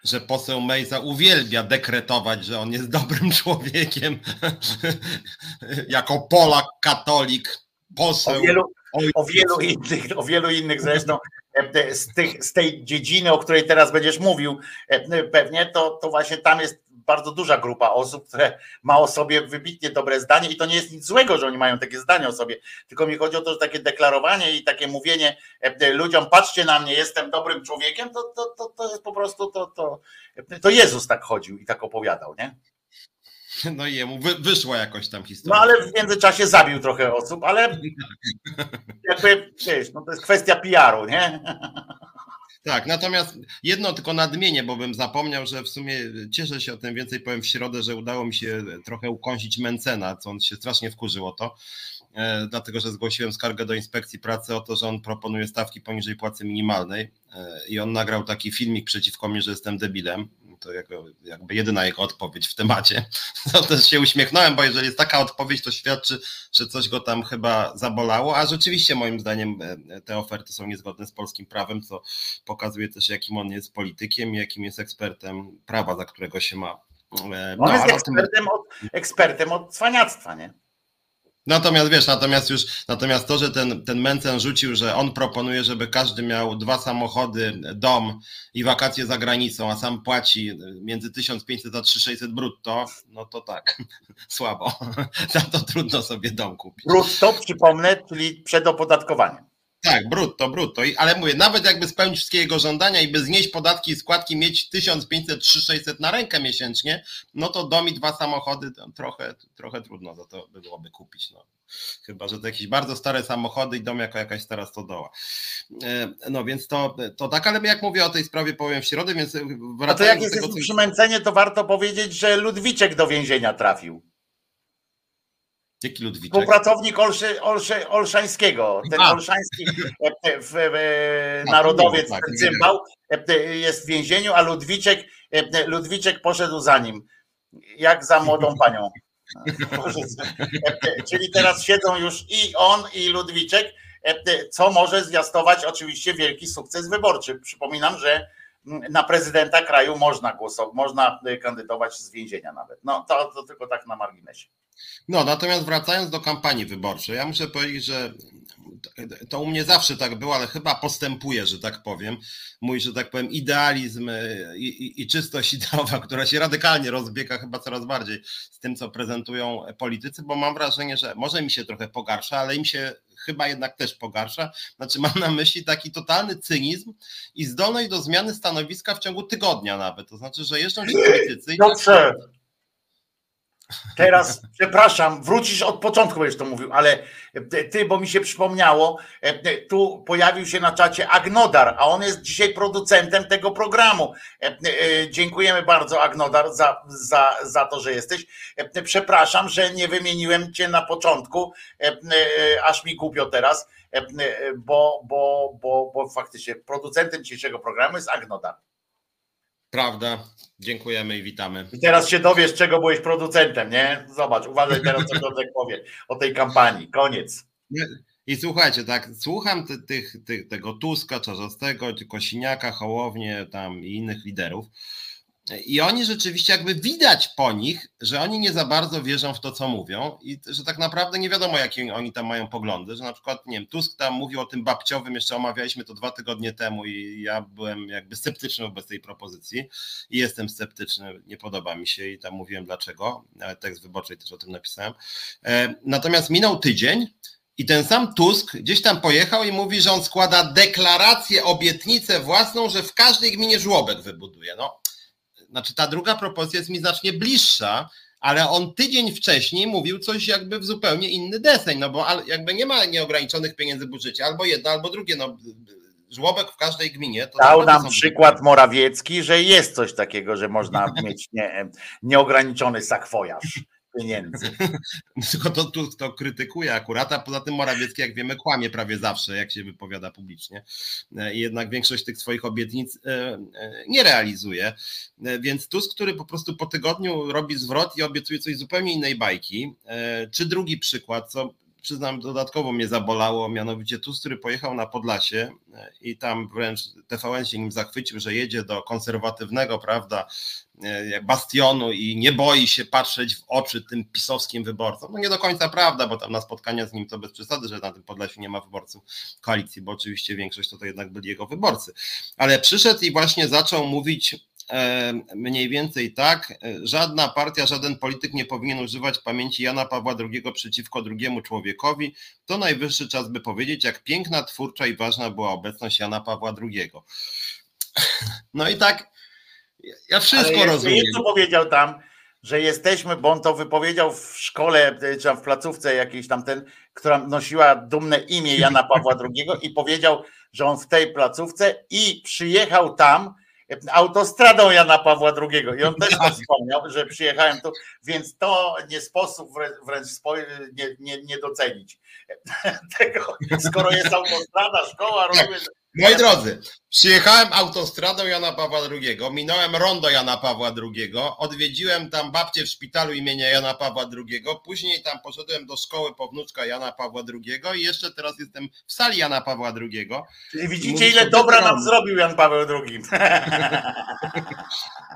S2: że poseł Mejza uwielbia dekretować, że on jest dobrym człowiekiem, (laughs) jako Polak, katolik, poseł.
S1: O wielu, o wielu, innych, o wielu innych zresztą z, tych, z tej dziedziny, o której teraz będziesz mówił, pewnie to, to właśnie tam jest bardzo duża grupa osób, które ma o sobie wybitnie dobre zdanie i to nie jest nic złego, że oni mają takie zdanie o sobie, tylko mi chodzi o to, że takie deklarowanie i takie mówienie ludziom, patrzcie na mnie, jestem dobrym człowiekiem, to, to, to, to jest po prostu, to, to, to Jezus tak chodził i tak opowiadał, nie?
S2: No i jemu wy, wyszła jakoś tam historia.
S1: No ale w międzyczasie zabił trochę osób, ale (laughs) jakby, wiesz, no to jest kwestia PR-u, nie? (laughs)
S2: Tak, natomiast jedno tylko nadmienię, bo bym zapomniał, że w sumie cieszę się o tym więcej powiem w środę, że udało mi się trochę ukąsić Mencena, co on się strasznie wkurzyło to, e, dlatego że zgłosiłem skargę do inspekcji pracy o to, że on proponuje stawki poniżej płacy minimalnej e, i on nagrał taki filmik przeciwko mnie, że jestem debilem to jakby jedyna jego odpowiedź w temacie. To (laughs) też się uśmiechnąłem, bo jeżeli jest taka odpowiedź, to świadczy, że coś go tam chyba zabolało, a rzeczywiście moim zdaniem e, te oferty są niezgodne z polskim prawem, co pokazuje też jakim on jest politykiem i jakim jest ekspertem prawa, za którego się ma.
S1: E, no, on jest ekspertem, od, ekspertem od cwaniactwa, nie?
S2: Natomiast wiesz, natomiast już, natomiast to, że ten, ten Mencen rzucił, że on proponuje, żeby każdy miał dwa samochody, dom i wakacje za granicą, a sam płaci między 1500 a 3600 brutto, no to tak, (laughs) słabo. (laughs) Za to trudno sobie dom kupić.
S1: Brutto, przypomnę, czyli przed opodatkowaniem.
S2: Tak, brutto, brutto. Ale mówię, nawet jakby spełnić wszystkie jego żądania i by znieść podatki i składki, mieć 1500, 3600 na rękę miesięcznie, no to dom i dwa samochody trochę, trochę trudno za to byłoby kupić. No. Chyba, że to jakieś bardzo stare samochody i dom jako jakaś stara stodoła. E, no więc to, to tak, ale jak mówię o tej sprawie powiem w środę, więc
S1: wracając A to jak jest tego, co... przymęcenie, to warto powiedzieć, że Ludwiczek do więzienia trafił.
S2: Jaki Ludwiczek?
S1: Współpracownik Olszy, Olszy, Olszańskiego, ten A. Olszański e, e, w, w, narodowiec, tak, ten cymbał, e, jest w więzieniu, a Ludwiczek, Ludwiczek poszedł za nim, jak za młodą panią. (laughs) Czyli teraz siedzą już i on, i Ludwiczek, co może zwiastować oczywiście wielki sukces wyborczy. Przypominam, że na prezydenta kraju można głosować, można kandydować z więzienia nawet. No to, to tylko tak na marginesie.
S2: No, natomiast wracając do kampanii wyborczej, ja muszę powiedzieć, że to u mnie zawsze tak było, ale chyba postępuje, że tak powiem. Mój, że tak powiem, idealizm i, i, i, czystość (laughs) ideowa, która się radykalnie rozbiega chyba coraz bardziej z tym, co prezentują politycy, bo mam wrażenie, że może mi się trochę pogarsza, ale im się chyba jednak też pogarsza. Znaczy mam na myśli taki totalny cynizm i zdolność do zmiany stanowiska w ciągu tygodnia nawet. To znaczy, że jeżdżą ci (laughs) politycy...
S1: Dobrze, Teraz, przepraszam, wrócisz od początku, będziesz to mówił, ale ty, bo mi się przypomniało, e, tu pojawił się na czacie Agnodar, a on jest dzisiaj producentem tego programu. E, e, dziękujemy bardzo, Agnodar, za, za, za to, że jesteś. Przepraszam, że nie wymieniłem cię na początku, aż mi głupio teraz, bo, bo, bo, bo faktycznie producentem dzisiejszego programu jest Agnodar.
S2: Prawda. Dziękujemy i witamy.
S1: I teraz się dowiesz, czego byłeś producentem, nie? Zobacz, uważaj teraz, co Piotrek powie o tej kampanii. Koniec.
S2: I słuchajcie, tak, słucham ty, tych, ty, tego Tuska, Czarzastego, Kosiniaka, Hołownie tam i innych liderów i oni rzeczywiście jakby widać po nich, że oni nie za bardzo wierzą w to, co mówią i że tak naprawdę nie wiadomo, jakie oni tam mają poglądy, że na przykład, nie wiem, Tusk tam mówił o tym babciowym, jeszcze omawialiśmy to dwa tygodnie temu i ja byłem jakby sceptyczny wobec tej propozycji i jestem sceptyczny, nie podoba mi się i tam mówiłem dlaczego, tekst wyborczy też o tym napisałem. E, natomiast minął tydzień, i ten sam Tusk gdzieś tam pojechał i mówi, że on składa deklarację, obietnicę własną, że w każdej gminie żłobek wybuduje. No, znaczy ta druga propozycja jest mi znacznie bliższa, ale on tydzień wcześniej mówił coś jakby w zupełnie inny deseń, no bo jakby nie ma nieograniczonych pieniędzy w budżecie, albo jedno, albo drugie, no żłobek w każdej gminie.
S1: To Dał nam przykład Morawiecki, że jest coś takiego, że można (laughs) mieć nie, nieograniczony sakwojarz pieniędzy. (laughs)
S2: Tylko to, to, to krytykuje akurat, a poza tym Morawiecki, jak wiemy, kłamie prawie zawsze, jak się wypowiada publicznie. E, I jednak większość tych swoich obietnic e, e, nie realizuje. Więc Tusk, który po prostu po tygodniu robi zwrot i obiecuje coś zupełnie innej bajki. Czy drugi przykład, co przyznam, dodatkowo mnie zabolało, mianowicie Tusk, który pojechał na Podlasie i tam wręcz TVN się nim zachwycił, że jedzie do konserwatywnego, prawda, E, bastionu i nie boi się patrzeć w oczy tym pisowskim wyborcom. No nie do końca prawda, bo tam na spotkania z nim to bez przesady, że na tym Podlasiu nie ma wyborców koalicji, bo oczywiście większość to, to jednak byli jego wyborcy. Ale przyszedł i właśnie zaczął mówić e, mniej więcej tak, żadna partia, żaden polityk nie powinien używać pamięci Jana Pawła II przeciwko drugiemu człowiekowi. To najwyższy czas, by powiedzieć, jak piękna, twórcza i ważna była obecność Jana Pawła II. No i tak, ja wszystko rozumiem.
S1: Co powiedział tam, że jesteśmy, bo on to wypowiedział w szkole, czy w placówce jakiejś tam ten, która nosiła dumne imię Jana Pawła II i powiedział, że on w tej placówce i przyjechał tam autostradą Jana Pawła II i on też (laughs) to wspomniał, że przyjechałem tu, więc to nie sposób wręcz nie, nie, nie docenić (laughs) tego, skoro jest autostrada, szkoła, (laughs) rozumiem,
S2: Moi drodzy, przyjechałem autostradą Jana Pawła II, minąłem rondo Jana Pawła II, odwiedziłem tam babcię w szpitalu imienia Jana Pawła II, później tam poszedłem do szkoły pownuczka Jana Pawła II i jeszcze teraz jestem w sali Jana Pawła II.
S1: Czyli widzicie, ile dobra nam zrobił Jan Paweł II. (laughs)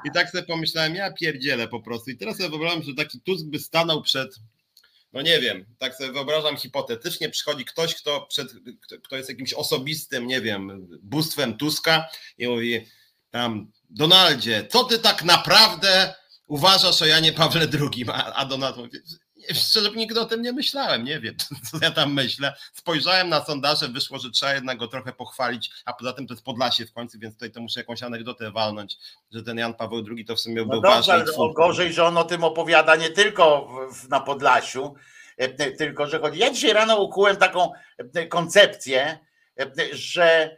S2: I tak sobie pomyślałem, ja pierdzielę po prostu. I teraz sobie wyobrażam, że taki Tusk by stanął przed no nie wiem, tak sobie wyobrażam hipotetycznie, przychodzi ktoś, kto, przed, kto jest jakimś osobistym, nie wiem, bóstwem Tuska i mówi tam, Donaldzie, co ty tak naprawdę uważasz o Janie Pawle II? A, a Donald mówi, szczerze nigdy o tym nie myślałem, nie wiem, (laughs) co ja tam myślę. Spojrzałem na sondaże, wyszło, że trzeba jednak go trochę pochwalić, a poza tym to jest Podlasie w końcu, więc tutaj to muszę jakąś anegdotę walnąć, że ten Jan Paweł II to w sumie no był dobrze, ważny.
S1: Ale gorzej, że on o tym opowiada nie tylko w, na Podlasiu, e, e, tylko że chodzi. Ja dzisiaj rano ukułem taką e, koncepcję, że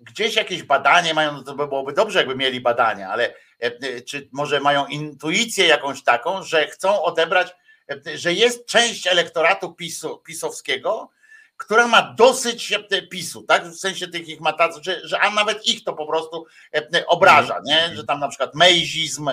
S1: gdzieś jakieś badanie mają, no to byłoby dobrze, jakby mieli badania, ale czy może mają intuicję jakąś taką, że chcą odebrać że jest część elektoratu PiSu, pisowskiego, która ma dosyć PiSu, tak? W sensie tych ich ma tacy, że, że a nawet ich to po prostu obraża, nie? Że tam na przykład mejzizm,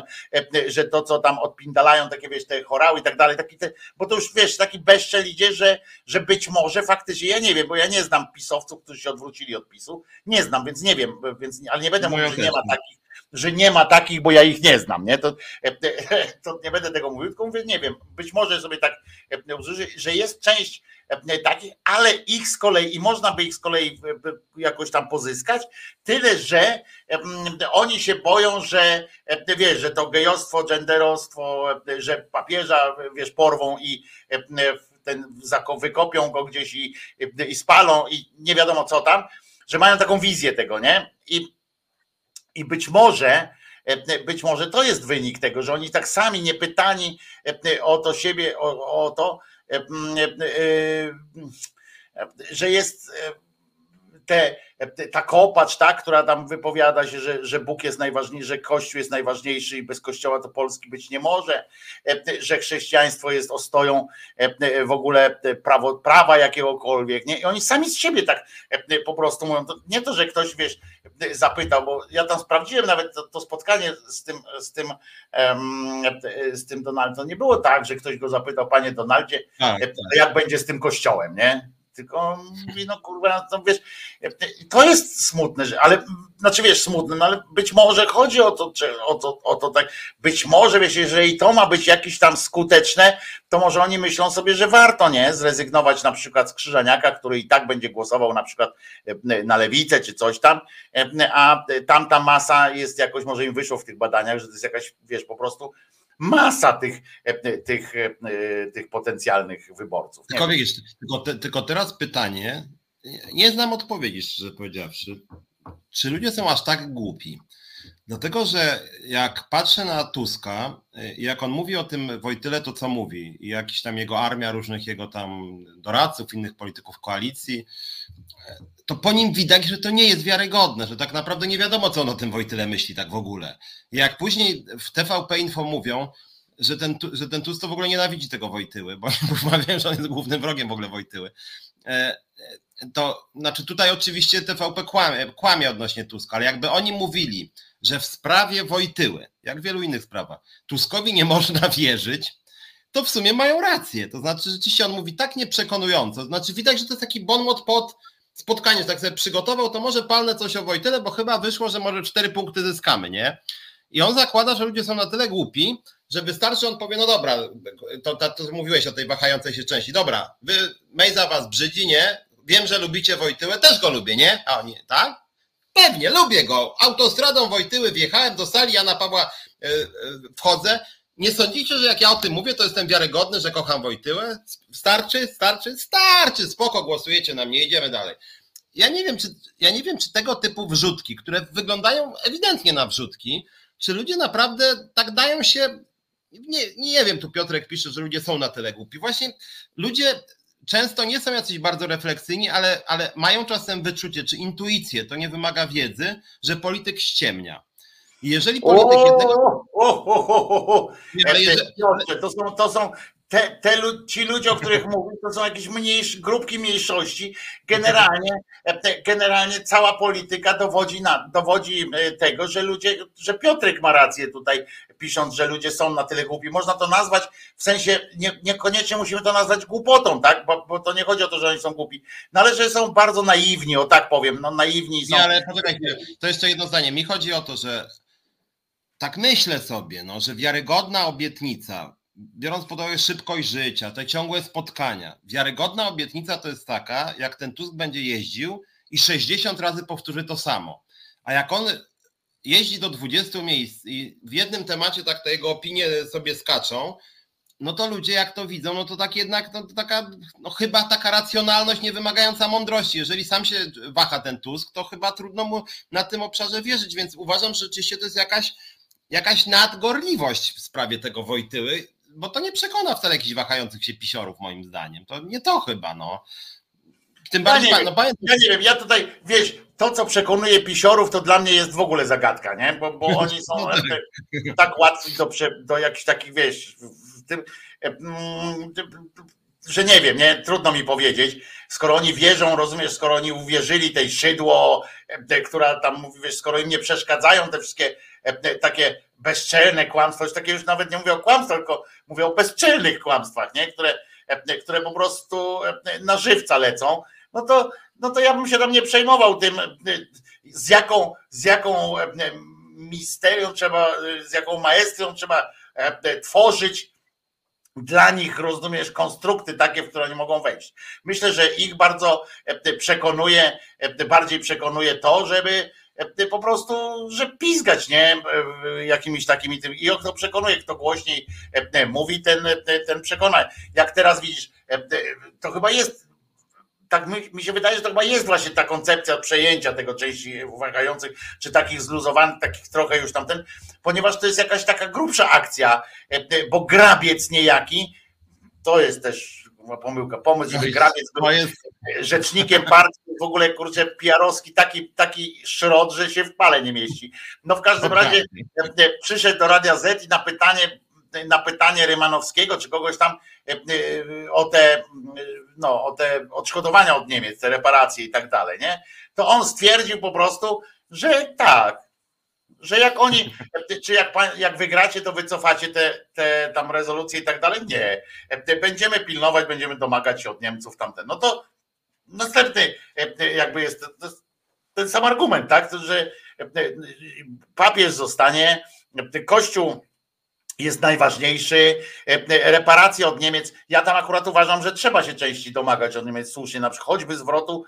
S1: że to, co tam odpindalają, takie wiesz, te chorały i tak dalej, taki te, bo to już wiesz, taki bezczel idzie, że, że być może faktycznie, ja nie wiem, bo ja nie znam pisowców, którzy się odwrócili od PiSu, nie znam, więc nie wiem, więc, ale nie będę mówił, że nie ma takich, że nie ma takich, bo ja ich nie znam, nie? To, (laughs) to nie będę tego mówił, tylko mówię, nie wiem, być może sobie tak że jest część takich, ale ich z kolei, i można by ich z kolei jakoś tam pozyskać, tyle, że oni się boją, że wiesz, że to gejostwo, genderostwo, że papieża, wiesz, porwą i ten wykopią go gdzieś i, i spalą i nie wiadomo co tam, że mają taką wizję tego, nie? I i być może, e, być może to jest wynik tego, że oni tak sami nie pytani e, o to siebie, o, o to, e, że jest te, ta kopacz, tak, która tam wypowiada się, że, że Bóg jest najważniejszy, że Kościół jest najważniejszy i bez Kościoła to Polski być nie może, że chrześcijaństwo jest ostoją w ogóle prawo, prawa jakiegokolwiek. Nie? I oni sami z siebie tak po prostu mówią. Nie to, że ktoś wiesz, zapytał, bo ja tam sprawdziłem nawet to, to spotkanie z tym, z tym, z tym Donaldem. Nie było tak, że ktoś go zapytał, panie Donaldzie, tak, tak. jak będzie z tym kościołem, nie? Tylko mówi, no kurwa, no wiesz, to jest smutne, ale znaczy wiesz, smutne, no ale być może chodzi o to, o to, o to tak, być może wiesz, jeżeli to ma być jakieś tam skuteczne, to może oni myślą sobie, że warto, nie, zrezygnować na przykład z Krzyżaniaka, który i tak będzie głosował na przykład e, na lewicę czy coś tam, e, a tamta masa jest jakoś, może im wyszło w tych badaniach, że to jest jakaś, wiesz, po prostu masa tych, e, tych, e, tych potencjalnych wyborców.
S2: Tylko, wiesz, tylko, te, tylko teraz pytanie, nie znam odpowiedzi, szczerze powiedziawszy. Czy ludzie są aż tak głupi? Dlatego, że jak patrzę na Tuska, e, jak on mówi o tym Wojtyle, to co mówi, i jakiś tam jego armia różnych jego tam doradców, innych polityków koalicji, to po nim widać, że to nie jest wiarygodne, że tak naprawdę nie wiadomo, co on o tym Wojtyle myśli tak w ogóle. Jak później w TVP Info mówią, że ten, że ten Tusk to w ogóle nienawidzi tego Wojtyły, bo (laughs) wiem, że on jest głównym wrogiem w ogóle Wojtyły. E, e, to znaczy tutaj oczywiście TVP kłamie, kłamie odnośnie Tuska, ale jakby oni mówili, że w sprawie Wojtyły, jak w wielu innych sprawach, Tuskowi nie można wierzyć, to w sumie mają rację. To znaczy, rzeczywiście on mówi tak nieprzekonująco. To znaczy, widać, że to jest taki bon mot pod spotkanie, że tak sobie przygotował, to może palnę coś o Wojtyle, bo chyba wyszło, że może cztery punkty zyskamy, nie? I on zakłada, że ludzie są na tyle głupi, że wystarczy, on powie, no dobra, to, to, to mówiłeś o tej wahającej się części, dobra, wy, Mejza was brzydzi, nie? Wiem, że lubicie Wojtyłę, też go lubię, nie? A oni, tak? Pewnie, lubię go. Autostradą Wojtyły wjechałem do sali Jana Pawła, e, e, wchodzę. Nie sądzicie, że jak ja o tym mówię, to jestem wiarygodny, że kocham Wojtyłę? Starczy, starczy, starczy, spoko, głosujecie na mnie, idziemy dalej. Ja nie wiem, czy, ja nie wiem, czy tego typu wrzutki, które wyglądają ewidentnie na wrzutki, czy ludzie naprawdę tak dają się. Nie, nie wiem, tu Piotrek pisze, że ludzie są na tyle głupi. Właśnie ludzie często nie są jacyś bardzo refleksyjni, ale, ale mają czasem wyczucie czy intuicję, to nie wymaga wiedzy, że polityk ściemnia. I jeżeli polityk jednego.
S1: O, o, o, o. To, są, to są te, te, ci ludzie, o których (laughs) mówię, to są jakieś mniejsze, grupki mniejszości. Generalnie, e, generalnie cała polityka dowodzi, na, dowodzi e, tego, że ludzie, że Piotrek ma rację tutaj, pisząc, że ludzie są na tyle głupi. Można to nazwać, w sensie nie, niekoniecznie musimy to nazwać głupotą, tak? Bo, bo, to nie chodzi o to, że oni są głupi, no ale że są bardzo naiwni, o tak powiem, no naiwni są.
S2: Nie, ale poczekaj, to jeszcze jedno zdanie. Mi chodzi o to, że tak myślę sobie, no, że wiarygodna obietnica biorąc pod uwagę szybkość życia, te ciągłe spotkania, wiarygodna obietnica to jest taka, jak ten Tusk będzie jeździł i 60 razy powtórzy to samo. A jak on jeździ do 20 miejsc i w jednym temacie tak te jego opinie sobie skaczą, no to ludzie jak to widzą, no to tak jednak no, to taka, no chyba taka racjonalność nie wymagająca mądrości. Jeżeli sam się waha ten Tusk, to chyba trudno mu na tym obszarze wierzyć, więc uważam, że rzeczywiście to jest jakaś, jakaś nadgorliwość w sprawie tego Wojtyły bo to nie przekona wcale jakichś wahających się pisiorów, moim zdaniem. To nie to chyba, no.
S1: Tym bardziej, ja, nie no, wiem, ja nie wiem, ja tutaj, wiesz, to co przekonuje pisiorów, to dla mnie jest w ogóle zagadka, nie? Bo, bo oni są (laughs) no tak. (laughs) tak łatwi do, do jakichś takich, wiesz, tym, że nie wiem, nie, trudno mi powiedzieć, skoro oni wierzą, rozumiesz, skoro oni uwierzyli tej szydło, te, która tam mówi, wiesz, skoro im nie przeszkadzają te wszystkie takie bezczelne kłamstwa, już takie już nawet nie mówię o kłamstwach, tylko mówię o bezczelnych kłamstwach, nie? Które, które po prostu na żywca lecą, no to, no to ja bym się tam nie przejmował tym, z jaką, z jaką misterią trzeba, z jaką maestrią trzeba tworzyć dla nich, rozumiesz, konstrukty takie, w które oni mogą wejść. Myślę, że ich bardzo przekonuje, bardziej przekonuje to, żeby E, po prostu, że pizgać, nie? E, jakimiś takimi tym. I kto przekonuje, kto głośniej e, mówi, ten, ten przekona. Jak teraz widzisz, to chyba jest tak mi, mi, się wydaje, że to chyba jest właśnie ta koncepcja przejęcia tego części uwagających, czy takich zluzowanych, takich trochę już tamten, ponieważ to jest jakaś taka grubsza akcja, bo grabiec niejaki, to jest też pomyłka, pomysł, żeby grabiec był rzecznikiem partii, w ogóle kurczę Piarowski taki, taki szrot, że się w pale nie mieści. No w każdym razie e, przyszedł do Radia Z i na pytanie, na pytanie Rymanowskiego, czy kogoś tam e, e, o te, no, o te odszkodowania od Niemiec, te reparacje i tak dalej, nie? To on stwierdził po prostu, że tak, że jak oni, czy jak, jak wygracie, to wycofacie te, te tam rezolucje i tak dalej? Nie. Będziemy pilnować, będziemy domagać się od Niemców tamten. No to następny jakby jest ten sam argument, tak? Że papież zostanie, Kościół jest najważniejszy. Reparacje od Niemiec. Ja tam akurat uważam, że trzeba się częściej domagać od Niemiec słusznie, na przykład choćby zwrotu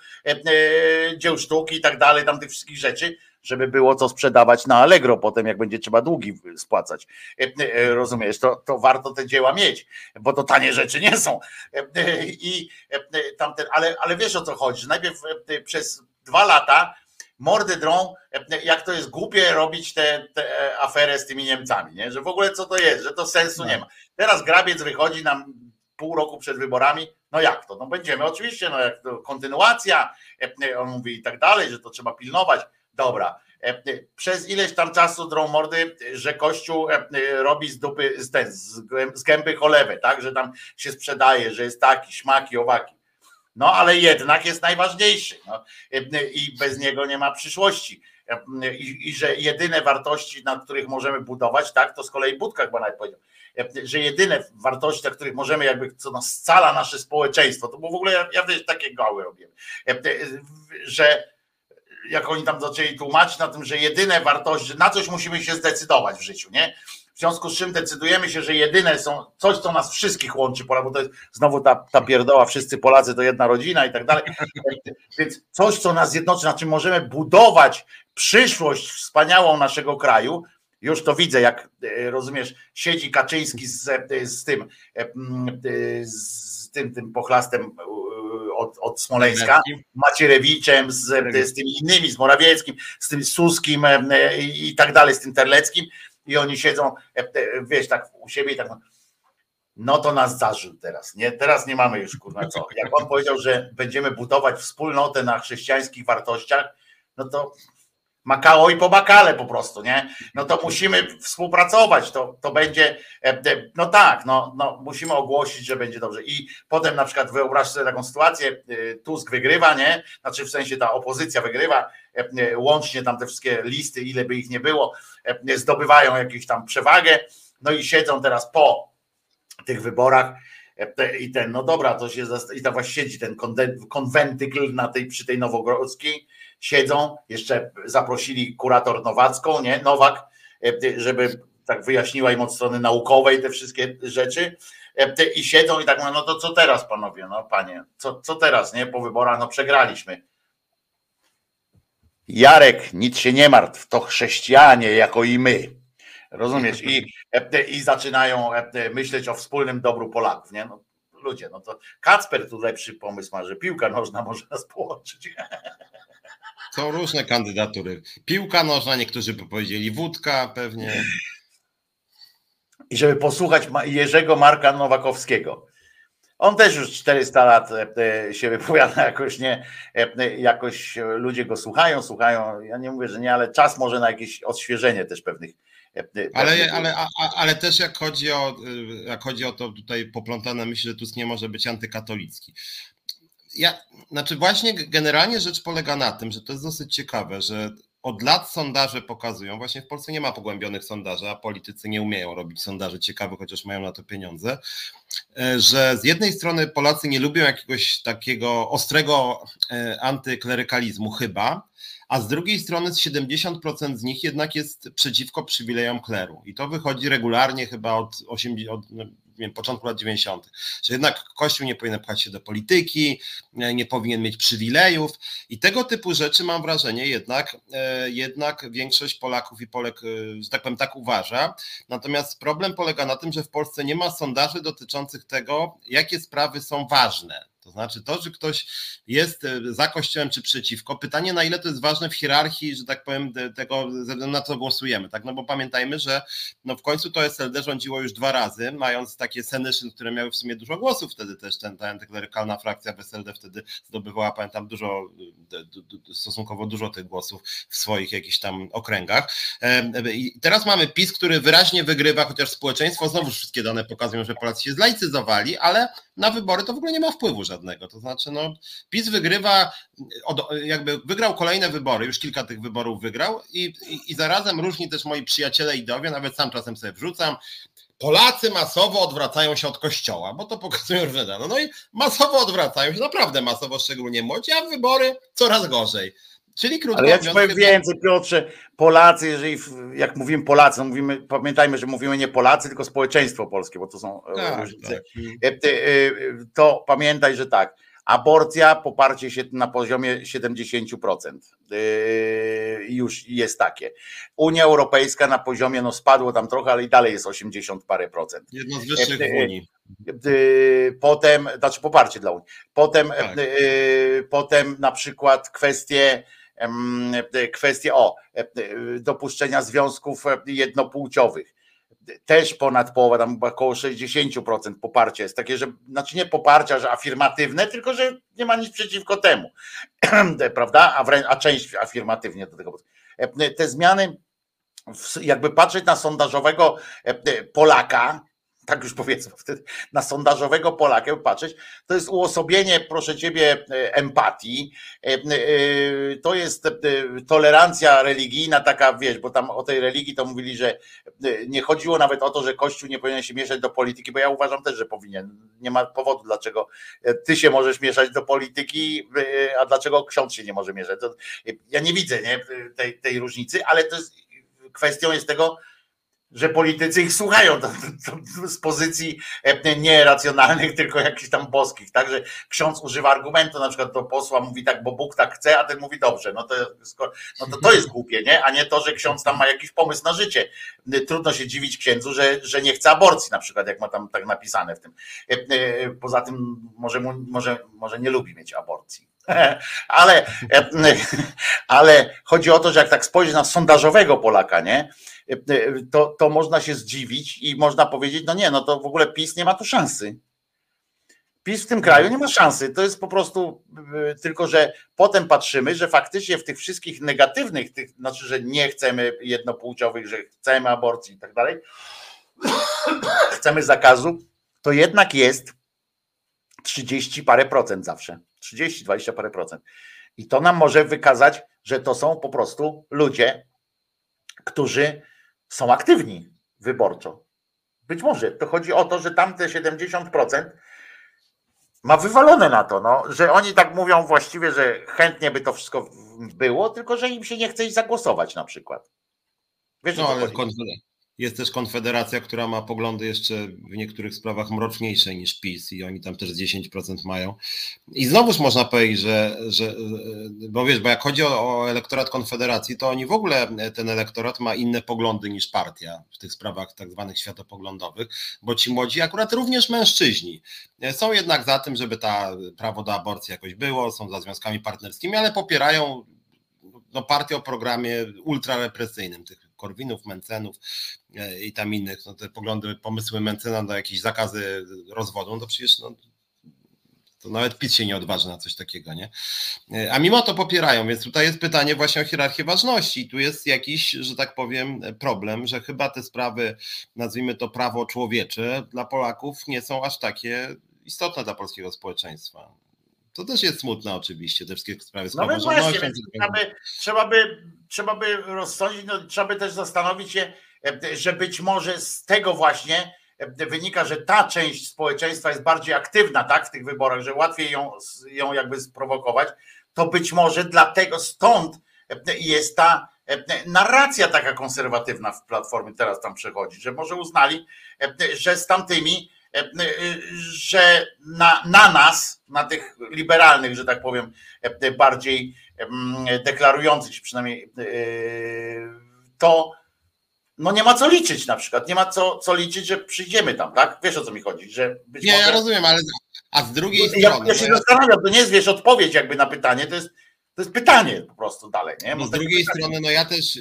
S1: dzieł sztuki i tak dalej, tam tych wszystkich rzeczy, żeby było co sprzedawać na Allegro potem, jak będzie trzeba długi spłacać. E, e, rozumiesz, to, to warto te dzieła mieć, bo to tanie rzeczy nie są. E, I tamten, ale, ale wiesz o co chodzi, że najpierw przez dwa lata mordy drą, jak to jest głupie robić tę aferę z tymi Niemcami, nie? że w ogóle co to jest, że to sensu nie ma. Teraz grabiec wychodzi nam pół roku przed wyborami, no jak to? No będziemy oczywiście, no jak to kontynuacja, on mówi i tak dalej, że to trzeba pilnować. Dobra. E, e, przez ileś tam czasu drą mordy, że Kościół e, robi z dupy, z, ten, z gęby cholewę, tak? Że tam się sprzedaje, że jest taki, śmaki, owaki. No ale jednak jest najważniejszy. No. I bez niego nie ma przyszłości. I, I, że jedyne wartości, na których możemy budować, tak, to z kolei Budka chyba nawet powiedział, że jedyne wartości, na których możemy jakby, co nas scala nasze społeczeństwo, to bo w ogóle ja, ja takie gały robię, że jak oni tam zaczęli tłumaczyć na tym, że jedyne wartości, na coś musimy się zdecydować w życiu, nie? w związku z czym decydujemy się, że jedyne są coś, co nas wszystkich łączy, bo to jest znowu ta, ta pierdoła, wszyscy Polacy to jedna rodzina i tak dalej. (laughs) Więc coś, co nas zjednoczy, na czym możemy budować przyszłość wspaniałą naszego kraju, już to widzę, jak e, rozumiesz, siedzi Kaczyński z, e, z tym, e, z tym, tym pochlastem od, od Smoleńska, Macierewiczem, z, z tymi innymi, z Morawieckim, z tym Suskim i, i tak dalej, z tym Terleckim i oni siedzą, wiesz, tak u siebie i tak no to nas zażył teraz, nie? Teraz nie mamy już kurwa co. Jak on powiedział, że będziemy budować wspólnotę na chrześcijańskich wartościach, no to Makao i po Makale po prostu, nie? No to musimy współpracować, to, to będzie, e, e, no tak, no, no musimy ogłosić, że będzie dobrze. I potem na przykład wyobraź sobie taką sytuację, e, Tusk wygrywa, nie? Znaczy w sensie ta opozycja wygrywa, łącznie tam te wszystkie listy, ile by ich nie było, zdobywają jakąś tam przewagę, no i siedzą teraz po tych wyborach i ten, no dobra, to się, i tam właśnie siedzi ten konwentykl na tej, przy tej Nowogrodzkiej, siedzą, jeszcze zaprosili kurator Nowacką, nie, Nowak, e, żeby tak wyjaśniła im od strony naukowej te wszystkie rzeczy e, i siedzą i tak mówią, no to co teraz panowie, no panie, co, co teraz, nie, po wyborach, no przegraliśmy. Jarek, nic się nie martw, to chrześcijanie jako i my. Rozumiesz? I, e, i zaczynają myśleć o wspólnym dobru Polaków. Nie? No, ludzie, no to Kacper tu lepszy pomysł ma, że piłka nożna (laughs) może nas połączyć.
S2: Są różne kandydatury. Piłka nożna, niektórzy by powiedzieli wódka pewnie.
S1: I żeby posłuchać Jerzego Marka Nowakowskiego. On też już 400 lat e, e, się wypowiada, (laughs) jakoś nie, e, jakoś ludzie go słuchają, słuchają. Ja nie mówię, że nie, ale czas może na jakieś odświeżenie też pewnych.
S2: Ale, ale, ale też jak chodzi, o, jak chodzi o to tutaj poplątane myślę, że Tusk nie może być antykatolicki. Ja, znaczy właśnie generalnie rzecz polega na tym, że to jest dosyć ciekawe, że od lat sondaże pokazują, właśnie w Polsce nie ma pogłębionych sondaży, a politycy nie umieją robić sondaży ciekawych, chociaż mają na to pieniądze, e, że z jednej strony Polacy nie lubią jakiegoś takiego ostrego e, antyklerykalizmu chyba, a z drugiej strony 70% z nich jednak jest przeciwko przywilejom kleru. I to wychodzi regularnie chyba od, 80, od wiem, początku lat 90., że jednak Kościół nie powinien pchać się do polityki, e, nie powinien mieć przywilejów i tego typu rzeczy mam wrażenie jednak, e, jednak większość Polaków i Polek, e, że tak powiem, tak uważa. Natomiast problem polega na tym, że w Polsce nie ma sondaży dotyczących tego, jakie sprawy są ważne to znaczy to, że ktoś jest e, za kościołem czy przeciwko, pytanie na ile to jest ważne w hierarchii, że tak powiem, tego, na co głosujemy, tak? No bo pamiętajmy, że no w końcu to SLD rządziło już dwa razy, mając takie Senyszyn, które miały w sumie dużo głosów wtedy też, ten, ta antyklerykalna frakcja w SLD wtedy zdobywała, pamiętam, dużo, stosunkowo dużo tych głosów w swoich jakichś tam okręgach. I teraz mamy PiS, który wyraźnie wygrywa, chociaż społeczeństwo, znowu wszystkie dane pokazują, że Polacy się zlaicyzowali, ale na wybory to w ogóle nie ma wpływu żadnego. To znaczy, no, PiS wygrywa, jakby wygrał kolejne wybory, już kilka tych wyborów wygrał i, i, i zarazem różni też moi przyjaciele idowie, nawet sam czasem sobie wrzucam, Polacy masowo odwracają się od kościoła, bo to pokazują różne dane. No i masowo odwracają się, naprawdę masowo, szczególnie młodzi, a wybory coraz gorzej. Czyli krótko
S1: Ale ja ci powiem więcej, Piotrze, Polacy, jeżeli, jak mówimy Polacy, no mówimy, pamiętajmy, że mówimy nie Polacy, tylko społeczeństwo polskie, bo to są e, tak, różnice. Tak. E, e, to pamiętaj, że tak, aborcja, poparcie się na poziomie 70%. Już jest takie. Unia Europejska na poziomie, no spadło tam trochę, ale i dalej jest 80 parę procent.
S2: Jedno z wyższych w Unii.
S1: Potem, znaczy poparcie dla Unii. Potem, tak. potem na przykład kwestie kwestie o dopuszczenia związków jednopłciowych. Też ponad połowa, tam około 60% poparcia jest takie, że znaczy nie poparcia, że afirmatywne, tylko że nie ma nic przeciwko temu. (clears throat) Prawda? A, wręcz, a część afirmatywnie do tego. Te zmiany, jakby patrzeć na sondażowego Polaka, tak już powiedzmy, wtedy na sondażowego Polakę patrzeć, to jest uosobienie, proszę ciebie, e, empatii, e, e, to jest tolerancja religijna, taka wiesz, bo tam o tej religii to mówili, że nie chodziło nawet o to, że Kościół nie powinien się mieszać do polityki, bo ja uważam też, że powinien. Nie ma powodu, dlaczego ty się możesz mieszać do polityki, a dlaczego ksiądz się nie może mieszać. ja nie widzę nie, tej, tej różnicy, ale to jest kwestią jest tego, że politycy ich słuchają to, to, to z pozycji e, nie racjonalnych, tylko jakichś tam boskich. Także ksiądz używa argumentu, na przykład do posła mówi tak, bo Bóg tak chce, a ten mówi dobrze. No to, no to, to jest głupie, nie? A nie to, że ksiądz tam ma jakiś pomysł na życie. Trudno się dziwić księdzu, że, że nie chce aborcji, na przykład, jak ma tam tak napisane w tym. E, e, poza tym może, może, może nie lubi mieć aborcji. (laughs) Ale, (laughs) ale chodzi o to, że jak tak spojrzy na sondażowego Polaka, nie? To, to można się zdziwić i można powiedzieć, no nie, no to w ogóle PiS nie ma tu szansy. PiS w tym kraju nie ma szansy. To jest po prostu tylko, że potem patrzymy, że faktycznie w tych wszystkich negatywnych, tych, znaczy, że nie chcemy jednopłciowych, że chcemy aborcji i tak dalej, (coughs) chcemy zakazu, to jednak jest 30 parę procent zawsze. 30, 20 parę procent. I to nam może wykazać, że to są po prostu ludzie, którzy są aktywni wyborczo. Być może to chodzi o to, że tamte 70% ma wywalone na to, no, że oni tak mówią właściwie, że chętnie by to wszystko było, tylko że im się nie chce zagłosować na przykład.
S2: Wiesz, no, ale jest też Konfederacja, która ma poglądy jeszcze w niektórych sprawach mroczniejsze niż PiS i oni tam też 10% mają. I znowuż można powiedzieć, że, że bo wiesz, bo jak chodzi o, o elektorat Konfederacji, to oni w ogóle, ten elektorat ma inne poglądy niż partia w tych sprawach tak zwanych światopoglądowych, bo ci młodzi, akurat również mężczyźni, są jednak za tym, żeby ta prawo do aborcji jakoś było, są za związkami partnerskimi, ale popierają no, partię o programie ultrarepresyjnym, tych Korwinów, Mencenów i tam innych, no te poglądy, pomysły Mencena na jakieś zakazy rozwodu, no to przecież no, to nawet PiS się nie odważy na coś takiego, nie? E, a mimo to popierają, więc tutaj jest pytanie właśnie o hierarchię ważności. Tu jest jakiś, że tak powiem, problem, że chyba te sprawy, nazwijmy to prawo człowiecze, dla Polaków nie są aż takie istotne dla polskiego społeczeństwa. To też jest smutne oczywiście, te wszystkie sprawy z
S1: no właśnie, trzeba by, trzeba, by, trzeba by rozsądzić, no, trzeba by też zastanowić się, e, że być może z tego właśnie e, wynika, że ta część społeczeństwa jest bardziej aktywna tak, w tych wyborach, że łatwiej ją, ją jakby sprowokować, to być może dlatego stąd e, jest ta narracja taka konserwatywna w Platformie teraz tam przechodzi, że może uznali, że z tamtymi E, e, że na, na nas, na tych liberalnych, że tak powiem, e, bardziej deklarujących się przynajmniej, to no nie ma co liczyć na przykład, nie ma co, co liczyć, że przyjdziemy tam, tak? Wiesz o co mi chodzi, że
S2: Nie, może... ja rozumiem, ale a z drugiej
S1: ja, strony... Ja się no zastanawiam, to nie jest, wiesz, odpowiedź jakby na pytanie, to jest, to jest pytanie po prostu dalej, nie?
S2: No z drugiej strony, no ja też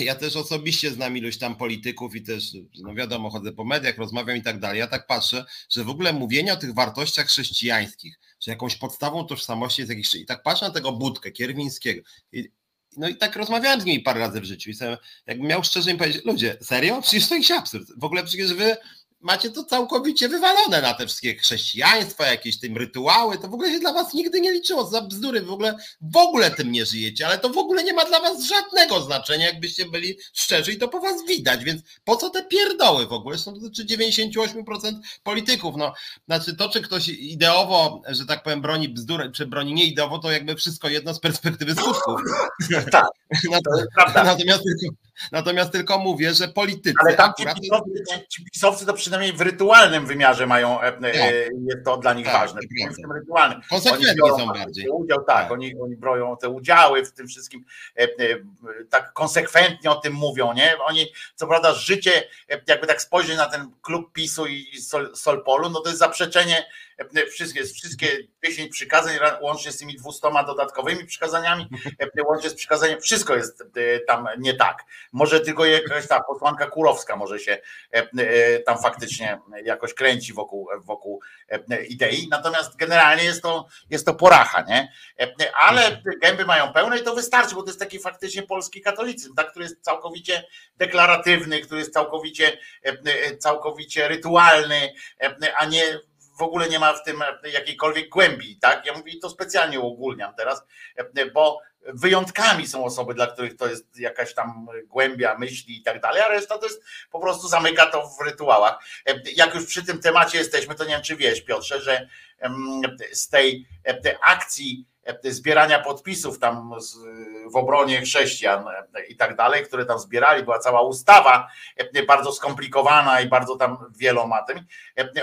S2: ja też osobiście znam iluś tam polityków i też, no wiadomo, chodzę po mediach, rozmawiam i tak dalej. Ja tak patrzę, że w ogóle mówienie o tych wartościach chrześcijańskich, że jakąś podstawą tożsamości jest jakiś. I tak patrzę na tego budkę Kierwińskiego. I, no i tak rozmawiałem z nimi parę razy w życiu i sobie, jakbym miał szczerze im powiedzieć, ludzie, serio? Przecież to jakiś absurd. W ogóle przecież wy macie to całkowicie wywalone na te wszystkie chrześcijaństwa, jakieś tym rytuały, to w ogóle się dla was nigdy nie liczyło, za bzdury, w ogóle, w ogóle tym nie żyjecie, ale to w ogóle nie ma dla was żadnego znaczenia, jakbyście byli szczerzy i to po was widać, więc po co te pierdoły w ogóle, są to znaczy 98% polityków, no, znaczy to, czy ktoś ideowo, że tak powiem, broni bzdury, czy broni nie ideowo, to jakby wszystko jedno z perspektywy skutków.
S1: Tak. (laughs)
S2: Natomiast tylko, Natomiast tylko mówię, że politycy.
S1: Ale tam ci pisowcy, ci pisowcy to przynajmniej w rytualnym wymiarze mają, e, e, tak. jest to dla nich tak, ważne. W tym rytualnym.
S2: Konsekwentni są bardziej.
S1: Udział, tak, tak, Oni, oni broją te udziały w tym wszystkim, e, tak konsekwentnie o tym mówią, nie? Oni, co prawda, życie, jakby tak spojrzeć na ten klub PiSu i Sol, Solpolu, no to jest zaprzeczenie wszystkie, wszystkie 10 przykazań, łącznie z tymi 200 dodatkowymi przykazaniami, (laughs) łącznie z przykazaniem, wszystko jest tam nie tak. Może tylko jakaś ta posłanka Kurowska może się tam faktycznie jakoś kręci wokół, wokół idei, natomiast generalnie jest to, jest to poracha, nie? Ale gęby mają pełne i to wystarczy, bo to jest taki faktycznie polski katolicyzm, tak, który jest całkowicie deklaratywny, który jest całkowicie, całkowicie rytualny, a nie w ogóle nie ma w tym jakiejkolwiek głębi, tak? Ja mówię to specjalnie uogólniam teraz, bo wyjątkami są osoby, dla których to jest jakaś tam głębia myśli i tak dalej, a reszta to jest po prostu zamyka to w rytuałach. Jak już przy tym temacie jesteśmy, to nie wiem, czy wiesz, Piotrze, że z tej, tej akcji zbierania podpisów tam w obronie chrześcijan i tak dalej, które tam zbierali, była cała ustawa bardzo skomplikowana i bardzo tam wieloma tym.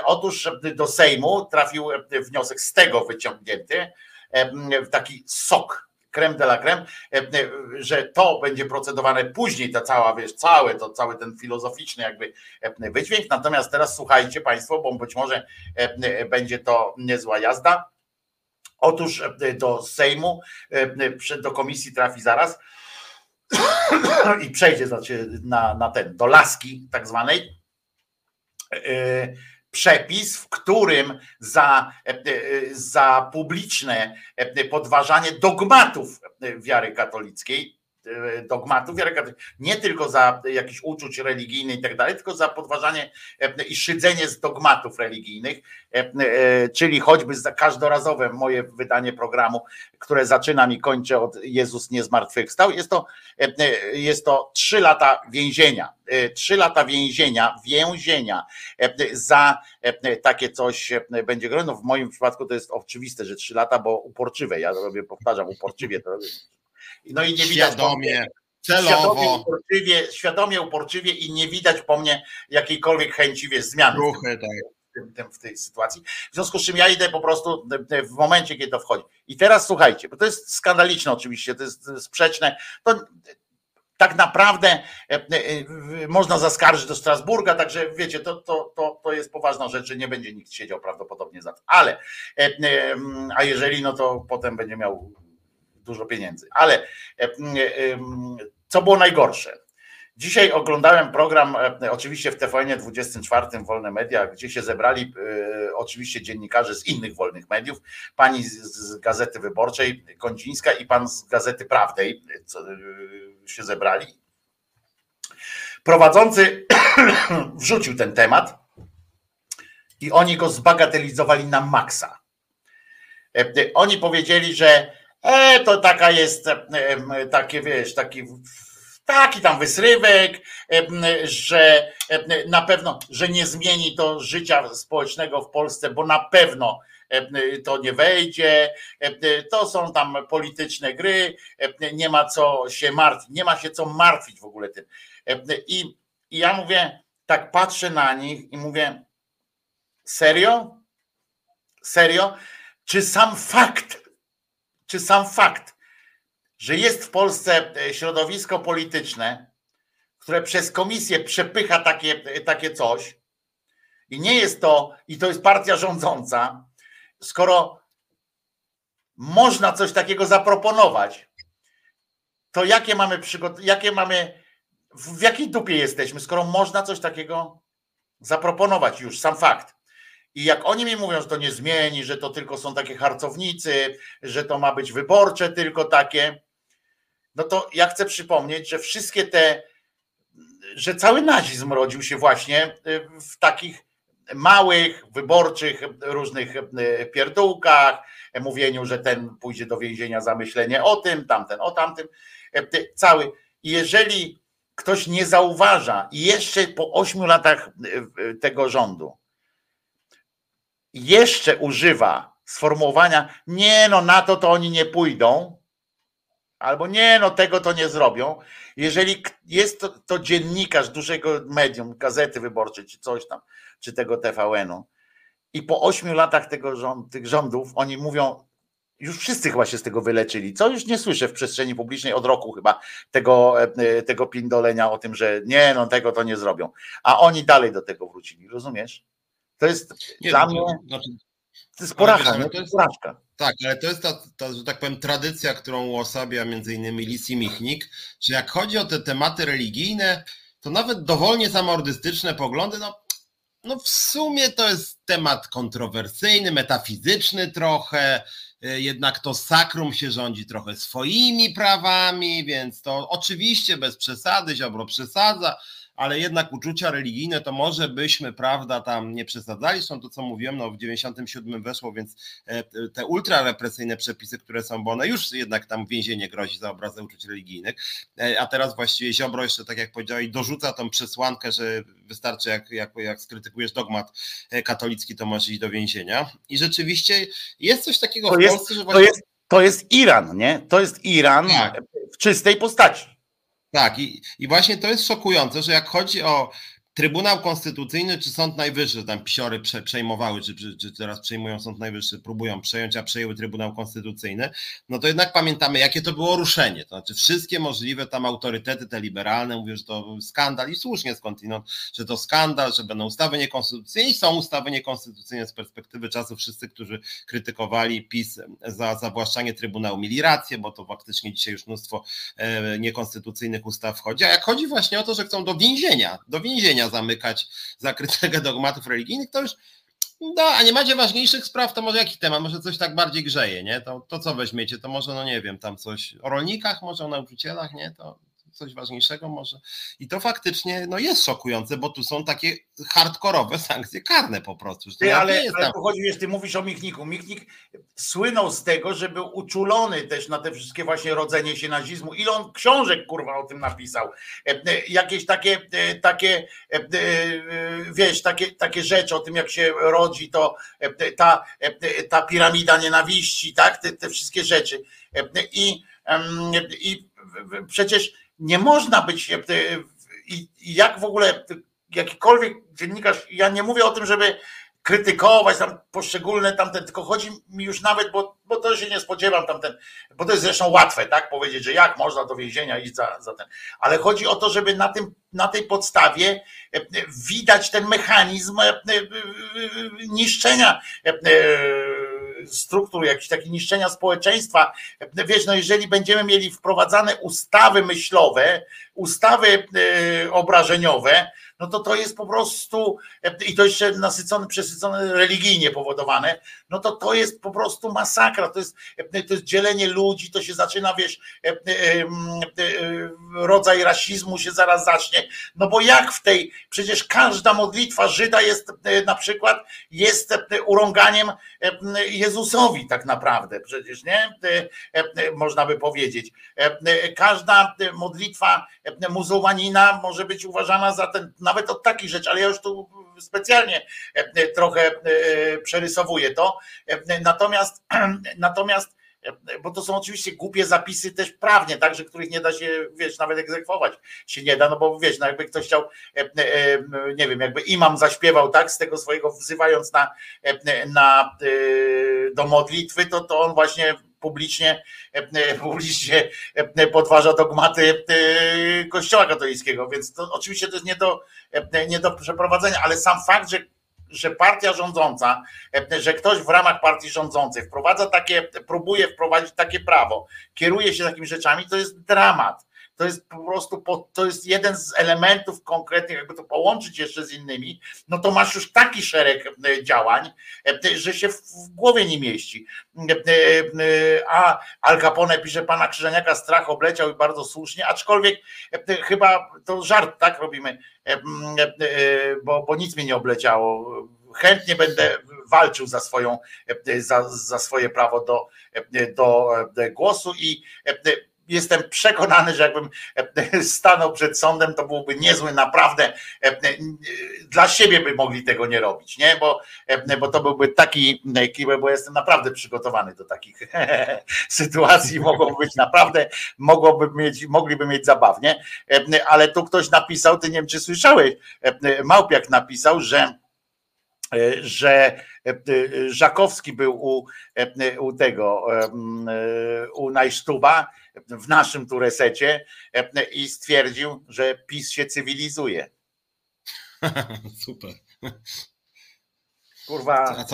S1: Otóż do Sejmu trafił wniosek z tego wyciągnięty, taki sok creme de la creme, że to będzie procedowane później, ta cała, wiesz, cały, to, cały ten filozoficzny jakby wydźwięk. Natomiast teraz słuchajcie Państwo, bo być może będzie to niezła jazda. Otóż do Sejmu, do komisji trafi zaraz (coughs) i przejdzie znaczy na, na ten, do laski tak zwanej. Przepis, w którym za, e, e, za publiczne e, podważanie dogmatów wiary katolickiej E, dogmatów wiary nie tylko za jakieś uczuć religijnych i tak dalej, tylko za podważanie e, i szydzenie z dogmatów religijnych, e, czyli choćby za każdorazowe moje wydanie programu, które zaczynam i kończę od Jezus nie zmartwychwstał, jest to, jest to trzy lata więzienia. Trzy lata więzienia, więzienia za takie coś będzie groźne. No w moim przypadku to jest oczywiste, że trzy lata, bo uporczywe, ja robię, powtarzam, uporczywie to robię
S2: no i nie widać świadomie, celowo.
S1: Świadomie uporczywie, świadomie, uporczywie i nie widać po mnie jakiejkolwiek chęci wiesz, zmiany
S2: Ruchy, tak.
S1: w, tym, w tej sytuacji. W związku z czym ja idę po prostu w momencie, kiedy to wchodzi. I teraz słuchajcie, bo to jest skandaliczne oczywiście, to jest sprzeczne. To, tak naprawdę e, e, można zaskarżyć do Strasburga, także wiecie, to, to, to, to jest poważna rzecz, że nie będzie nikt siedział prawdopodobnie za to. Ale, e, a jeżeli, no to potem będzie miał dużo pieniędzy. Ale e, e, co było najgorsze? Dzisiaj oglądałem program, e, oczywiście w TVN 24 Wolne Media, gdzie się zebrali oczywiście dziennikarze z innych wolnych mediów, pani z Gazety Wyborczej Kądzińska i pan z Gazety Prawdej się zebrali. Prowadzący (coughs) wrzucił ten temat i oni go zbagatelizowali na maksa. Oni powiedzieli, że E, to taka jest, takie wiesz, taki, taki tam wysrywek, że na pewno, że nie zmieni to życia społecznego w Polsce, bo na pewno to nie wejdzie, to są tam polityczne gry, nie ma co się martwić, nie ma się co martwić w ogóle tym. I, i ja mówię, tak patrzę na nich i mówię, serio? Serio? Czy sam fakt, czy sam fakt, że jest w Polsce e, środowisko polityczne, które przez komisję przepycha takie, e, takie coś, i nie jest to, i to jest partia rządząca, skoro można coś takiego zaproponować, to jakie mamy przygotowania, jakie mamy, w jakiej dupie jesteśmy, skoro można coś takiego zaproponować już, sam fakt. I jak oni mi mówią, że to nie zmieni, że to tylko są takie harcownicy, że to ma być wyborcze tylko takie, no to ja chcę przypomnieć, że wszystkie te, że cały nazizm rodził się właśnie y, w takich małych, wyborczych, różnych y, pierdółkach, mówieniu, że ten pójdzie do więzienia za myślenie o tym, tamten o tamtym. Y, cały. Jeżeli ktoś nie zauważa i jeszcze po ośmiu latach tego rządu, jeszcze używa sformułowania, nie no, na to to oni nie pójdą, albo nie no, tego to nie zrobią. Jeżeli jest to, to dziennikarz dużego medium, gazety wyborczej, czy coś tam, czy tego TVN-u, i po ośmiu latach tego rząd, tych rządów oni mówią, już wszyscy chyba się z tego wyleczyli. Co już nie słyszę w przestrzeni publicznej od roku chyba tego, e, tego pindolenia o tym, że nie, no tego to nie zrobią. A oni dalej do tego wrócili, rozumiesz? To jest nie, dla mnie. Znaczy, to jest porażka, to jest, porażka.
S2: Tak, ale to jest ta, ta, że tak powiem, tradycja, którą uosabia między innymi Lisi Michnik, że jak chodzi o te tematy religijne, to nawet dowolnie zamordystyczne poglądy, no, no w sumie to jest temat kontrowersyjny, metafizyczny trochę, y, jednak to sakrum się rządzi trochę swoimi prawami, więc to oczywiście bez przesady, Ziobro przesadza, ale jednak uczucia religijne to może byśmy, prawda, tam nie przesadzali, są to co mówiłem, no w 97 weszło, więc e, te ultrarepresyjne przepisy, które są, bo one już jednak tam więzienie grozi za obrazę uczuć religijnych, e, a teraz właściwie Ziobro jeszcze, tak jak powiedziałeś, dorzuca tą przesłankę, że wystarczy jak, jak, jak skrytykujesz dogmat e, katolicki, to możesz iść do więzienia i rzeczywiście jest coś takiego
S1: to
S2: w
S1: jest,
S2: Polsce, że
S1: właśnie... To jest to jest Iran, nie? To jest Iran tak. w czystej postaci.
S2: Tak, i, i właśnie to jest szokujące, że jak chodzi o Trybunał Konstytucyjny czy Sąd Najwyższy, tam pisiory prze, przejmowały, czy, czy, czy, teraz przejmują Sąd Najwyższy, próbują przejąć, a przejęły Trybunał Konstytucyjny, no to jednak pamiętamy, jakie to było ruszenie. To znaczy, wszystkie możliwe tam autorytety, te liberalne, mówią, że to skandal i słusznie skądinąd, że to skandal, że będą ustawy niekonstytucyjne i są ustawy niekonstytucyjne z perspektywy czasu. Wszyscy, którzy krytykowali PiS za zawłaszczanie Trybunału, mieli rację, bo to faktycznie dzisiaj już mnóstwo e, niekonstytucyjnych ustaw wchodzi. A jak chodzi właśnie o to, że chcą do więzienia, do więzienia zamykać zakrytego dogmatów religijnych, to już no, a nie macie ważniejszych spraw, to może jaki temat? Może coś tak bardziej grzeje, nie? To, to co weźmiecie? To może, no nie wiem, tam coś o rolnikach, może o nauczycielach, nie? To coś ważniejszego może. I to faktycznie no, jest szokujące, bo tu są takie hardkorowe sankcje karne po prostu.
S1: Ty, ale, ale tu chodzi, wiesz, ty mówisz o Michniku. Michnik słynął z tego, że był uczulony też na te wszystkie właśnie rodzenie się nazizmu. Ile on książek, kurwa, o tym napisał. E, e, jakieś takie, e, takie wiesz, takie, takie rzeczy o tym, jak się rodzi to ta, ta piramida nienawiści, tak? Te, te wszystkie rzeczy. I, i przecież nie można być e, i jak w ogóle jakikolwiek dziennikarz, ja nie mówię o tym, żeby krytykować tam poszczególne tamten, tylko chodzi mi już nawet, bo, bo to się nie spodziewam tamten, bo to jest zresztą łatwe, tak, powiedzieć, że jak można do więzienia iść za, za ten, ale chodzi o to, żeby na tym, na tej podstawie e, widać ten mechanizm e, niszczenia struktur, jakieś takie niszczenia społeczeństwa. Wiesz, no jeżeli będziemy mieli wprowadzane ustawy myślowe, ustawy e, obrażeniowe, no to to jest po prostu, i to jeszcze nasycone, przesycone religijnie powodowane, no to to jest po prostu masakra, to jest, to jest dzielenie ludzi, to się zaczyna, wiesz, rodzaj rasizmu się zaraz zacznie, no bo jak w tej, przecież każda modlitwa Żyda jest na przykład, jest urąganiem Jezusowi tak naprawdę, przecież nie, można by powiedzieć. Każda modlitwa muzułmanina może być uważana za ten, nawet od takich rzeczy, ale ja już tu specjalnie trochę przerysowuję to. Natomiast, (clears throat) natomiast bo to są oczywiście głupie zapisy też prawnie, także których nie da się, wiesz, nawet egzekwować się nie da, no bo wiesz, no jakby ktoś chciał, nie wiem, jakby imam zaśpiewał tak z tego swojego wzywając na, na do modlitwy, to, to on właśnie publicznie, publicznie podważa dogmaty Kościoła katolickiego, więc to oczywiście to jest nie do, nie do przeprowadzenia, ale sam fakt, że że partia rządząca, że ktoś w ramach partii rządzącej wprowadza takie, próbuje wprowadzić takie prawo, kieruje się takimi rzeczami, to jest dramat to jest po prostu, to jest jeden z elementów konkretnych, jakby to połączyć jeszcze z innymi, no to masz już taki szereg e, działań, e, że się w głowie nie mieści. E, a Al Capone pisze, pana Krzyżeniaka strach obleciał i bardzo słusznie, aczkolwiek chyba to żart, tak robimy, bo, bo nic mnie nie obleciało. Chętnie będę walczył za, swoją, za, za swoje prawo do, do głosu i jestem przekonany, że jakbym e, stanął przed sądem, to byłby niezły, naprawdę e, e, dla siebie by mogli tego nie robić, nie? Bo, bo to byłby taki bo jestem naprawdę przygotowany do takich (laughs) sytuacji, mogłoby być naprawdę, mogłoby mieć, mogliby mieć zabawnie, ale tu ktoś napisał, ty nie wiem, czy słyszałeś, Małpiak napisał, że że Żakowski był u, u tego, u Najsztuba w naszym tu resecie e, i stwierdził, że PiS się cywilizuje. (laughs)
S2: Super.
S1: Kurwa.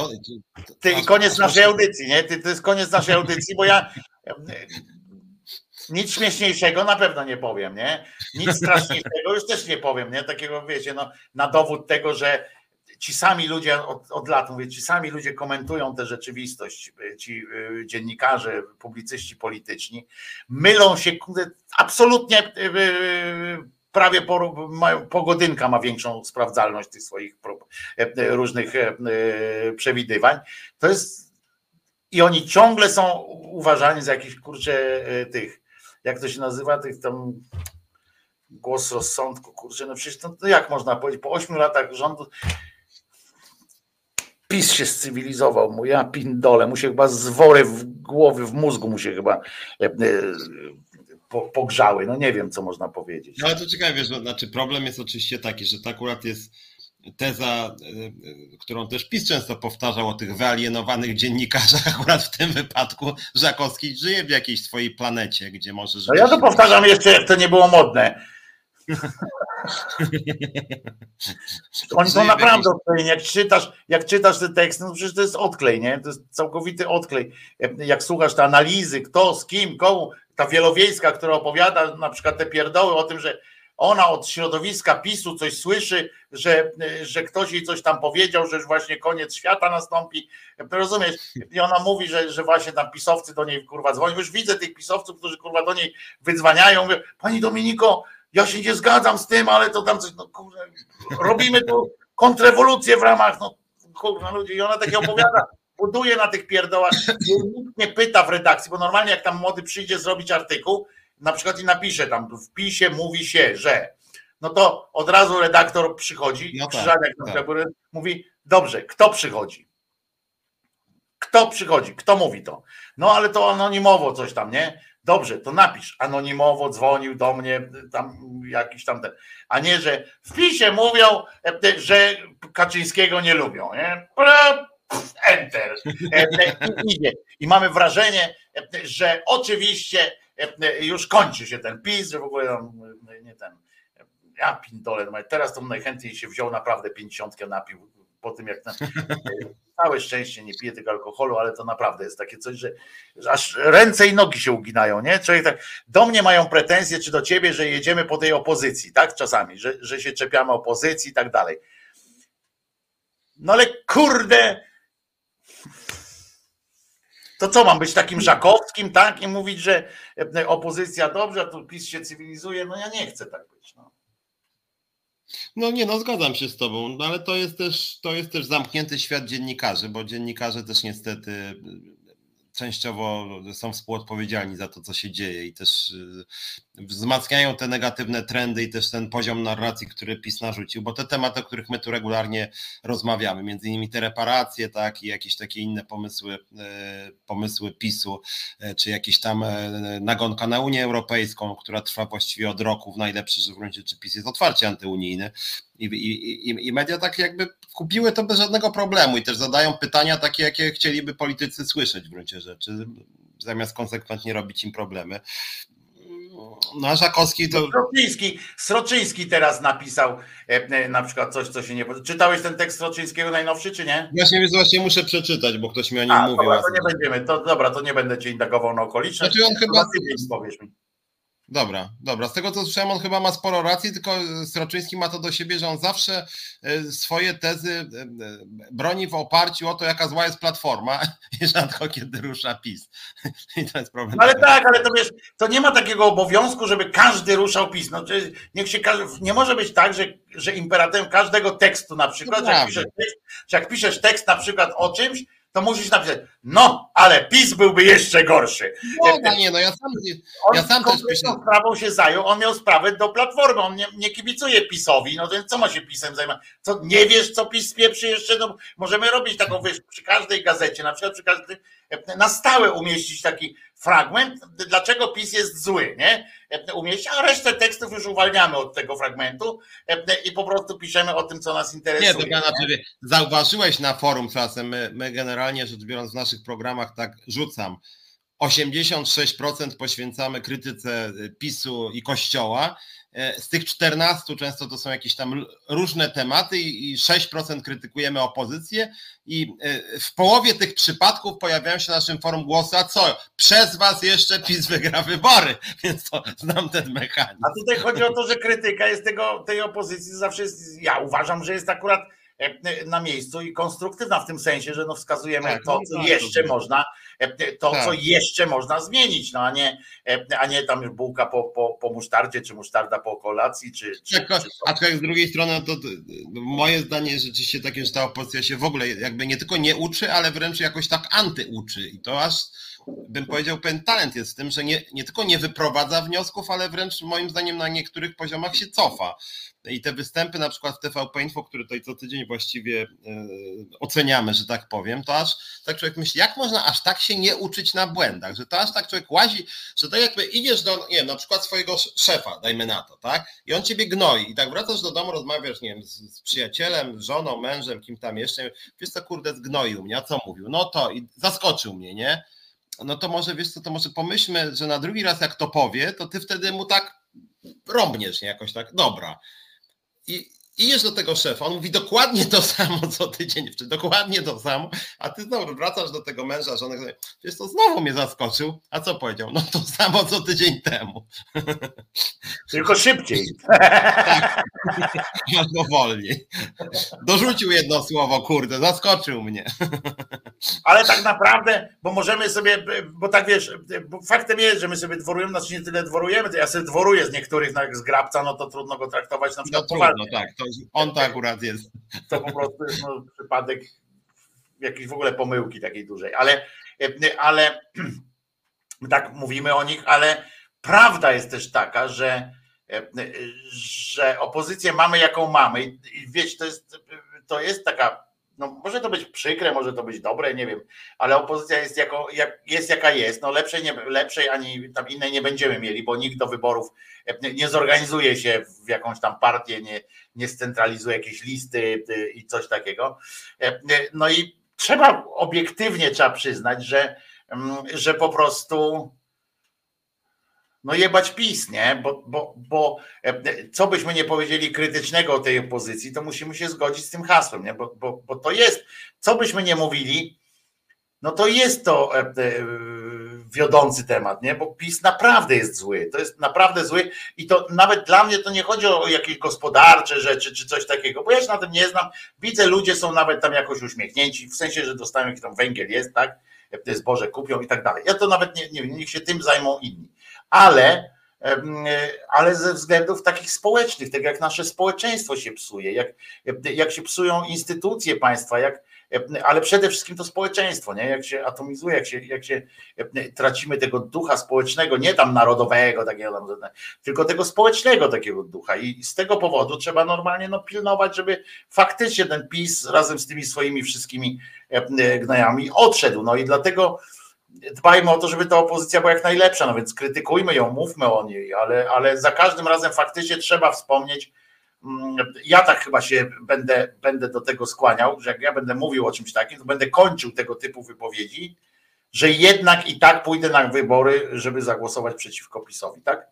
S1: Ty, i koniec naszej audycji, nie? Ty, to jest koniec naszej audycji, bo ja e, nic śmieszniejszego na pewno nie powiem, nie? Nic straszniejszego już też nie powiem, nie? Takiego, wiecie, no, na dowód tego, że ci sami ludzie od, od lat, mówię, ci sami ludzie komentują tę rzeczywistość, ci y, dziennikarze, publicyści polityczni, mylą się absolutnie y, y, prawie pogodynka ma większą sprawdzalność tych swoich różnych przewidywań. To jest i oni ciągle są uważani za jakichś kurczę tych, jak to się nazywa, tych tam głos rozsądku, kurczę, no przecież to, to jak można powiedzieć, po ośmiu latach rządu PiS się scywilizował, mu ja pindole, mu się chyba zwory w głowy, w mózgu mu się chyba e, e, pogrzały. No nie wiem, co można powiedzieć.
S2: No ale to ciekawe, wiesz, znaczy problem jest oczywiście taki, że to akurat jest teza, którą też PiS często powtarzał o tych wyalienowanych dziennikarzach, (laughs) akurat w tym wypadku Żakowski żyje w jakiejś swojej planecie, gdzie może...
S1: No ja to powtarzam jeszcze, jak to nie było modne. Oni są naprawdę odklejeni. Jak czytasz, jak czytasz te teksty, no przecież to jest odklej, nie? To jest całkowity odklej. Jak słuchasz te analizy, kto, z kim, komu, ta wielowiejska, która opowiada na przykład te pierdoły o tym, że ona od środowiska PiSu coś słyszy, że, że ktoś jej coś tam powiedział, że już właśnie koniec świata nastąpi. Rozumiesz? I ona mówi, że, że właśnie tam pisowcy do niej kurwa dzwonią. Już widzę tych pisowców, którzy kurwa do niej wydzwaniają. Mówię, Pani Dominiko, ja się nie zgadzam z tym, ale to tam coś, no kurwa, robimy tu kontrrewolucję w ramach, no kurwa ludzi. I ona takie opowiada buduje na tych pierdołach. Nikt nie pyta w redakcji, bo normalnie jak tam młody przyjdzie zrobić artykuł, na przykład i napisze tam w pisie mówi się, że no to od razu redaktor przychodzi, no tak, tak. mówi, dobrze, kto przychodzi? Kto przychodzi? Kto mówi to? No ale to anonimowo coś tam, nie? Dobrze, to napisz. Anonimowo dzwonił do mnie tam jakiś tam ten. A nie, że w pisie mówią, że Kaczyńskiego nie lubią. Nie? Enter. I, mamy wrażenie, że oczywiście E, już kończy się ten PiS, że w ogóle e, nie ten. Ja pindole, no teraz to najchętniej się wziął naprawdę pięćdziesiątkę napił po tym jak ten, (laughs) całe szczęście nie pije tego alkoholu, ale to naprawdę jest takie coś, że, że aż ręce i nogi się uginają, nie? Człowiek tak, do mnie mają pretensje, czy do ciebie, że jedziemy po tej opozycji, tak? Czasami, że, że się czepiamy opozycji i tak dalej. No ale kurde, to co, mam być takim Żakowskim, tak? I mówić, że e, opozycja dobrze, a tu PiS się cywilizuje? No ja nie chcę tak być. No.
S2: No nie, no zgadzam się z tobą, no ale to jest też, to jest też zamknięty świat dziennikarzy, bo dziennikarze też niestety częściowo są współodpowiedzialni za to, co się dzieje i też y, wzmacniają te negatywne trendy i też ten poziom narracji, który PiS narzucił, bo te tematy, o których my tu regularnie rozmawiamy, między innymi te reparacje, tak, i jakieś takie inne pomysły, e, pomysły PiSu, e, czy jakieś tam e, nagonka na Unię Europejską, która trwa właściwie od roku w najlepszym gruncie, czy PiS jest otwarcie antyunijny, i, i, i, media tak jakby kupiły to bez żadnego problemu i też zadają pytania takie, jakie chcieliby politycy słyszeć w gruncie rzeczy, zamiast konsekwentnie robić im problemy. No Żakowski to...
S1: Sroczyński, Sroczyński teraz napisał e, e, na przykład coś, co się nie... Czytałeś ten tekst Sroczyńskiego najnowszy, czy nie?
S2: Właśnie, więc właśnie muszę przeczytać, bo ktoś mi o nim a, mówił.
S1: Dobra, to nie będziemy, to dobra, to nie będę cię indagował na okoliczność. Znaczy on chyba... Powiesz mi.
S2: Dobra, dobra. Z tego co słyszałem, on chyba ma sporo racji, tylko Sroczyński ma to do siebie, że on zawsze e, swoje tezy e, e, broni w oparciu o to, jaka zła jest platforma (laughs) i rzadko kiedy rusza PiS. (laughs) I to jest problem.
S1: No ale tak, ale to wiesz, to nie ma takiego obowiązku, żeby każdy ruszał PiS. No, niech się nie może być tak, że, że imperatem każdego tekstu na przykład, jak piszesz, tekst, jak piszesz tekst na przykład o czymś, to musisz napisać, no, ale PiS byłby jeszcze gorszy.
S2: No, nie, no ja sam, ja sam też piszę.
S1: sprawą się zajął, on miał sprawę do Platformy, on nie, nie kibicuje PiSowi, no to co ma się PiSem zajmować? Co, nie wiesz, co PiS spieprzy jeszcze? No, możemy robić taką, wiesz, przy każdej gazecie, na przykład przy każdej, na stałe umieścić taki fragment, dlaczego PiS jest zły, nie? Umieścić, a resztę tekstów już uwalniamy od tego fragmentu i po prostu piszemy o tym, co nas interesuje.
S2: Nie, to ja znaczy, zauważyłeś na forum czasem, my, my generalnie rzecz biorąc w naszych programach tak rzucam, 86% poświęcamy krytyce PiSu i Kościoła, E, z tych 14 często to są jakieś tam różne tematy i 6% krytykujemy opozycję i e, w połowie tych przypadków pojawiają się na naszym forum głosy, a co, przez was jeszcze PiS wygra wybory, (laughs) więc to znam ten mechanizm.
S1: A tutaj chodzi o to, że krytyka jest tego, tej opozycji zawsze jest, ja uważam, że jest akurat e, na miejscu i konstruktywna w tym sensie, że no wskazujemy tak, to, no co tak, jeszcze można to, tak. co jeszcze można zmienić, no a nie, a nie tam już bułka po, po, po musztardzie, czy musztarda po kolacji, czy... czy,
S2: tak, czy a z drugiej strony to, to moje zdanie rzeczywiście takie, że ta opozycja się w ogóle jakby nie tylko nie uczy, ale wręcz jakoś tak antyuczy i to aż bym powiedział, pewien talent jest w tym, że nie, nie tylko nie wyprowadza wniosków, ale wręcz moim zdaniem na niektórych poziomach się cofa. I te występy na przykład w TVP Info, które tutaj co tydzień właściwie e, oceniamy, że tak powiem, to aż tak człowiek myśli, jak można aż tak się nie uczyć na błędach, że to aż tak człowiek łazi, że to jakby idziesz do, nie wiem, na przykład swojego szefa, dajmy na to, tak? I on ciebie gnoi i tak wracasz do domu, rozmawiasz, nie wiem, z, z przyjacielem, żoną, mężem, kim tam jeszcze, wiesz co, kurde, zgnoił mnie, a co mówił? No to i zaskoczył mnie, nie? no to może wiesz co, to może pomyślmy, że na drugi raz jak to powie, to ty wtedy mu tak rąbniesz, nie jakoś tak, dobra. I, idziesz do tego szefa, on mówi dokładnie to samo co tydzień, czy dokładnie to samo, a ty znowu wracasz do tego męża, żony, wiesz to znowu mnie zaskoczył, a co powiedział? No to samo co tydzień temu. (laughs)
S1: Tylko szybciej.
S2: tak, (laughs) albo wolniej. Dorzucił jedno słowo, kurde, zaskoczył mnie. (laughs)
S1: Ale tak naprawdę, bo możemy sobie, bo tak wiesz, bo faktem jest, że my sobie dworujemy, znaczy nie tyle dworujemy, to ja sobie dworuję z niektórych, no jak z grabca, no to trudno go traktować na przykład
S2: no, trudno, tak, to on to akurat jest.
S1: To po prostu jest no, przypadek jakiejś w ogóle pomyłki takiej dużej, ale, ale (clears throat) tak mówimy o nich, ale prawda jest też taka, że, że opozycję mamy jaką mamy. I wiecie, to jest, to jest taka no może to być przykre, może to być dobre, nie wiem, ale opozycja jest, jako, jak, jest jaka jest, no lepszej, nie, lepszej ani tam innej nie będziemy mieli, bo nikt do wyborów nie, nie zorganizuje się w jakąś tam partię, nie, nie scentralizuje jakieś listy y, i coś takiego. E, no i trzeba obiektywnie trzeba przyznać, że, mm, że po prostu no jebać PiS, nie? Bo, bo, bo e, co byśmy nie powiedzieli krytycznego o tej opozycji, to musimy się zgodzić z tym hasłem, nie? Bo, bo, bo to jest, co byśmy nie mówili, no to jest to e, e, wiodący temat, nie? Bo PiS naprawdę jest zły, to jest naprawdę zły i to nawet dla mnie to nie chodzi o jakieś gospodarcze rzeczy czy coś takiego, bo ja się na tym nie znam, widzę ludzie są nawet tam jakoś uśmiechnięci, w sensie, że dostają jakiś tam węgiel jest, tak? Zboże kupią i tak dalej. Ja to nawet nie, nie wiem, niech się tym zajmą inni ale, ale ze względów takich społecznych, tak jak nasze społeczeństwo się psuje, jak, jak się psują instytucje państwa, jak, ale przede wszystkim to społeczeństwo, nie? jak się atomizuje, jak się, jak się tracimy tego ducha społecznego, nie tam narodowego, takiego, tylko tego społecznego takiego ducha. I z tego powodu trzeba normalnie no, pilnować, żeby faktycznie ten PiS razem z tymi swoimi wszystkimi gnajami odszedł. No i dlatego dbajmy o to, żeby ta opozycja była jak najlepsza, no więc krytykujmy ją, mówmy o niej, ale, ale za każdym razem faktycznie trzeba wspomnieć, mm, ja tak chyba się będę, będę do tego skłaniał, że jak ja będę mówił o czymś takim, to będę kończył tego typu wypowiedzi, że jednak i tak pójdę na wybory, żeby zagłosować przeciwko PiSowi, tak?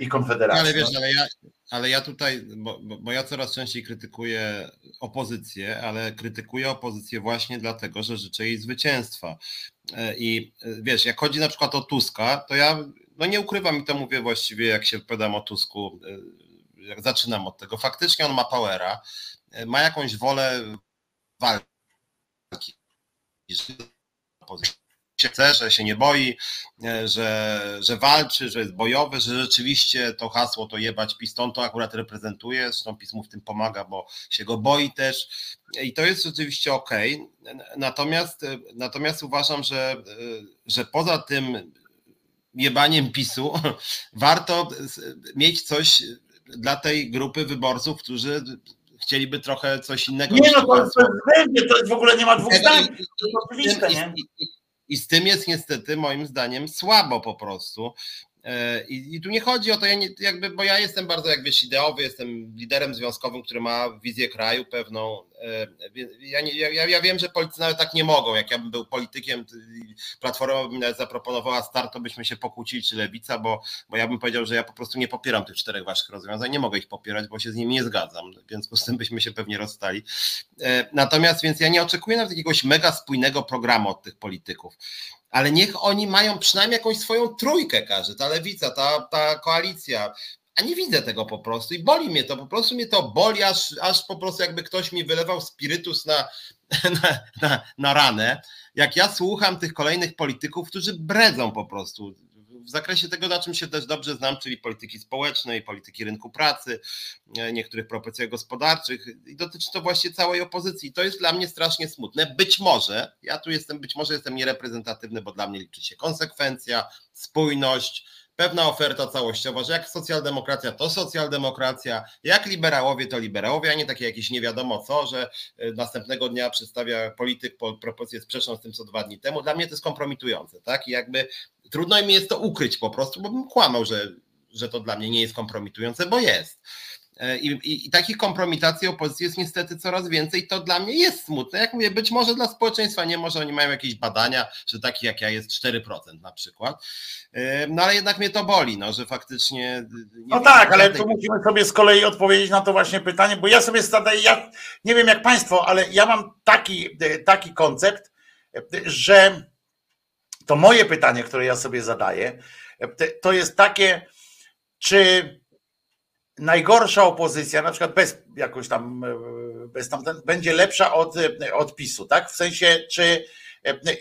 S1: I Konfederacji.
S2: Ale wiesz, ale ja, ale ja tutaj, bo, bo, ja coraz częściej krytykuję opozycję, ale krytykuję opozycję właśnie dlatego, że życzę jej zwycięstwa. E, I e, wiesz, jak chodzi na przykład o Tuska, to ja no nie ukrywam i to mówię właściwie, jak się pytam o Tusku, e, jak zaczynam od tego. Faktycznie on ma powera, ma jakąś wolę walki się chce, że się nie boi, e, że, że walczy, że jest bojowy, że rzeczywiście to hasło to jebać piston to akurat reprezentuje, zresztą PiS mu w tym pomaga, bo się go boi też i to jest rzeczywiście ok. Natomiast, e, natomiast uważam, że, e, że poza tym jebaniem PiSu (laughs) warto mieć coś dla tej grupy wyborców, którzy chcieliby trochę coś innego.
S1: Nie, no to, to, jest, to jest w ogóle nie ma dwóch zdań. To jest oczywiste, nie?
S2: I z tym jest niestety moim zdaniem słabo po prostu. E, I, I, tu nie chodzi o to, ja nie, jakby, bo ja jestem bardzo, jak wiesz, ideowy, jestem liderem związkowym, który ma wizję kraju pewną. E, ja, nie, ja, ja wiem, że politycy nawet tak nie mogą. Jak ja bym był politykiem, Platforma by mi nawet zaproponowała start, to byśmy się pokłócili, czy Lewica, bo, bo ja bym powiedział, że ja po prostu nie popieram tych czterech waszych rozwiązań, nie mogę ich popierać, bo się z nimi nie zgadzam. W związku z tym byśmy się pewnie rozstali. E, natomiast, więc ja nie oczekuję nawet jakiegoś mega spójnego programu od tych polityków ale niech oni mają przynajmniej jakąś swoją trójkę każdy, ta lewica, ta, ta koalicja, a nie widzę tego po prostu i boli mnie to, po prostu mnie to boli, aż, aż po prostu jakby ktoś mi wylewał spirytus na, (laughs) na, na, na ranę. Jak ja słucham tych kolejnych polityków, którzy bredzą po prostu w zakresie tego, na czym się też dobrze znam, czyli polityki społecznej, polityki rynku pracy, e, niektórych propozycjach gospodarczych i dotyczy to właśnie całej opozycji. To jest dla mnie strasznie smutne. Być może, ja tu jestem, być może jestem niereprezentatywny, bo dla mnie liczy się konsekwencja, spójność, pewna oferta całościowa, że jak socjaldemokracja to socjaldemokracja, jak liberałowie to liberałowie, a nie takie jakieś nie wiadomo co, że e, następnego dnia przedstawia polityk propozycję sprzeczną z tym, co dwa dni temu. Dla mnie to jest kompromitujące, tak? I jakby trudno mi jest to ukryć po prostu, bo bym kłamał, że, że to dla mnie nie jest kompromitujące, bo jest. E, I, i, I, takich kompromitacji opozycji jest niestety coraz więcej. To dla mnie jest smutne. Jak mówię, być może dla społeczeństwa nie, może oni mają jakieś badania, że taki jak ja jest 4% na przykład. E, no ale jednak mnie to boli, no, że faktycznie.
S1: No tak, ale tu musimy sobie z kolei odpowiedzieć na to właśnie pytanie, bo ja sobie zadaję, ja nie wiem jak Państwo, ale ja mam taki, e, taki koncept, że to moje pytanie, które ja sobie zadaję, to jest takie, czy najgorsza opozycja, na przykład bez jakoś tam, bez tamten, będzie lepsza od, od PiSu, tak? W sensie, czy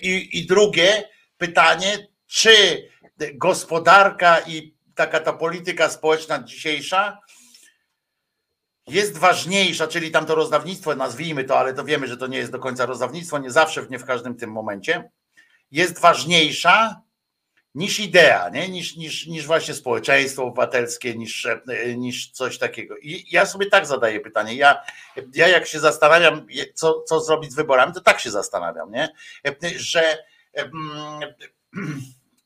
S1: i, i drugie pytanie, czy gospodarka i taka ta polityka społeczna dzisiejsza jest ważniejsza, czyli tam to rozdawnictwo, nazwijmy to, ale to wiemy, że to nie jest do końca rozdawnictwo, nie zawsze, nie w każdym tym momencie, jest ważniejsza niż idea, nie? Niż, niż, niż właśnie społeczeństwo obywatelskie, niż, niż coś takiego. I ja sobie tak zadaję pytanie. Ja, ja jak się zastanawiam, co, co zrobić z wyborami, to tak się zastanawiam, nie? Że,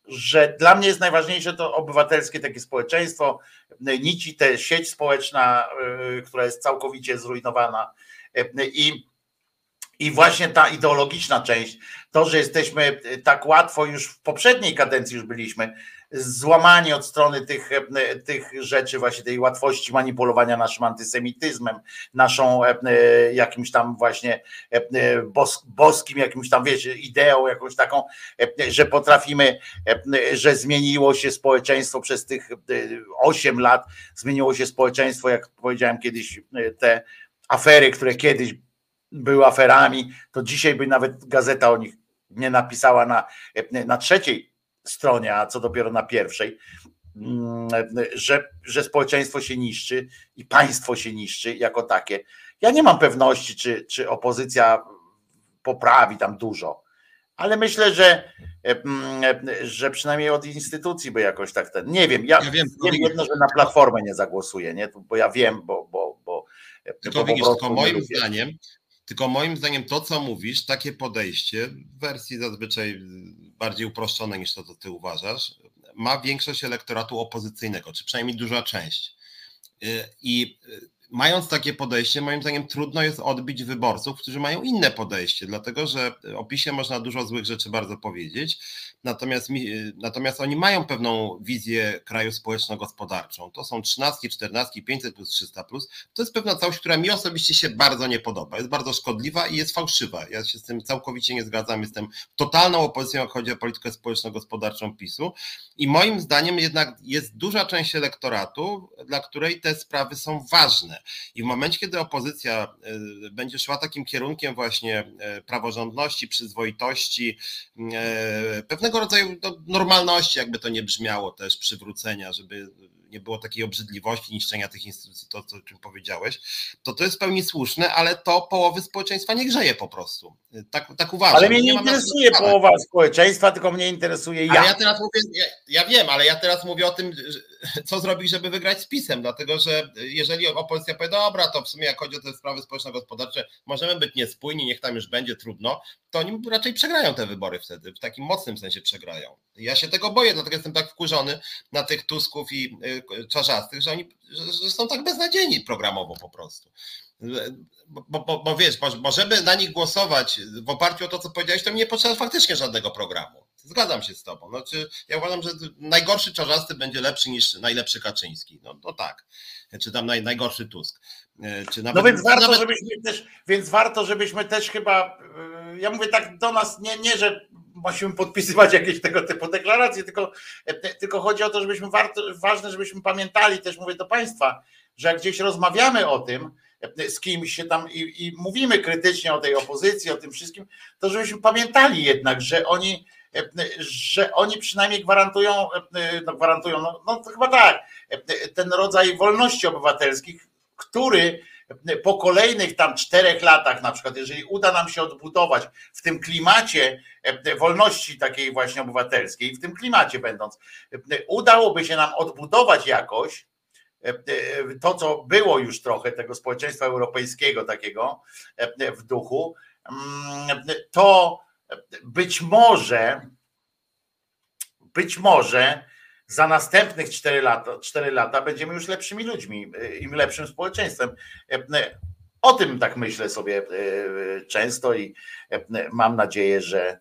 S1: że dla mnie jest najważniejsze to obywatelskie takie społeczeństwo, nici te sieć społeczna, która jest całkowicie zrujnowana i i właśnie ta ideologiczna część, to, że jesteśmy e, tak łatwo, już w poprzedniej kadencji już byliśmy, złamani od strony tych, e, tych rzeczy, właśnie tej łatwości manipulowania naszym antysemityzmem, naszą e, jakimś tam właśnie bos, boskim, jakimś tam, wiecie, ideą jakąś taką, że potrafimy, że zmieniło się społeczeństwo przez tych 8 lat, zmieniło się społeczeństwo, jak powiedziałem kiedyś, te afery, które kiedyś były aferami, to dzisiaj by nawet gazeta o nich nie napisała na, na trzeciej stronie, a co dopiero na pierwszej, mm, że, że społeczeństwo się niszczy i państwo się niszczy jako takie. Ja nie mam pewności, czy, czy opozycja poprawi tam dużo, ale myślę, że, mm, że przynajmniej od instytucji by jakoś tak ten. Nie wiem, ja, ja wiem, wiem jedno, że na platformę nie zagłosuję, nie? bo ja wiem, bo. bo, bo
S2: widzisz, tylko moim zdaniem tylko moim zdaniem to, co mówisz, takie podejście w wersji zazwyczaj bardziej uproszczone niż to, co ty uważasz, ma większość elektoratu opozycyjnego, czy przynajmniej duża część. Y, I mając takie podejście, moim zdaniem trudno jest odbić wyborców, którzy mają inne podejście, dlatego że o PiSie można dużo złych rzeczy bardzo powiedzieć, natomiast, natomiast oni mają pewną wizję kraju społeczno-gospodarczą. To są 13, 14, 500 plus 300 plus. To jest pewna całość, która mi osobiście się bardzo nie podoba. Jest bardzo szkodliwa i jest fałszywa. Ja się z tym całkowicie nie zgadzam. Jestem totalną opozycją, jak chodzi o politykę społeczno-gospodarczą PiSu. I moim zdaniem jednak jest duża część elektoratu, dla której te sprawy są ważne. I w momencie, kiedy opozycja e, będzie szła takim kierunkiem właśnie e, praworządności, przyzwoitości, e, pewnego rodzaju no, normalności, jakby to nie brzmiało też, przywrócenia, żeby nie było takiej obrzydliwości, niszczenia tych instytucji, to o czym powiedziałeś, to to jest w pełni słuszne, ale to połowy społeczeństwa nie grzeje po prostu. Tak, tak uważam.
S1: Ale mnie nie, nie interesuje połowa społeczeństwa, tylko mnie interesuje ja.
S2: Ale ja teraz mówię, ja, ja, wiem, ale ja teraz mówię o tym, co zrobić, żeby wygrać z PiSem, dlatego że jeżeli opozycja powie, dobra, to w sumie jak chodzi o te sprawy społeczno-gospodarcze, możemy być niespójni, niech tam już będzie trudno, to oni raczej przegrają te wybory wtedy, w takim mocnym sensie przegrają. Ja się tego boję, dlatego jestem tak wkurzony na tych Tusków i y, Czarzastych, że oni że są tak beznadziejni programowo po prostu. Bo, bo, bo wiesz, bo, bo żeby na nich głosować w oparciu o to, co powiedziałeś, to nie potrzeba faktycznie żadnego programu. Zgadzam się z tobą. Znaczy, ja uważam, że najgorszy Czarzasty będzie lepszy niż najlepszy Kaczyński. No, no tak. Czy tam naj, najgorszy Tusk.
S1: E, czy nawet, no więc warto, nawet... żebyśmy też, więc warto, żebyśmy też chyba, e, ja mówię tak do nas, nie, nie że musimy podpisywać jakieś tego typu deklaracje, tylko, tylko chodzi o to, żebyśmy warto, ważne, żebyśmy pamiętali, też mówię do Państwa, że jak gdzieś rozmawiamy o tym, z kimś się tam i, i mówimy krytycznie o tej opozycji, o tym wszystkim, to żebyśmy pamiętali jednak, że oni że oni przynajmniej gwarantują, no gwarantują, no, no to chyba tak, ten rodzaj wolności obywatelskich, który po kolejnych tam czterech latach, na przykład, jeżeli uda nam się odbudować w tym klimacie wolności takiej właśnie obywatelskiej, w tym klimacie będąc, udałoby się nam odbudować jakoś to, co było już trochę tego społeczeństwa europejskiego takiego w duchu, to być może, być może za następnych 4 lata, 4 lata będziemy już lepszymi ludźmi i lepszym społeczeństwem. O tym tak myślę sobie e, często i e, mam nadzieję, że,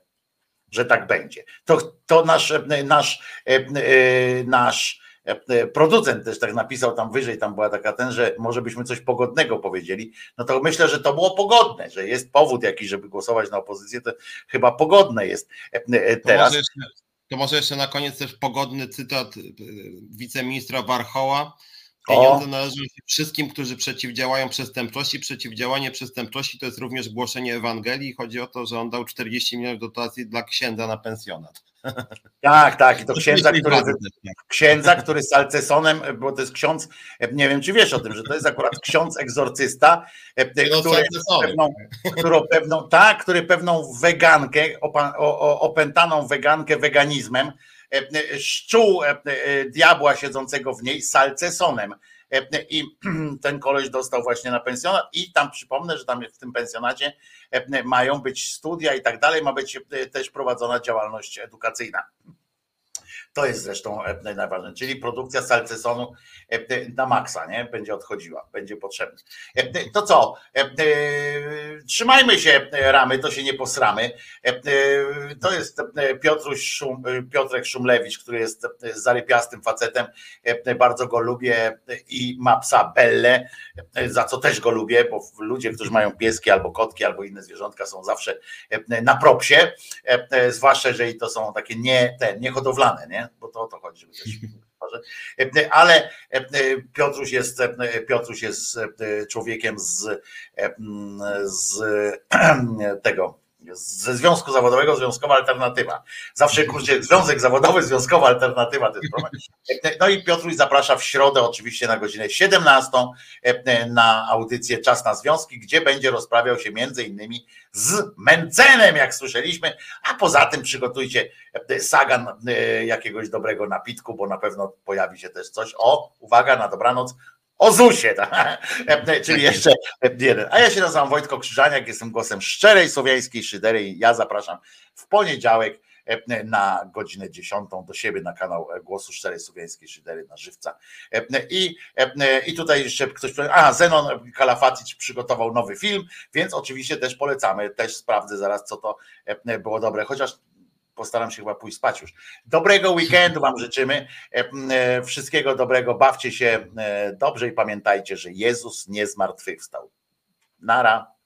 S1: że tak będzie. To, to nasz, nasz, e, nasz producent też tak napisał tam wyżej, tam była taka ten, że może byśmy coś pogodnego powiedzieli. No to myślę, że to było pogodne, że jest powód jakiś, żeby głosować na opozycję, to chyba pogodne jest teraz.
S2: To może jeszcze na koniec też pogodny cytat wiceministra Warchoła. Pieniądze należą się wszystkim, którzy przeciwdziałają przestępczości. Przeciwdziałanie przestępczości to jest również głoszenie Ewangelii. Chodzi o to, że on dał 40 milionów dotacji dla księdza na pensjonat.
S1: Tak, tak. I to księdza, który, księdza, który z Alcesonem, bo to jest ksiądz, nie wiem czy wiesz o tym, że to jest akurat ksiądz egzorcysta, e, który, pewną, którą pewną, tak, który pewną wegankę, opętaną wegankę weganizmem, e, szczuł e, diabła siedzącego w niej salcesonem. I (clears throat) ten koleś dostał właśnie na pensjonat i tam przypomnę, że tam w tym pensjonacie mają być studia i tak dalej, ma być też prowadzona działalność edukacyjna. To jest zresztą e, najważniejsze, czyli produkcja salcesonu e, na maksa, nie? Będzie odchodziła, będzie potrzebna. E, to co? Trzymajmy się ramy, to się nie posramy. To jest Piotruś Szum, Piotrek Szumlewicz, który jest zarypiastym facetem. Bardzo go lubię i ma psa Belle, za co też go lubię, bo ludzie, którzy mają pieski albo kotki, albo inne zwierzątka są zawsze na propsie, zwłaszcza jeżeli to są takie nie, te, niehodowlane, nie? Bo to o to chodzi, żeby też ale Piotruś jest, Piotruś jest człowiekiem z, z (clears throat) tego ze Związku Zawodowego Związkowa Alternatywa. Zawsze kurczę, Związek Zawodowy, Związkowa Alternatywa. No i Piotruś zaprasza w środę oczywiście na godzinę 17 na audycję Czas na Związki, gdzie będzie rozprawiał się między innymi z Mencenem, jak słyszeliśmy, a poza tym przygotujcie sagan jakiegoś dobrego napitku, bo na pewno pojawi się też coś. O, uwaga, na dobranoc, o ZUSie, tak? (laughs) czyli jeszcze jeden. A ja się nazywam Wojtko Krzyżaniak, jestem głosem szczerej słowiańskiej szydery ja zapraszam w poniedziałek na godzinę 10 do siebie na kanał Głosu Szczerej Słowiańskiej Szydery na żywca. I, I tutaj jeszcze ktoś a Zenon Kalafatic przygotował nowy film, więc oczywiście też polecamy, też sprawdzę zaraz co to było dobre, chociaż postaram się chyba pójść spać już. Dobrego weekendu Wam życzymy. E, e, wszystkiego dobrego. Bawcie się e, dobrze i pamiętajcie, że Jezus nie zmartwychwstał. Nara.